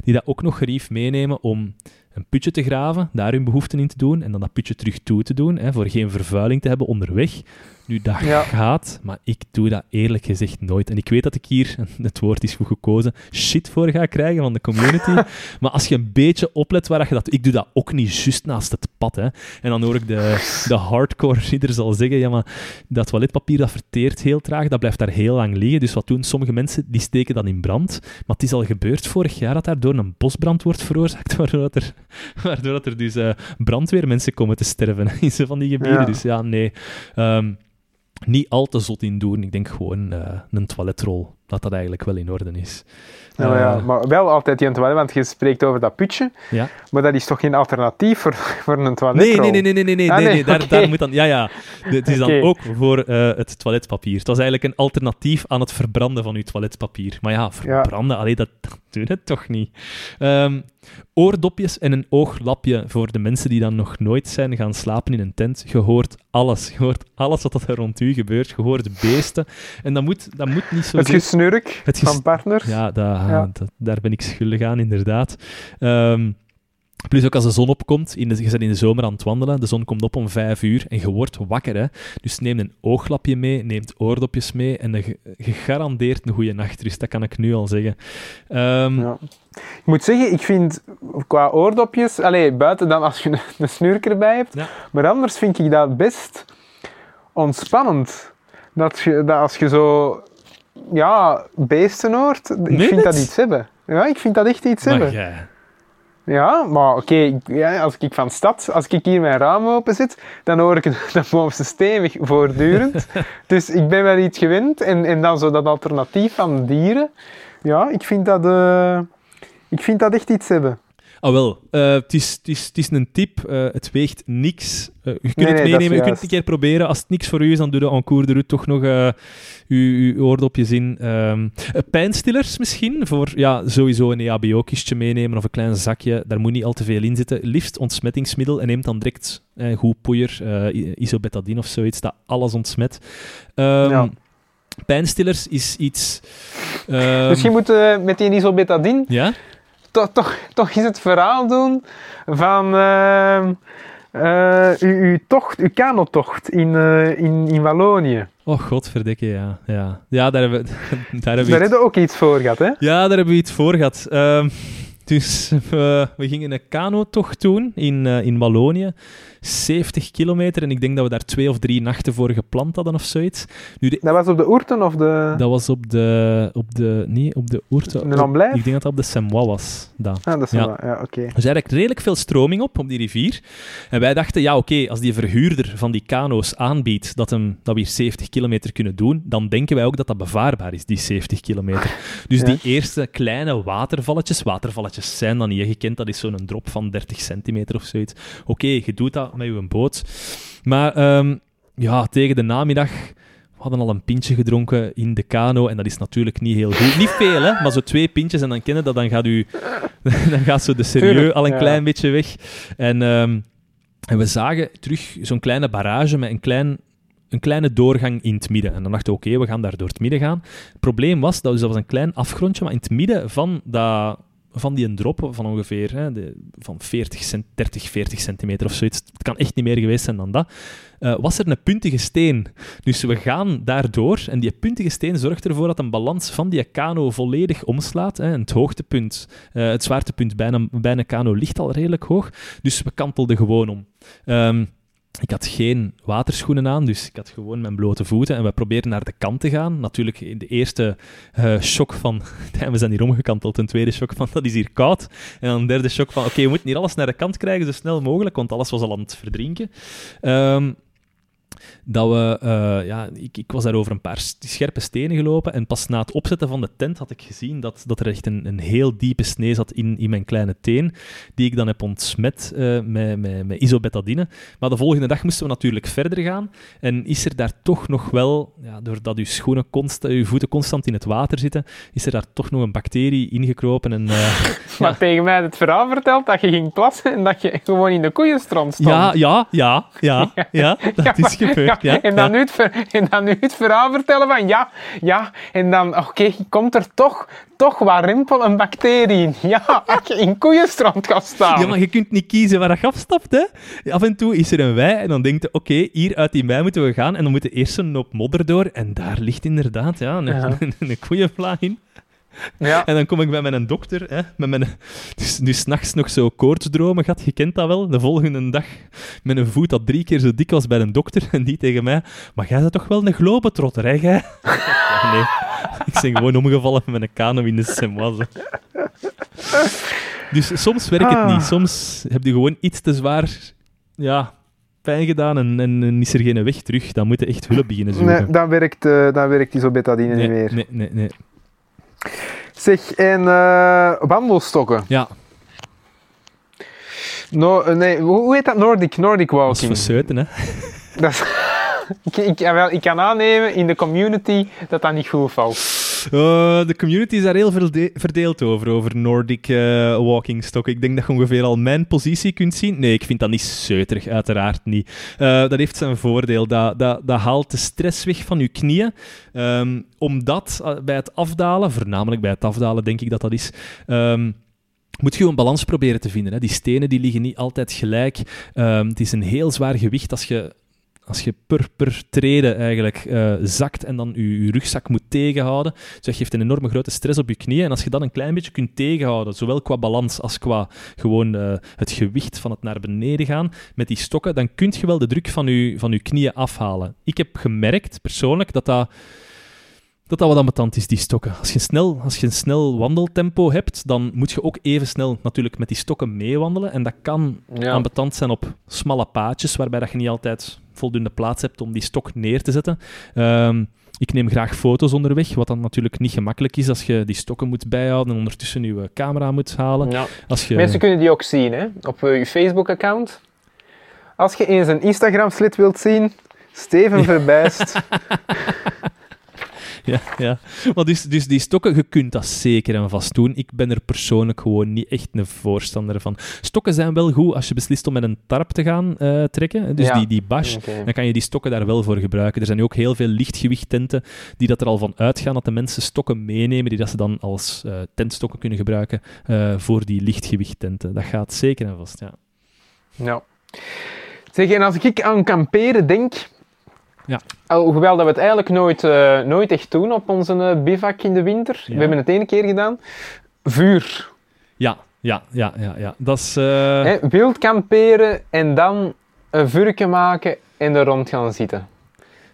die dat ook nog gerief meenemen om een putje te graven, daar hun behoeften in te doen en dan dat putje terug toe te doen, hè, voor geen vervuiling te hebben onderweg. Nu, dat Ja. gaat, maar ik doe dat eerlijk gezegd nooit. En ik weet dat ik hier, het woord is goed gekozen, shit voor ga krijgen van de community. maar als je een beetje oplet waar je dat... Ik doe dat ook niet juist naast het pad, hè. En dan hoor ik de, de hardcore ridders al zeggen, ja, maar dat toiletpapier dat verteert heel traag, dat blijft daar heel lang liggen. Dus wat doen sommige mensen? Die steken dat in brand. Maar het is al gebeurd vorig jaar dat daar door een bosbrand wordt veroorzaakt, waardoor dat er, waardoor dat er dus eh, brandweermensen komen te sterven in zo van die gebieden. Ja. Dus ja, nee. Ehm, niet al te zot in doen. Ik denk gewoon eh, een toiletrol dat dat eigenlijk wel in orde is. Nou ja, Eh, maar wel altijd die toilet, want je spreekt over dat putje, ja. maar dat is toch geen alternatief voor, voor een toilet? Nee, nee, nee, nee, nee, nee, nee, Ah, nee, daar, moet dan... Ja, ja. Het is dan ook voor eh, het toiletpapier. Het was eigenlijk een alternatief aan het verbranden van uw toiletpapier. Maar ja, verbranden, allee, dat, dat doet het toch niet. Ehm, oordopjes en een ooglapje voor de mensen die dan nog nooit zijn gaan slapen in een tent. Je hoort alles. Je hoort alles wat er rond u gebeurt. Je hoort beesten. En dat moet, dat moet niet zo Het gesnurk Ges- van partners. ja, dat, Ja. dat- daar ben ik schuldig aan, inderdaad. Ehm, plus ook als de zon opkomt, in de, je bent in de zomer aan het wandelen, de zon komt op om vijf uur en je wordt wakker. Hè? Dus neem een ooglapje mee, neemt oordopjes mee en gegarandeerd een goede nachtrust. Dat kan ik nu al zeggen. Ehm, Ja. Ik moet zeggen, ik vind qua oordopjes, allee, buiten dan als je een, een snurk erbij hebt, Ja. maar anders vind ik dat best ontspannend. Dat, je, dat als je zo, ja, beesten hoort, ik Meen vind dat iets hebben. Ja, ik vind dat echt iets maar hebben. jij- Ja, maar oké, ja, als ik van stad, als ik hier mijn raam open zit, dan hoor ik het- dan boven ze stevig voortdurend. dus ik ben wel iets gewend. En, en dan zo dat alternatief van dieren. Ja, ik vind dat, eh, ik vind dat echt iets hebben. Ah, wel. eh, Het is, is, een tip. eh, het weegt niks. Eh, je kunt Nee, het nee, meenemen. Je kunt het een keer proberen. Als het niks voor u is, dan doe je en cours de route toch nog uw, uw oordopjes in. Eh, pijnstillers misschien. Voor ja, sowieso een EHBO-kistje meenemen of een klein zakje. Daar moet niet al te veel in zitten. Liefst ontsmettingsmiddel. En neemt dan direct goed poeier, i- isobetadine of zoiets, dat alles ontsmet. Ehm, Ja. Pijnstillers is iets... ehm, Misschien moeten we met die isobetadine Ja? Toch, toch, toch eens het verhaal doen van ehm, eh, uw, uw tocht, uw kanotocht in, eh, in, in Wallonië. Oh, godverdikke, ja. Ja, ja daar hebben we... Daar hebben we iets- ook iets voor gehad, hè? Ja, daar hebben we iets voor gehad. Ehm, dus we we gingen een kanotocht doen in, eh, in Wallonië. 70 kilometer. En ik denk dat we daar twee of drie nachten voor gepland hadden of zoiets. Nu, de- Dat was op de Oerten of de... dat was op de... Op de nee, op de Oerte. In de? Ik denk dat dat op de Semois was. Dat. Ah, dat is Ja. Ja, oké. Er is eigenlijk redelijk veel stroming op, op die rivier. En wij dachten, ja oké, als die verhuurder van die kano's aanbiedt dat, hem, dat we hier 70 kilometer kunnen doen, dan denken wij ook dat dat bevaarbaar is, die 70 kilometer. Dus Ja. die eerste kleine watervalletjes, watervalletjes zijn dan niet, je kent dat is zo'n drop van 30 centimeter of zoiets. Oké, je doet dat met je boot. Maar ehm, ja, tegen de namiddag... We hadden al een pintje gedronken in de kano en dat is natuurlijk niet heel goed. Niet veel, hè, maar zo twee pintjes en dan kennen dat, dan gaat, u, dan gaat zo de serieus al een ja. klein beetje weg. En, ehm, en we zagen terug zo'n kleine barrage met een, klein, een kleine doorgang in het midden. En dan dachten we, oké, we gaan daar door het midden gaan. Het probleem was, dat, dus dat was een klein afgrondje, maar in het midden van, dat, van die drop van ongeveer hè, de, van 40 cent, 30, 40 centimeter of zoiets, het kan echt niet meer geweest zijn dan dat, eh, was er een puntige steen. Dus we gaan daardoor en die puntige steen zorgt ervoor dat een balans van die kano volledig omslaat. Hè. Het hoogtepunt, eh, het zwaartepunt bij een, bij een kano ligt al redelijk hoog, dus we kantelden gewoon om. Ehm, ik had geen waterschoenen aan, dus ik had gewoon mijn blote voeten. En we probeerden naar de kant te gaan. Natuurlijk in de eerste eh, shock van... we zijn hier omgekanteld. Een tweede shock van, dat is hier koud. En dan een derde shock van, oké, we moeten hier alles naar de kant krijgen, zo snel mogelijk, want alles was al aan het verdrinken. Ehm, dat we, eh, ja, ik, ik was daar over een paar scherpe stenen gelopen en pas na het opzetten van de tent had ik gezien dat, dat er echt een, een heel diepe snee zat in, in mijn kleine teen, die ik dan heb ontsmet eh, met, met, met isobetadine. Maar de volgende dag moesten we natuurlijk verder gaan en is er daar toch nog wel, ja, doordat uw, schoenen const, uw voeten constant in het water zitten, is er daar toch nog een bacterie ingekropen en... eh, Maar tegen mij het verhaal verteld dat je ging plassen en dat je gewoon in de koeienstrand stond. ja, ja, ja, ja, ja, dat Ja, is gebeurd. Ja, en, dan ja. Nu het, en dan nu het verhaal vertellen van ja, ja, en dan, oké, komt er toch, toch wat rimpel een bacterie in. Ja, als je in koeienstrand gaat staan. Ja, maar je kunt niet kiezen waar je afstapt, hè. Af en toe is er een wei en dan denkt je, oké, hier uit die wei moeten we gaan. En dan moet je eerst een hoop modder door. En daar ligt inderdaad ja, een, Ja. een, een koeienvla in. Ja. En dan kom ik bij mijn dokter, hè, met mijn... Dus, dus s'nachts nog zo koortsdromen gehad, je kent dat wel. De volgende dag met een voet dat drie keer zo dik was bij een dokter. En die tegen mij, maar jij bent toch wel een globetrotter, hè, jij? Ja, nee, ik ben gewoon omgevallen met een kano in de Semoise. Dus soms werkt het Ah. niet. Soms heb je gewoon iets te zwaar ja, pijn gedaan en, en, is er geen weg terug. Dan moet je echt hulp beginnen zoeken. Nee, dan werkt, eh dan werkt isobetadine nee, niet meer. nee, nee, nee. Zeg, en eh, wandelstokken. Ja, No, eh, nee, hoe heet dat? Nordic, Nordic dat is walking. voor zeuten, hè. Dat is- ik, ik, ik kan aannemen in de community dat dat niet goed valt. Eh, de community is daar heel verde- verdeeld over, over Nordic eh, walking stock. Ik denk dat je ongeveer al mijn positie kunt zien. Nee, ik vind dat niet zeuterig, uiteraard niet. Eh, dat heeft zijn voordeel. Dat, dat, dat haalt de stress weg van je knieën. Ehm, omdat bij het afdalen, voornamelijk bij het afdalen denk ik dat dat is... ehm, moet je een balans proberen te vinden. Hè. Die stenen die liggen niet altijd gelijk. Ehm, het is een heel zwaar gewicht als je, als je per, per treden eigenlijk eh, zakt en dan je, je rugzak moet tegenhouden. Dus dat geeft een enorme grote stress op je knieën. En als je dat een klein beetje kunt tegenhouden, zowel qua balans als qua gewoon eh, het gewicht van het naar beneden gaan met die stokken, dan kun je wel de druk van je, van je knieën afhalen. Ik heb gemerkt, persoonlijk, dat dat dat dat wat ambetant is, die stokken. Als je, snel, als je een snel wandeltempo hebt, dan moet je ook even snel natuurlijk met die stokken meewandelen. En dat kan Ja. ambetant zijn op smalle paadjes, waarbij dat je niet altijd voldoende plaats hebt om die stok neer te zetten. Ehm, ik neem graag foto's onderweg, wat dan natuurlijk niet gemakkelijk is als je die stokken moet bijhouden en ondertussen je camera moet halen. Ja. Als je... Mensen kunnen die ook zien hè? op eh, je Facebook-account. Als je eens een Instagram-slit wilt zien, Steven Verbijst. Ja, ja. Maar dus, dus die stokken, je kunt dat zeker en vast doen. Ik ben er persoonlijk gewoon niet echt een voorstander van. Stokken zijn wel goed als je beslist om met een tarp te gaan eh, trekken. Dus Ja. die, die bash, dan kan je die stokken daar wel voor gebruiken. Er zijn nu ook heel veel lichtgewichttenten die dat er al van uitgaan dat de mensen stokken meenemen, die dat ze dan als eh, tentstokken kunnen gebruiken eh, voor die lichtgewichttenten. Dat gaat zeker en vast, ja. Ja. Zeg, en als ik aan kamperen denk... Ja. Hoewel dat we het eigenlijk nooit, eh, nooit echt doen op onze eh, bivak in de winter. Ja. We hebben het één keer gedaan. Vuur. Ja, ja, ja, ja. ja. Dat is... eh, wild kamperen en dan een vuurtje maken en er rond gaan zitten.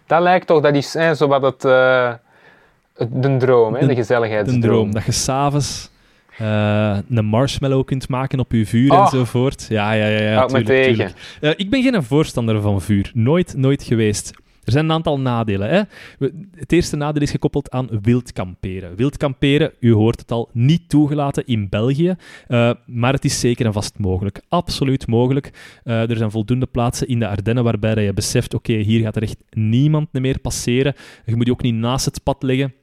Dat lijkt toch, dat is hè, zo wat het, het- de droom, hè, De- de gezelligheidsdroom. een droom. Dat je s'avonds eh een marshmallow kunt maken op je vuur Oh. enzovoort. Ja, ja, ja. ja Houd me tuurlijk, tegen. tuurlijk. Ik ben geen voorstander van vuur. Nooit, nooit geweest. Er zijn een aantal nadelen. Hè? Het eerste nadeel is gekoppeld aan wild kamperen. Wild kamperen, u hoort het al, niet toegelaten in België, eh, maar het is zeker en vast mogelijk. Absoluut mogelijk. Eh, er zijn voldoende plaatsen in de Ardennen waarbij je beseft, oké, hier gaat er echt niemand meer passeren. Je moet je ook niet naast het pad leggen.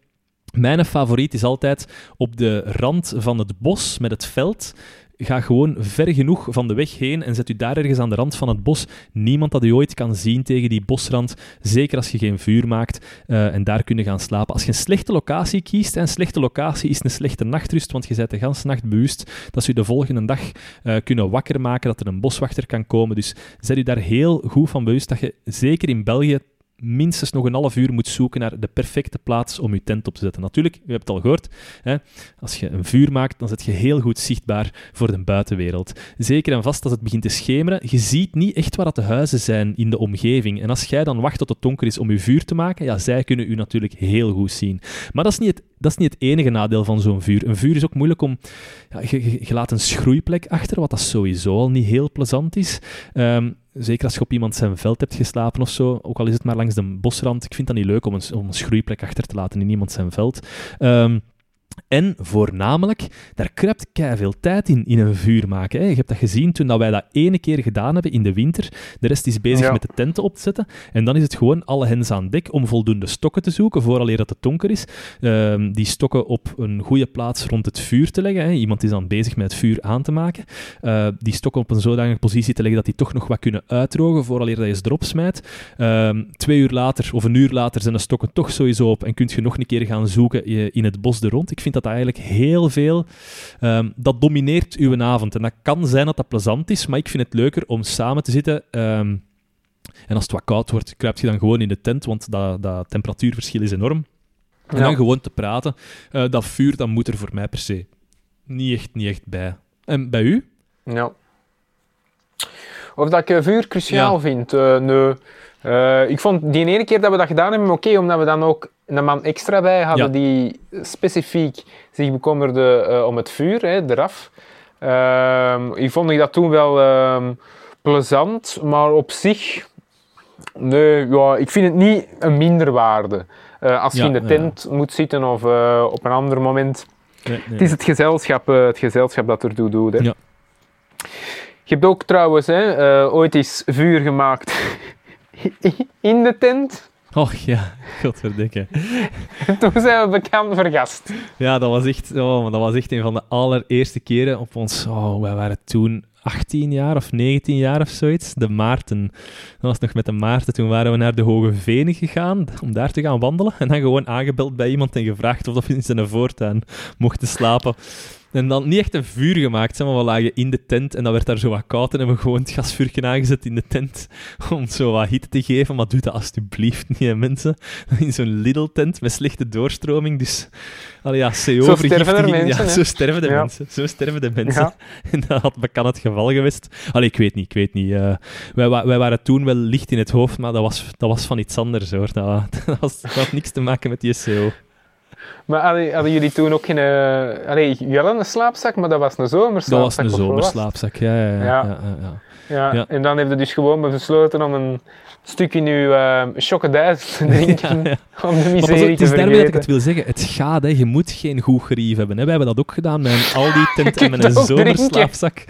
Mijn favoriet is altijd op de rand van het bos met het veld. Ga gewoon ver genoeg van de weg heen en zet u daar ergens aan de rand van het bos. Niemand dat u ooit kan zien tegen die bosrand. Zeker als je geen vuur maakt eh, en daar kunnen gaan slapen. Als je een slechte locatie kiest, en slechte locatie is een slechte nachtrust, want je bent de ganse nacht bewust dat ze u de volgende dag eh, kunnen wakker maken, dat er een boswachter kan komen. Dus zet u daar heel goed van bewust dat je zeker in België minstens nog een half uur moet zoeken naar de perfecte plaats om je tent op te zetten. Natuurlijk, u hebt het al gehoord, hè, als je een vuur maakt, dan zet je heel goed zichtbaar voor de buitenwereld. Zeker en vast als het begint te schemeren, je ziet niet echt waar dat de huizen zijn in de omgeving. En als jij dan wacht tot het donker is om je vuur te maken, ja, zij kunnen u natuurlijk heel goed zien. Maar dat is niet het, dat is niet het enige nadeel van zo'n vuur. Een vuur is ook moeilijk om... Ja, je laat een schroeiplek achter, wat dat sowieso al niet heel plezant is. Ehm, zeker als je op iemand zijn veld hebt geslapen of zo, ook al is het maar langs de bosrand. Ik vind dat niet leuk om een, schroeiplek achter te laten in iemand zijn veld. Ehm, en voornamelijk, daar kruipt veel tijd in, in een vuur maken. Hè. Je hebt dat gezien toen dat wij dat ene keer gedaan hebben in de winter. De rest is bezig Ja. met de tenten op te zetten. En dan is het gewoon alle hens aan dek om voldoende stokken te zoeken, vooraleer dat het donker is. Ehm, die stokken op een goede plaats rond het vuur te leggen. Hè. Iemand is dan bezig met het vuur aan te maken. Eh, die stokken op een zodanige positie te leggen dat die toch nog wat kunnen uitdrogen, vooraleer dat je ze erop smijt. Ehm, twee uur later of een uur later zijn de stokken toch sowieso op en kun je nog een keer gaan zoeken i- in het bos er rond. Ik vind dat eigenlijk heel veel... ehm, dat domineert uw avond. En dat kan zijn dat dat plezant is, maar ik vind het leuker om samen te zitten... ehm, en als het wat koud wordt, kruip je dan gewoon in de tent, want dat, dat temperatuurverschil is enorm. En Ja. dan gewoon te praten. Eh, dat vuur, dat moet er voor mij per se niet echt, niet echt bij. En bij u? Ja. Of dat ik vuur cruciaal Ja. vind? Eh, nee. Eh, ik vond die ene keer dat we dat gedaan hebben oké, omdat we dan ook een man extra bij hadden Ja. die specifiek zich bekommerde eh, om het vuur, hè, eraf. Ehm, ik vond ik dat toen wel ehm, plezant, maar op zich, nee, ja, ik vind het niet een minderwaarde. Eh als je in de ja. tent moet zitten of eh, op een ander moment Nee, nee. Het is het gezelschap, eh, het gezelschap dat ertoe doet. Hè. Ja. Je hebt ook trouwens hè, ooit eens vuur gemaakt in de tent. Och ja, godverdikke. Toen zijn we bekend vergast. Ja, dat was, echt, oh, dat was echt een van de allereerste keren op ons... Oh, wij waren toen 18 jaar of 19 jaar of zoiets. De Maarten. Dat was nog met de Maarten. Toen waren we naar de Hoge Venen gegaan om daar te gaan wandelen. En dan gewoon aangebeld bij iemand en gevraagd of we in zijn voortuin mochten slapen. En dan niet echt een vuur gemaakt, zeg maar we lagen in de tent en dan werd daar zo wat koud en hebben we gewoon het gasvuurje aangezet in de tent om zo wat hitte te geven. Maar doe dat alsjeblieft niet, hè, mensen. In zo'n Lidl-tent met slechte doorstroming, dus... Allee, ja, Zo sterven er mensen, Ja, zo sterven de Ja. mensen. Zo sterven de mensen. Ja. En dat had bekend het geval geweest. Allee, ik weet niet, ik weet niet. eh, wij, wij waren toen wel licht in het hoofd, maar dat was, dat was van iets anders, hoor. Dat, dat, was, dat had niks te maken met die CO. Maar hadden, hadden jullie toen ook geen... eh allee, jullie hadden een slaapzak, maar dat was een zomerslaapzak. Dat was een zomerslaapzak, ja, ja, ja. Ja. ja, ja, ja. En dan heb je dus gewoon besloten om een stukje nu uh, chocodijs te drinken. Om de Maar pas op, miserie het te is daarmee dat ik het wil zeggen. Het gaat, hè. je moet geen goed gerief hebben. Hè. Wij hebben dat ook gedaan met een Aldi-tent en met een zomerslaapzak.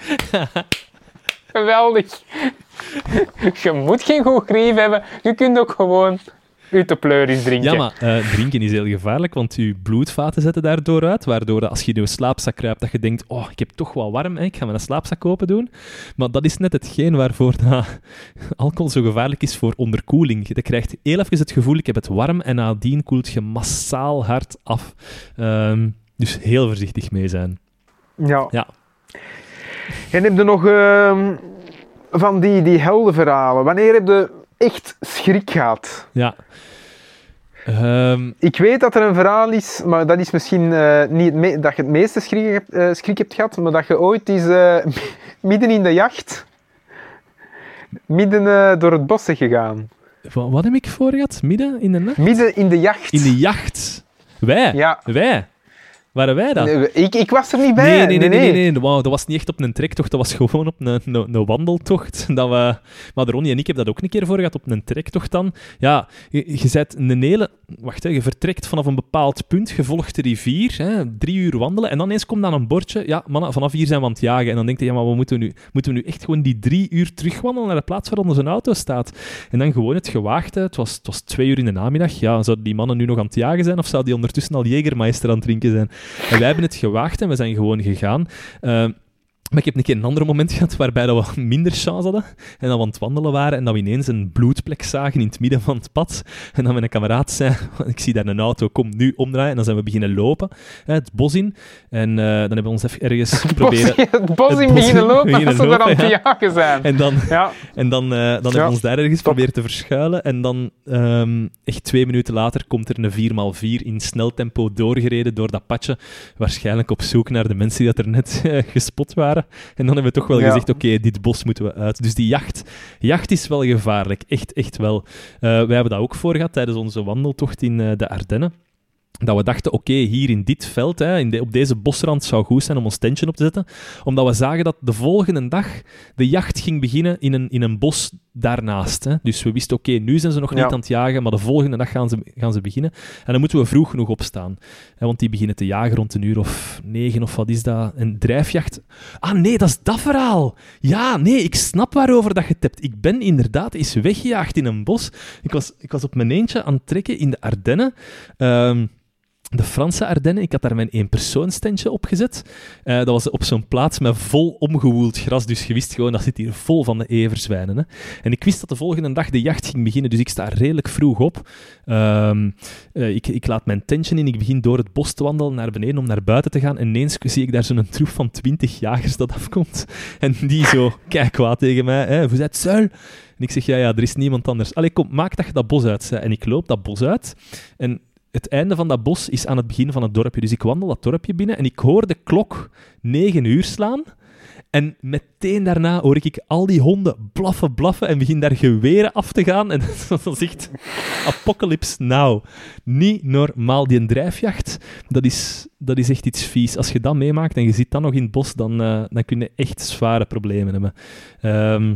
Geweldig. je moet geen goed grief hebben. Je kunt ook gewoon uit de pleuris drinken. Ja, maar eh, drinken is heel gevaarlijk, want je bloedvaten zetten daardoor uit, waardoor als je in je slaapzak kruipt, dat je denkt, oh, ik heb toch wel warm, hè. ik ga mijn slaapzak open doen. Maar dat is net hetgeen waarvoor dat alcohol zo gevaarlijk is voor onderkoeling. Je krijgt heel even het gevoel, ik heb het warm, en nadien koelt je massaal hard af. Ehm, dus heel voorzichtig mee zijn. Ja. Ja. En heb je nog ehm, van die, die heldenverhalen? Wanneer heb je echt schrik gehad? Ja. Ehm, Ik weet dat er een verhaal is, maar dat is misschien eh, niet het dat je het meeste schrik hebt, eh, schrik hebt gehad, maar dat je ooit is eh, midden in de jacht, midden door het bos gegaan. wa- wat heb ik voor gehad? Midden in de nacht? Midden in de jacht. In de jacht. Wij? Ja. Wij? Waren wij dat? Nee, Ik, ik was er niet bij. Nee, nee, nee, nee, nee, nee. Wauw, dat was niet echt op een trektocht, dat was gewoon op een, een, een wandeltocht. Dat we, maar Ronnie en ik hebben dat ook een keer voor gehad, op een trektocht dan. Ja, je, je zet een hele... Wacht, hè, je vertrekt vanaf een bepaald punt, je volgt de rivier, hè, drie uur wandelen, en dan eens komt dan een bordje, ja, mannen, vanaf hier zijn we aan het jagen. En dan denk je, ja, maar we moeten, nu, moeten we nu echt gewoon die drie uur terugwandelen naar de plaats waar onze auto staat? En dan gewoon het gewaagde, het was, het was twee uur in de namiddag, ja, zouden die mannen nu nog aan het jagen zijn, of zouden die ondertussen al Jägermeister aan het drinken zijn? Wij hebben het gewaagd en we zijn gewoon gegaan. Ehm, maar ik heb een keer een ander moment gehad waarbij dat we minder chance hadden. En dat we aan het wandelen waren en dat we ineens een bloedplek zagen in het midden van het pad. En dat mijn kameraad zei, ik zie daar een auto, kom nu omdraaien. En dan zijn we beginnen lopen, het bos in. En eh, dan hebben we ons even ergens proberen... Bos, het bos het in beginnen in lopen als ze er aan het ja. jagen zijn. En dan, Ja. en dan, eh, dan hebben we ons daar ergens proberen te verschuilen. En dan, ehm, echt twee minuten later, komt er een 4x4 in snel tempo doorgereden door dat padje. Waarschijnlijk op zoek naar de mensen die dat er net eh, gespot waren. En dan hebben we toch wel Ja. gezegd, oké, dit bos moeten we uit. Dus die jacht, jacht is wel gevaarlijk. Echt, echt wel. Eh, wij hebben dat ook voor gehad tijdens onze wandeltocht in eh, de Ardennen. Dat we dachten, oké, hier in dit veld, hè, in de, op deze bosrand, zou goed zijn om ons tentje op te zetten. Omdat we zagen dat de volgende dag de jacht ging beginnen in een, in een bos daarnaast. Hè. Dus we wisten, oké, nu zijn ze nog Ja. niet aan het jagen, maar de volgende dag gaan ze, gaan ze beginnen. En dan moeten we vroeg genoeg opstaan. Hè, want die beginnen te jagen rond een uur of negen, of wat is dat? Een drijfjacht. Ah, nee, dat is dat verhaal. Ja, nee, ik snap waarover dat je het hebt. Ik ben inderdaad eens weggejaagd in een bos. Ik was, ik was op mijn eentje aan het trekken in de Ardennen. Ehm, de Franse Ardennen. Ik had daar mijn eenpersoonstentje opgezet. Eh dat was op zo'n plaats met vol omgewoeld gras. Dus je wist gewoon, dat zit hier vol van de everzwijnen. Hè. En ik wist dat de volgende dag de jacht ging beginnen. Dus ik sta redelijk vroeg op. Ehm, eh, ik, ik laat mijn tentje in. Ik begin door het bos te wandelen naar beneden om naar buiten te gaan. En ineens zie ik daar zo'n troep van twintig jagers dat afkomt. En die zo, kijk kwaad tegen mij. Hè, Vous êtes seul? En ik zeg, ja, ja, er is niemand anders. Allee, kom, maak dat je dat bos uit. zei. En ik loop dat bos uit. En het einde van dat bos is aan het begin van het dorpje. Dus ik wandel dat dorpje binnen en ik hoor de klok negen uur slaan. En meteen daarna hoor ik al die honden blaffen, blaffen en begin daar geweren af te gaan. En dat is echt apocalypse now. Niet normaal. Die drijfjacht, dat is, dat is echt iets vies. Als je dat meemaakt en je zit dan nog in het bos, dan, eh, dan kun je echt zware problemen hebben. Ehm,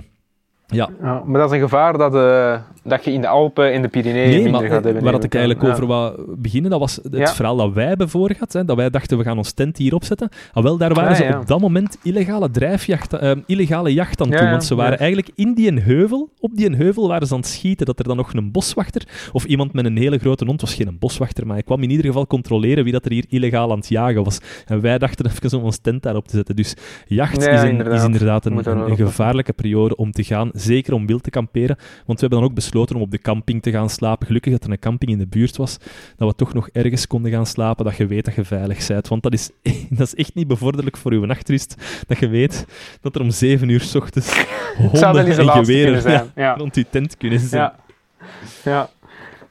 ja, Ja, maar dat is een gevaar dat, eh, dat je in de Alpen en de Pyreneeën Nee, minder maar gaat hebben. waar dat ik eigenlijk over wou beginnen, dat was het Ja. verhaal dat wij hebben voorgehad. Hè, dat wij dachten, we gaan ons tent hier opzetten. Ah, wel, daar waren Ah, ze ja. op dat moment illegale drijfjacht, eh, illegale jacht aan ja, Want ze waren eigenlijk in die heuvel, op die heuvel waren ze aan het schieten, dat er dan nog een boswachter of iemand met een hele grote hond, was geen boswachter, maar hij kwam in ieder geval controleren wie dat er hier illegaal aan het jagen was. En wij dachten even om ons tent daarop te zetten. Dus jacht Ja, is, een, inderdaad. is inderdaad een, een, gevaarlijke periode om te gaan, zeker om wild te kamperen. Want we hebben dan ook besloten om op de camping te gaan slapen. Gelukkig dat er een camping in de buurt was, dat we toch nog ergens konden gaan slapen, dat je weet dat je veilig bent. Want dat is, dat is echt niet bevorderlijk voor je nachtrust, dat je weet dat er om zeven uur s ochtends honden en geweren zijn. ja, Ja, rond je tent kunnen zijn. ja. ja.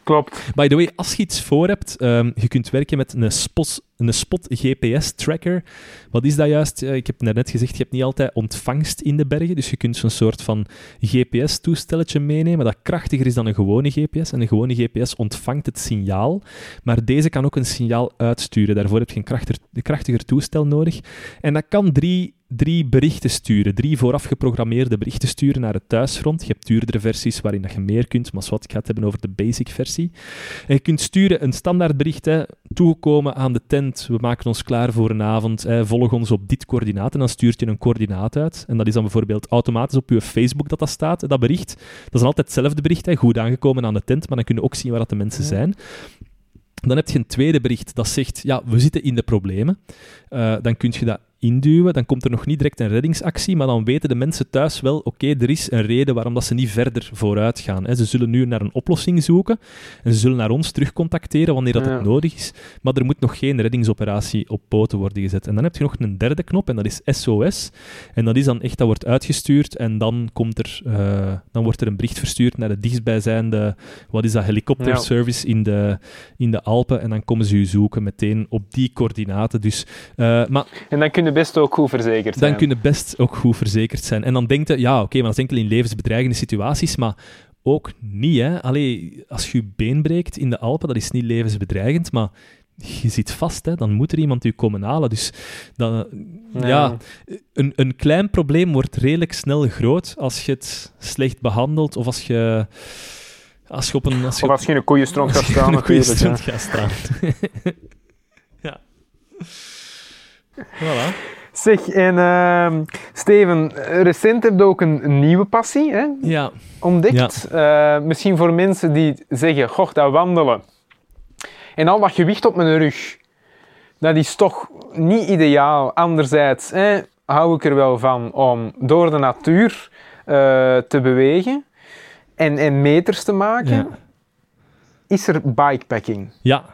klopt. By the way, als je iets voor hebt, ehm, je kunt werken met een spot, een spot GPS-tracker. Wat is dat juist? Eh, ik heb net gezegd, je hebt niet altijd ontvangst in de bergen, dus je kunt zo'n soort van GPS-toestelletje meenemen dat krachtiger is dan een gewone GPS. En een gewone GPS ontvangt het signaal, maar deze kan ook een signaal uitsturen. Daarvoor heb je een krachtiger, toestel nodig. En dat kan drie drie berichten sturen, drie vooraf geprogrammeerde berichten sturen naar het thuisfront. Je hebt duurdere versies waarin dat je meer kunt, maar wat ik ga het hebben over de basic versie. En je kunt sturen een standaard bericht, hè, toekomen aan de tent, we maken ons klaar voor een avond, hè, volg ons op dit coördinaat, en dan stuurt je een coördinaat uit. En dat is dan bijvoorbeeld automatisch op je Facebook dat dat staat, dat bericht. Dat is dan altijd hetzelfde bericht, hè, goed aangekomen aan de tent, maar dan kun je ook zien waar dat de mensen zijn. Dan heb je een tweede bericht dat zegt, ja, we zitten in de problemen. Eh, dan kun je dat induwen, dan komt er nog niet direct een reddingsactie, maar dan weten de mensen thuis wel, oké, er is een reden waarom dat ze niet verder vooruit gaan. Hè. Ze zullen nu naar een oplossing zoeken en ze zullen naar ons terugcontacteren wanneer dat Ja. het nodig is, maar er moet nog geen reddingsoperatie op poten worden gezet. En dan heb je nog een derde knop en dat is SOS. En dat is dan echt, dat wordt uitgestuurd en dan, komt er, eh, dan wordt er een bericht verstuurd naar de dichtstbijzijnde, wat is dat, helikopterservice in, de, in de Alpen en dan komen ze u zoeken meteen op die coördinaten. Dus, eh, maar En dan kun je best ook goed verzekerd zijn. dan kun je best ook goed verzekerd zijn. En dan denkt je, ja, oké, maar dat is enkel in levensbedreigende situaties, maar ook niet, hè. Allee, als je je been breekt in de Alpen, dat is niet levensbedreigend, maar je zit vast, hè. Dan moet er iemand u komen halen. Dus dan, ja, Ja. een, een klein probleem wordt redelijk snel groot als je het slecht behandelt of als je... Als je op een... Als je Of als je een koeienstronk gaat als je staan, op een gaat staan. ja. Voilà. Zeg, en ehm, Steven, recent heb je ook een nieuwe passie hè, Ja. ontdekt. Eh, misschien voor mensen die zeggen, goh, dat wandelen. En al dat gewicht op mijn rug, dat is toch niet ideaal. Anderzijds hè, hou ik er wel van om door de natuur eh, te bewegen en, en meters te maken. Ja. Is er bikepacking? Ja,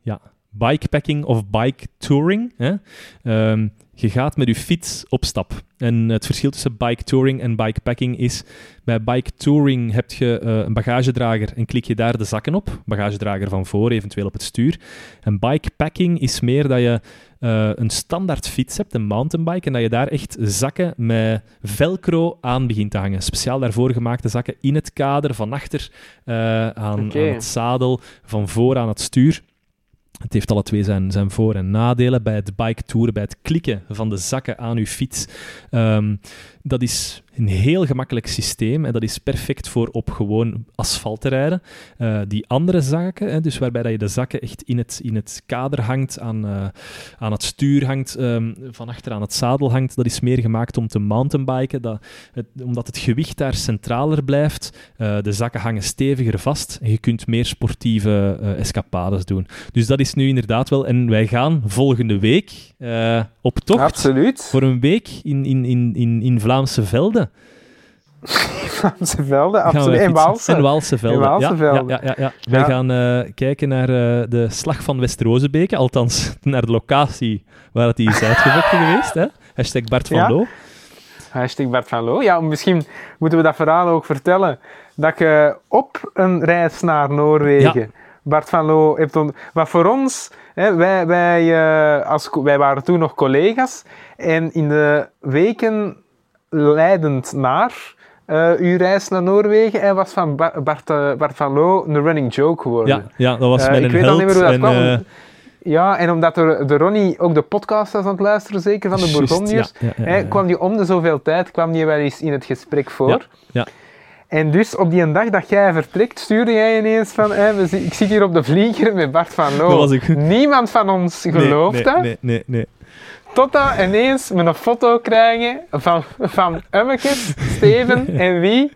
ja. Bikepacking of bike touring. Hè? Ehm, je gaat met je fiets op stap. En het verschil tussen bike touring en bikepacking is... Bij bike touring heb je eh, een bagagedrager en klik je daar de zakken op. Bagagedrager van voor, eventueel op het stuur. En bikepacking is meer dat je eh, een standaard fiets hebt, een mountainbike, en dat je daar echt zakken met velcro aan begint te hangen. Speciaal daarvoor gemaakte zakken in het kader, van achter eh, aan, aan het zadel, van voor aan het stuur. Het heeft alle twee zijn, zijn voor- en nadelen bij het bike touren, bij het klikken van de zakken aan uw fiets. Ehm, dat is een heel gemakkelijk systeem en dat is perfect voor op gewoon asfalt te rijden. Eh, die andere zakken, hè, dus waarbij dat je de zakken echt in het, in het kader hangt, aan, eh, aan het stuur hangt, ehm, van achter aan het zadel hangt, dat is meer gemaakt om te mountainbiken, dat het, omdat het gewicht daar centraler blijft. Eh, de zakken hangen steviger vast en je kunt meer sportieve escapades doen. Dus dat is nu inderdaad wel. En wij gaan volgende week op tocht Absoluut. voor een week in, in, in, in, in Vlaamse velden. Vlaamse velden, absoluut. En. Waalse. En Waalse velden. Waalse ja, velden. Ja, ja. Wij gaan eh, kijken naar eh, de slag van West-Rozebeke, althans naar de locatie waar het die is uitgevochten geweest. Hè? Hashtag Bart van Ja. Loo. Hashtag Bart van Loo. Ja, misschien moeten we dat verhaal ook vertellen. Dat je op een reis naar Noorwegen Bart van Loo hebt ont... Wat voor ons, hè, wij, wij, eh, als, wij waren toen nog collega's. En in de weken leidend naar eh, uw reis naar Noorwegen, hij was van Ba- Bart, eh, Bart van Loo een running joke geworden. Ja, ja, dat was Eh, mijn ik weet al niet meer hoe dat en, kwam. Ja, en omdat er, de Ronnie ook de podcast was aan het luisteren, zeker van de juist, Bourgondiërs, ja, ja, ja, hè, ja. kwam die om de zoveel tijd kwam die wel eens in het gesprek voor. Ja, ja. En dus op die dag dat jij vertrekt, stuurde jij ineens van... Hè, we zi- ik zit hier op de vlieger met Bart van Loo. Dat was ik. Niemand van ons gelooft nee, dat. nee, nee, nee. Totdat ineens we een foto krijgen van, van Ummekes, Steven en wie?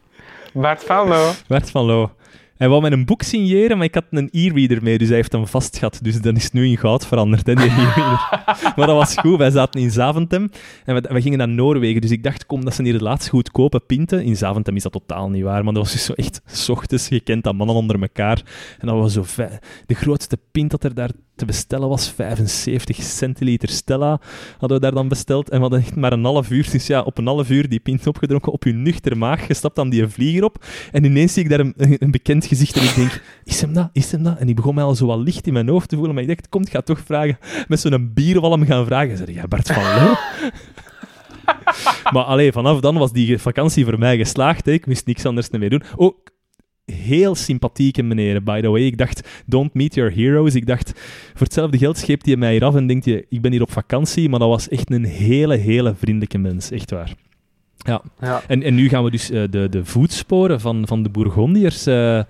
Bart van Loo. Bert van Loo. Hij wou mij een boek signeren, maar ik had een e-reader mee, dus hij heeft hem vast gehad. Dus dat is nu in goud veranderd, hè, die e-reader. maar dat was goed. Wij zaten in Zaventem en we, we gingen naar Noorwegen. Dus ik dacht, kom, dat zijn hier de laatste goedkope pinten. In Zaventem is dat totaal niet waar, maar dat was dus zo echt... S ochtends, je kent dat mannen onder elkaar. En dat was zo... vij- De grootste pint dat er daar te bestellen was 75 centiliter Stella, hadden we daar dan besteld. En we hadden echt maar een half uur. Dus ja, op een half uur die pint opgedronken, op je nuchter maag, gestapt aan die vlieger op. En ineens zie ik daar een, een bekend gezicht en ik denk, is hem dat? Is hem dat? En die begon mij al zo wat licht in mijn hoofd te voelen. Maar ik dacht, kom, ik ga toch vragen, met zo'n bierwalm gaan vragen. En zei, ja, Bart van Loo? maar alleen vanaf dan was die vakantie voor mij geslaagd. Ik moest niks anders meer doen. Oh, heel sympathieke meneer, by the way. Ik dacht, don't meet your heroes. Ik dacht, voor hetzelfde geld scheept hij mij eraf en denkt je, ik ben hier op vakantie. Maar dat was echt een hele, hele vriendelijke mens. Echt waar. Ja. Ja. En, en nu gaan we dus eh, de, de voetsporen van, van de Bourgondiërs... eh,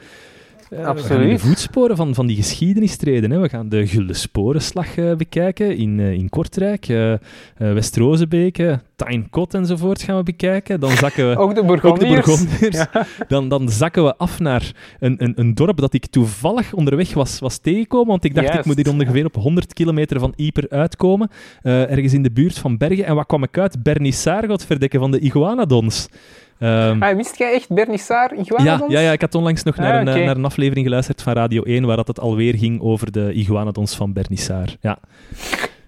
Absoluut. de voetsporen van, van die geschiedenis treden. Hè. We gaan de Gulden Sporenslag eh, bekijken in, eh, in Kortrijk, eh eh, West-Rozebeek, Tijnkot enzovoort gaan we bekijken. Dan zakken we... Ook de Ook de Bourgondiërs. Dan, dan zakken we af naar een, een, een dorp dat ik toevallig onderweg was, was tegengekomen. Want ik dacht, ik moet hier ongeveer op 100 kilometer van Yper uitkomen. ergens in de buurt van Bergen. En wat kwam ik uit? Bernissar, godverdekken, van de Iguanadons. Ah, wist jij echt Bernissar ja, Iguanodons? ja, ja, ik had onlangs nog naar, Ah, een, eh, naar een aflevering geluisterd van Radio 1 waar dat het alweer ging over de iguanodons van Bernissar. Ja.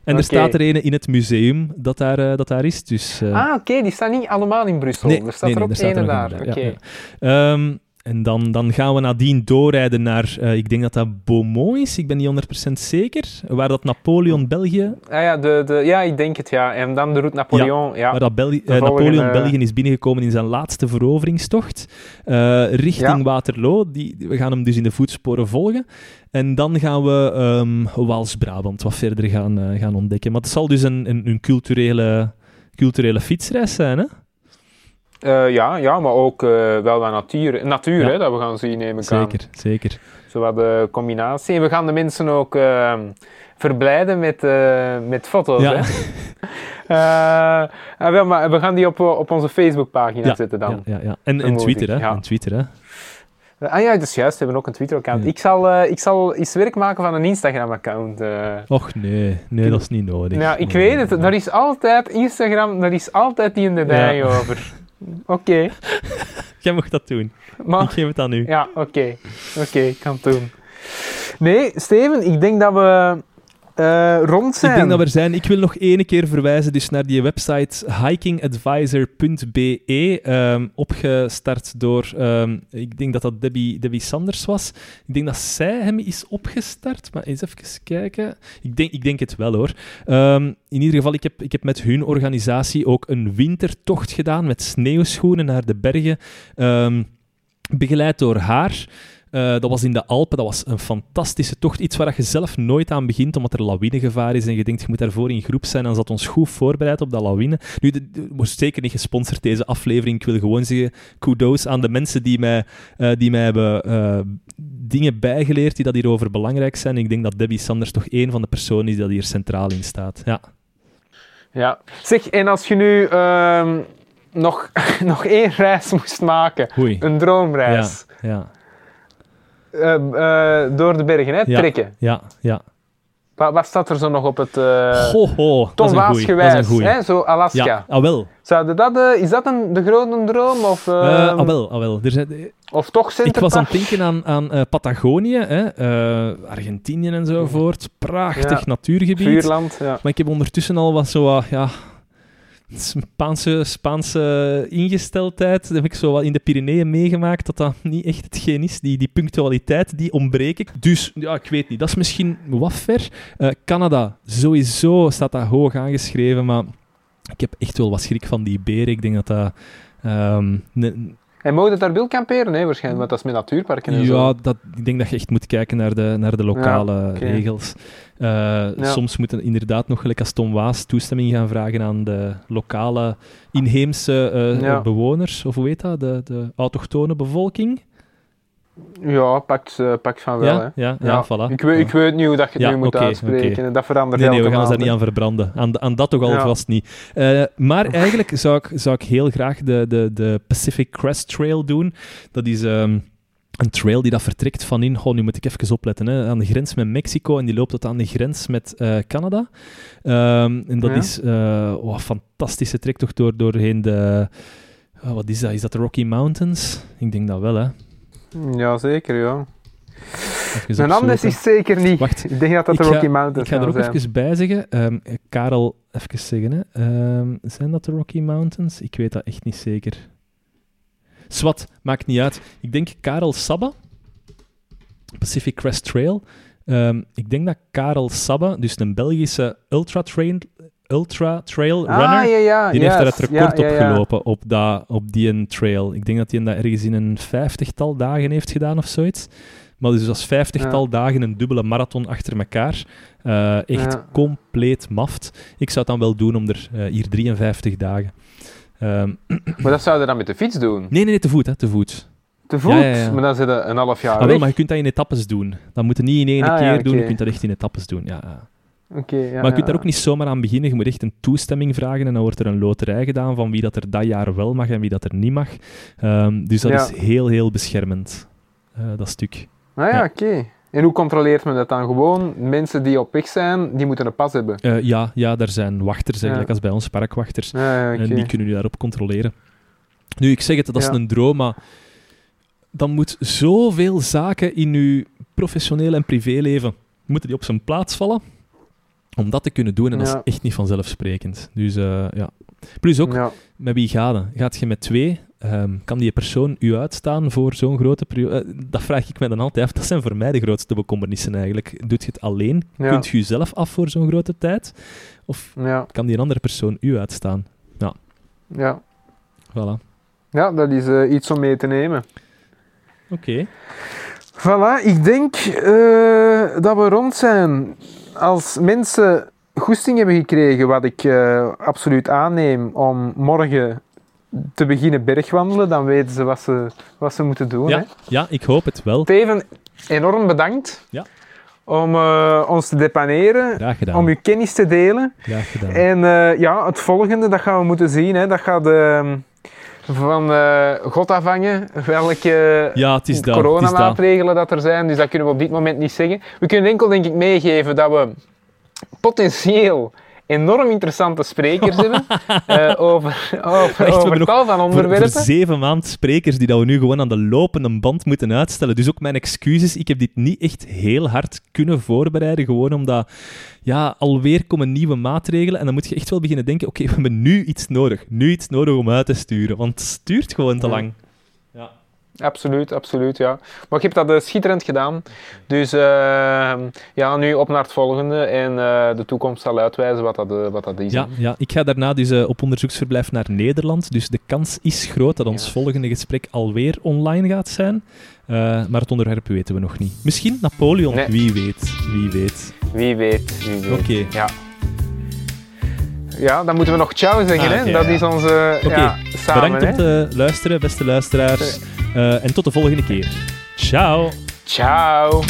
En er staat er een in het museum dat daar, eh, dat daar is. Dus, eh, Ah, oké, die staan niet allemaal in Brussel. Nee, er staat nee, er nee, ook er staat er nog daar. Oké. ja, ja. Ehm, en dan, dan gaan we nadien doorrijden naar, eh, ik denk dat dat Beaumont is, ik ben niet 100% zeker, waar dat Napoleon België, Ah, ja, de, de, ja, ik denk het, ja. En dan de route Napoleon, ja. waar dat eh, Napoleon België is binnengekomen in zijn laatste veroveringstocht, eh, richting Ja. Waterloo. Die, we gaan hem dus in de voetsporen volgen. En dan gaan we ehm Waals-Brabant wat verder gaan, gaan ontdekken. Maar het zal dus een, een, een culturele, culturele fietsreis zijn, hè? Eh, ja, ja, maar ook eh, wel wat natuur, natuur Ja. hè, dat we gaan zien, neem ik aan. Zeker, zeker. Zo wat de combinatie. En we gaan de mensen ook eh, verblijden met, eh, met foto's. Ja. Hè? Eh, ah, wel, maar we gaan die op, op onze Facebookpagina Ja, zetten dan. Ja, ja, ja. En, en Vermoed Twitter, hè? En Twitter, hè? Ah ja, dat is juist. We hebben ook een Twitter-account. Ja. Ik, zal, eh, ik zal eens werk maken van een Instagram-account. eh. Och nee, nee, dat is niet nodig. Nou, ik Nee, weet het. nee. Daar is altijd Instagram, daar is altijd die in de bij Ja. over. Oké. Jij mag dat doen. Maar Ik geef het aan u. Ja, oké. Oké, ik kan het doen. Nee, Steven, ik denk dat we eh, rond zijn. Ik denk dat we er zijn. Ik wil nog één keer verwijzen dus naar die website hikingadvisor.be, ehm, opgestart door, ehm, ik denk dat dat Debbie, Debbie Sanders was. Ik denk dat zij hem is opgestart, maar eens even kijken. Ik denk, ik denk het wel hoor. Ehm, in ieder geval, ik heb, ik heb met hun organisatie ook een wintertocht gedaan met sneeuwschoenen naar de bergen, begeleid door haar. Eh, dat was in de Alpen, dat was een fantastische tocht. Iets waar je zelf nooit aan begint, omdat er lawinegevaar is en je denkt, je moet daarvoor in groep zijn. En zat ons goed voorbereid op dat lawine. Nu, de- wordt zeker niet gesponsord, deze aflevering. Ik wil gewoon zeggen, kudos aan de mensen die mij, eh, die mij hebben eh, dingen bijgeleerd die dat hierover belangrijk zijn. Ik denk dat Debbie Sanders toch één van de personen is die hier centraal in staat. Ja. Ja. Zeg, en als je nu ehm, nog, nog één reis moest maken, Oei. een droomreis, Ja, eh, eh, door de bergen, hè, Ja. trekken. ja, ja. Wat, wat staat er zo nog op het... eh Ho, dat is een goeie. Hè, zo Alaska. Ja, ah wel. Dat, eh, is dat een, de grote droom? Of, Eh, ehm, ah wel, ah wel. Er zijn, of toch Ik was aan het denken aan, aan Patagonië, hè, Argentinië enzovoort. Prachtig Ja. natuurgebied. Vuurland, ja. Maar ik heb ondertussen al wat zo ja, Spaanse, Spaanse ingesteldheid. Dat heb ik zo wat in de Pyreneeën meegemaakt, dat dat niet echt hetgeen is. Die, die punctualiteit, die ontbreek ik. Dus, ja, ik weet niet. Dat is misschien wat ver. Eh, Canada, sowieso staat dat hoog aangeschreven, maar ik heb echt wel wat schrik van die beren. Ik denk dat dat... ehm, En mogen het daar wild kamperen? Nee, waarschijnlijk, want dat is met natuurparken en zo. Ja, dat, ik denk dat je echt moet kijken naar de, naar de lokale Ja, regels. Eh, Soms moeten inderdaad nog, gelijk als Tom Waas, toestemming gaan vragen aan de lokale inheemse eh, Ja. bewoners, of hoe heet dat, de, de autochtone bevolking. Ja, pakt, eh, pakt van wel, ja, hè. ja, ja, voilà. Ik, weet, ik weet niet hoe dat je het nu moet oké, uitspreken. Dat verandert Nee, nee, we gaan ons daar niet aan verbranden. Aan, aan dat toch alvast niet. Eh, maar eigenlijk zou ik, zou ik heel graag de, de, de Pacific Crest Trail doen. Dat is ehm, een trail die dat vertrekt van in... Oh, nu moet ik even opletten. Hè, aan de grens met Mexico en die loopt tot aan de grens met eh, Canada. Ehm, en dat Ja. is eh, oh, een fantastische trektocht door, doorheen de... oh, wat is dat? Is dat de Rocky Mountains? Ik denk dat wel, hè. Ja, zeker, ja. Mijn Andes opzoeken. is zeker niet. Wacht, Ik denk dat dat de ik ga- Rocky Mountains Ik ga er ook zijn. even bij zeggen. Ehm, Karel, even zeggen. Hè. Ehm, zijn dat de Rocky Mountains? Ik weet dat echt niet zeker. Swat, maakt niet uit. Ik denk Karel Sabba, Pacific Crest Trail. Ehm, ik denk dat Karel Sabba, dus een Belgische ultra ultra trail runner, Ah, ja, ja. die heeft daar het record ja, ja. opgelopen op, dat, op die een trail. Ik denk dat hij dat ergens in een vijftigtal dagen heeft gedaan of zoiets. Maar dus als vijftigtal dagen een dubbele marathon achter elkaar. Eh, echt compleet maft. Ik zou het dan wel doen om er eh, hier 53 dagen. Ehm, Maar dat zouden we dan met de fiets doen. nee, nee, nee, te voet, hè, te voet. Te voet? Ja, ja, ja. Maar dan zit je een half jaar Ah, wel, maar je kunt dat in etappes doen. Dat moet je niet in één Ah, keer doen, je kunt dat echt in etappes doen. Ja, ja. Maar je kunt daar ook niet zomaar aan beginnen. Je moet echt een toestemming vragen en dan wordt er een loterij gedaan van wie dat er dat jaar wel mag en wie dat er niet mag. Ehm, dus dat is heel, heel beschermend, eh, dat stuk. Ah ja, oké. En hoe controleert men dat dan? Gewoon mensen die op weg zijn, die moeten een pas hebben. Eh, ja, ja, daar zijn wachters, eigenlijk als bij ons parkwachters. En die kunnen u daarop controleren. Nu, ik zeg het, dat is een droom, maar dan moet zoveel zaken in uw professioneel en privéleven moeten die op zijn plaats vallen om dat te kunnen doen. En dat Ja. is echt niet vanzelfsprekend. Dus eh, ja. Plus ook, Ja. met wie gaat het? Gaat je met twee? Ehm, kan die persoon u uitstaan voor zo'n grote periode? Eh, dat vraag ik me dan altijd af. Dat zijn voor mij de grootste bekommernissen eigenlijk. Doet je het alleen? Ja. Kunt je jezelf af voor zo'n grote tijd? Of Ja. kan die andere persoon u uitstaan? Ja. Voilà. ja, dat is eh, iets om mee te nemen. Oké. Voilà, ik denk dat we rond zijn. Als mensen goesting hebben gekregen, wat ik eh, absoluut aanneem, om morgen te beginnen bergwandelen, dan weten ze wat ze, wat ze moeten doen. Hè. Ja, ja, ik hoop het wel. Steven, enorm bedankt Ja. om eh, ons te depaneren, om uw kennis te delen. Graag gedaan. En eh, ja, het volgende, dat gaan we moeten zien. Hè. Dat gaat eh, van eh, God afhangen, welke ja, dat. coronamaatregelen dat er zijn. Dus dat kunnen we op dit moment niet zeggen. We kunnen enkel, denk ik, meegeven dat we potentieel enorm interessante sprekers hebben eh, over, over, we over tal van onderwerpen. voor zeven maand sprekers die dat we nu gewoon aan de lopende band moeten uitstellen. Dus ook mijn excuses. Ik heb dit niet echt heel hard kunnen voorbereiden. Gewoon omdat, ja, alweer komen nieuwe maatregelen. En dan moet je echt wel beginnen denken: oké, we hebben nu iets nodig. Nu iets nodig om uit te sturen. Want het stuurt gewoon te lang. Ja. Absoluut, absoluut, ja. Maar je hebt dat eh, schitterend gedaan. Dus eh, ja, nu op naar het volgende. En eh, de toekomst zal uitwijzen wat dat, eh, wat dat is. Ja, ja, ik ga daarna dus op onderzoeksverblijf naar Nederland. Dus de kans is groot dat ons Ja. volgende gesprek alweer online gaat zijn. Eh, maar het onderwerp weten we nog niet. Misschien Napoleon, Nee. wie weet. Wie weet. Wie weet, wie weet. Oké. Ja. Ja, dan moeten we nog ciao zeggen, Ah, hè. oké, dat ja. is onze... Oké, ja, samen, Bedankt om te luisteren, beste luisteraars. Eh, en tot de volgende keer. Ciao! Ciao.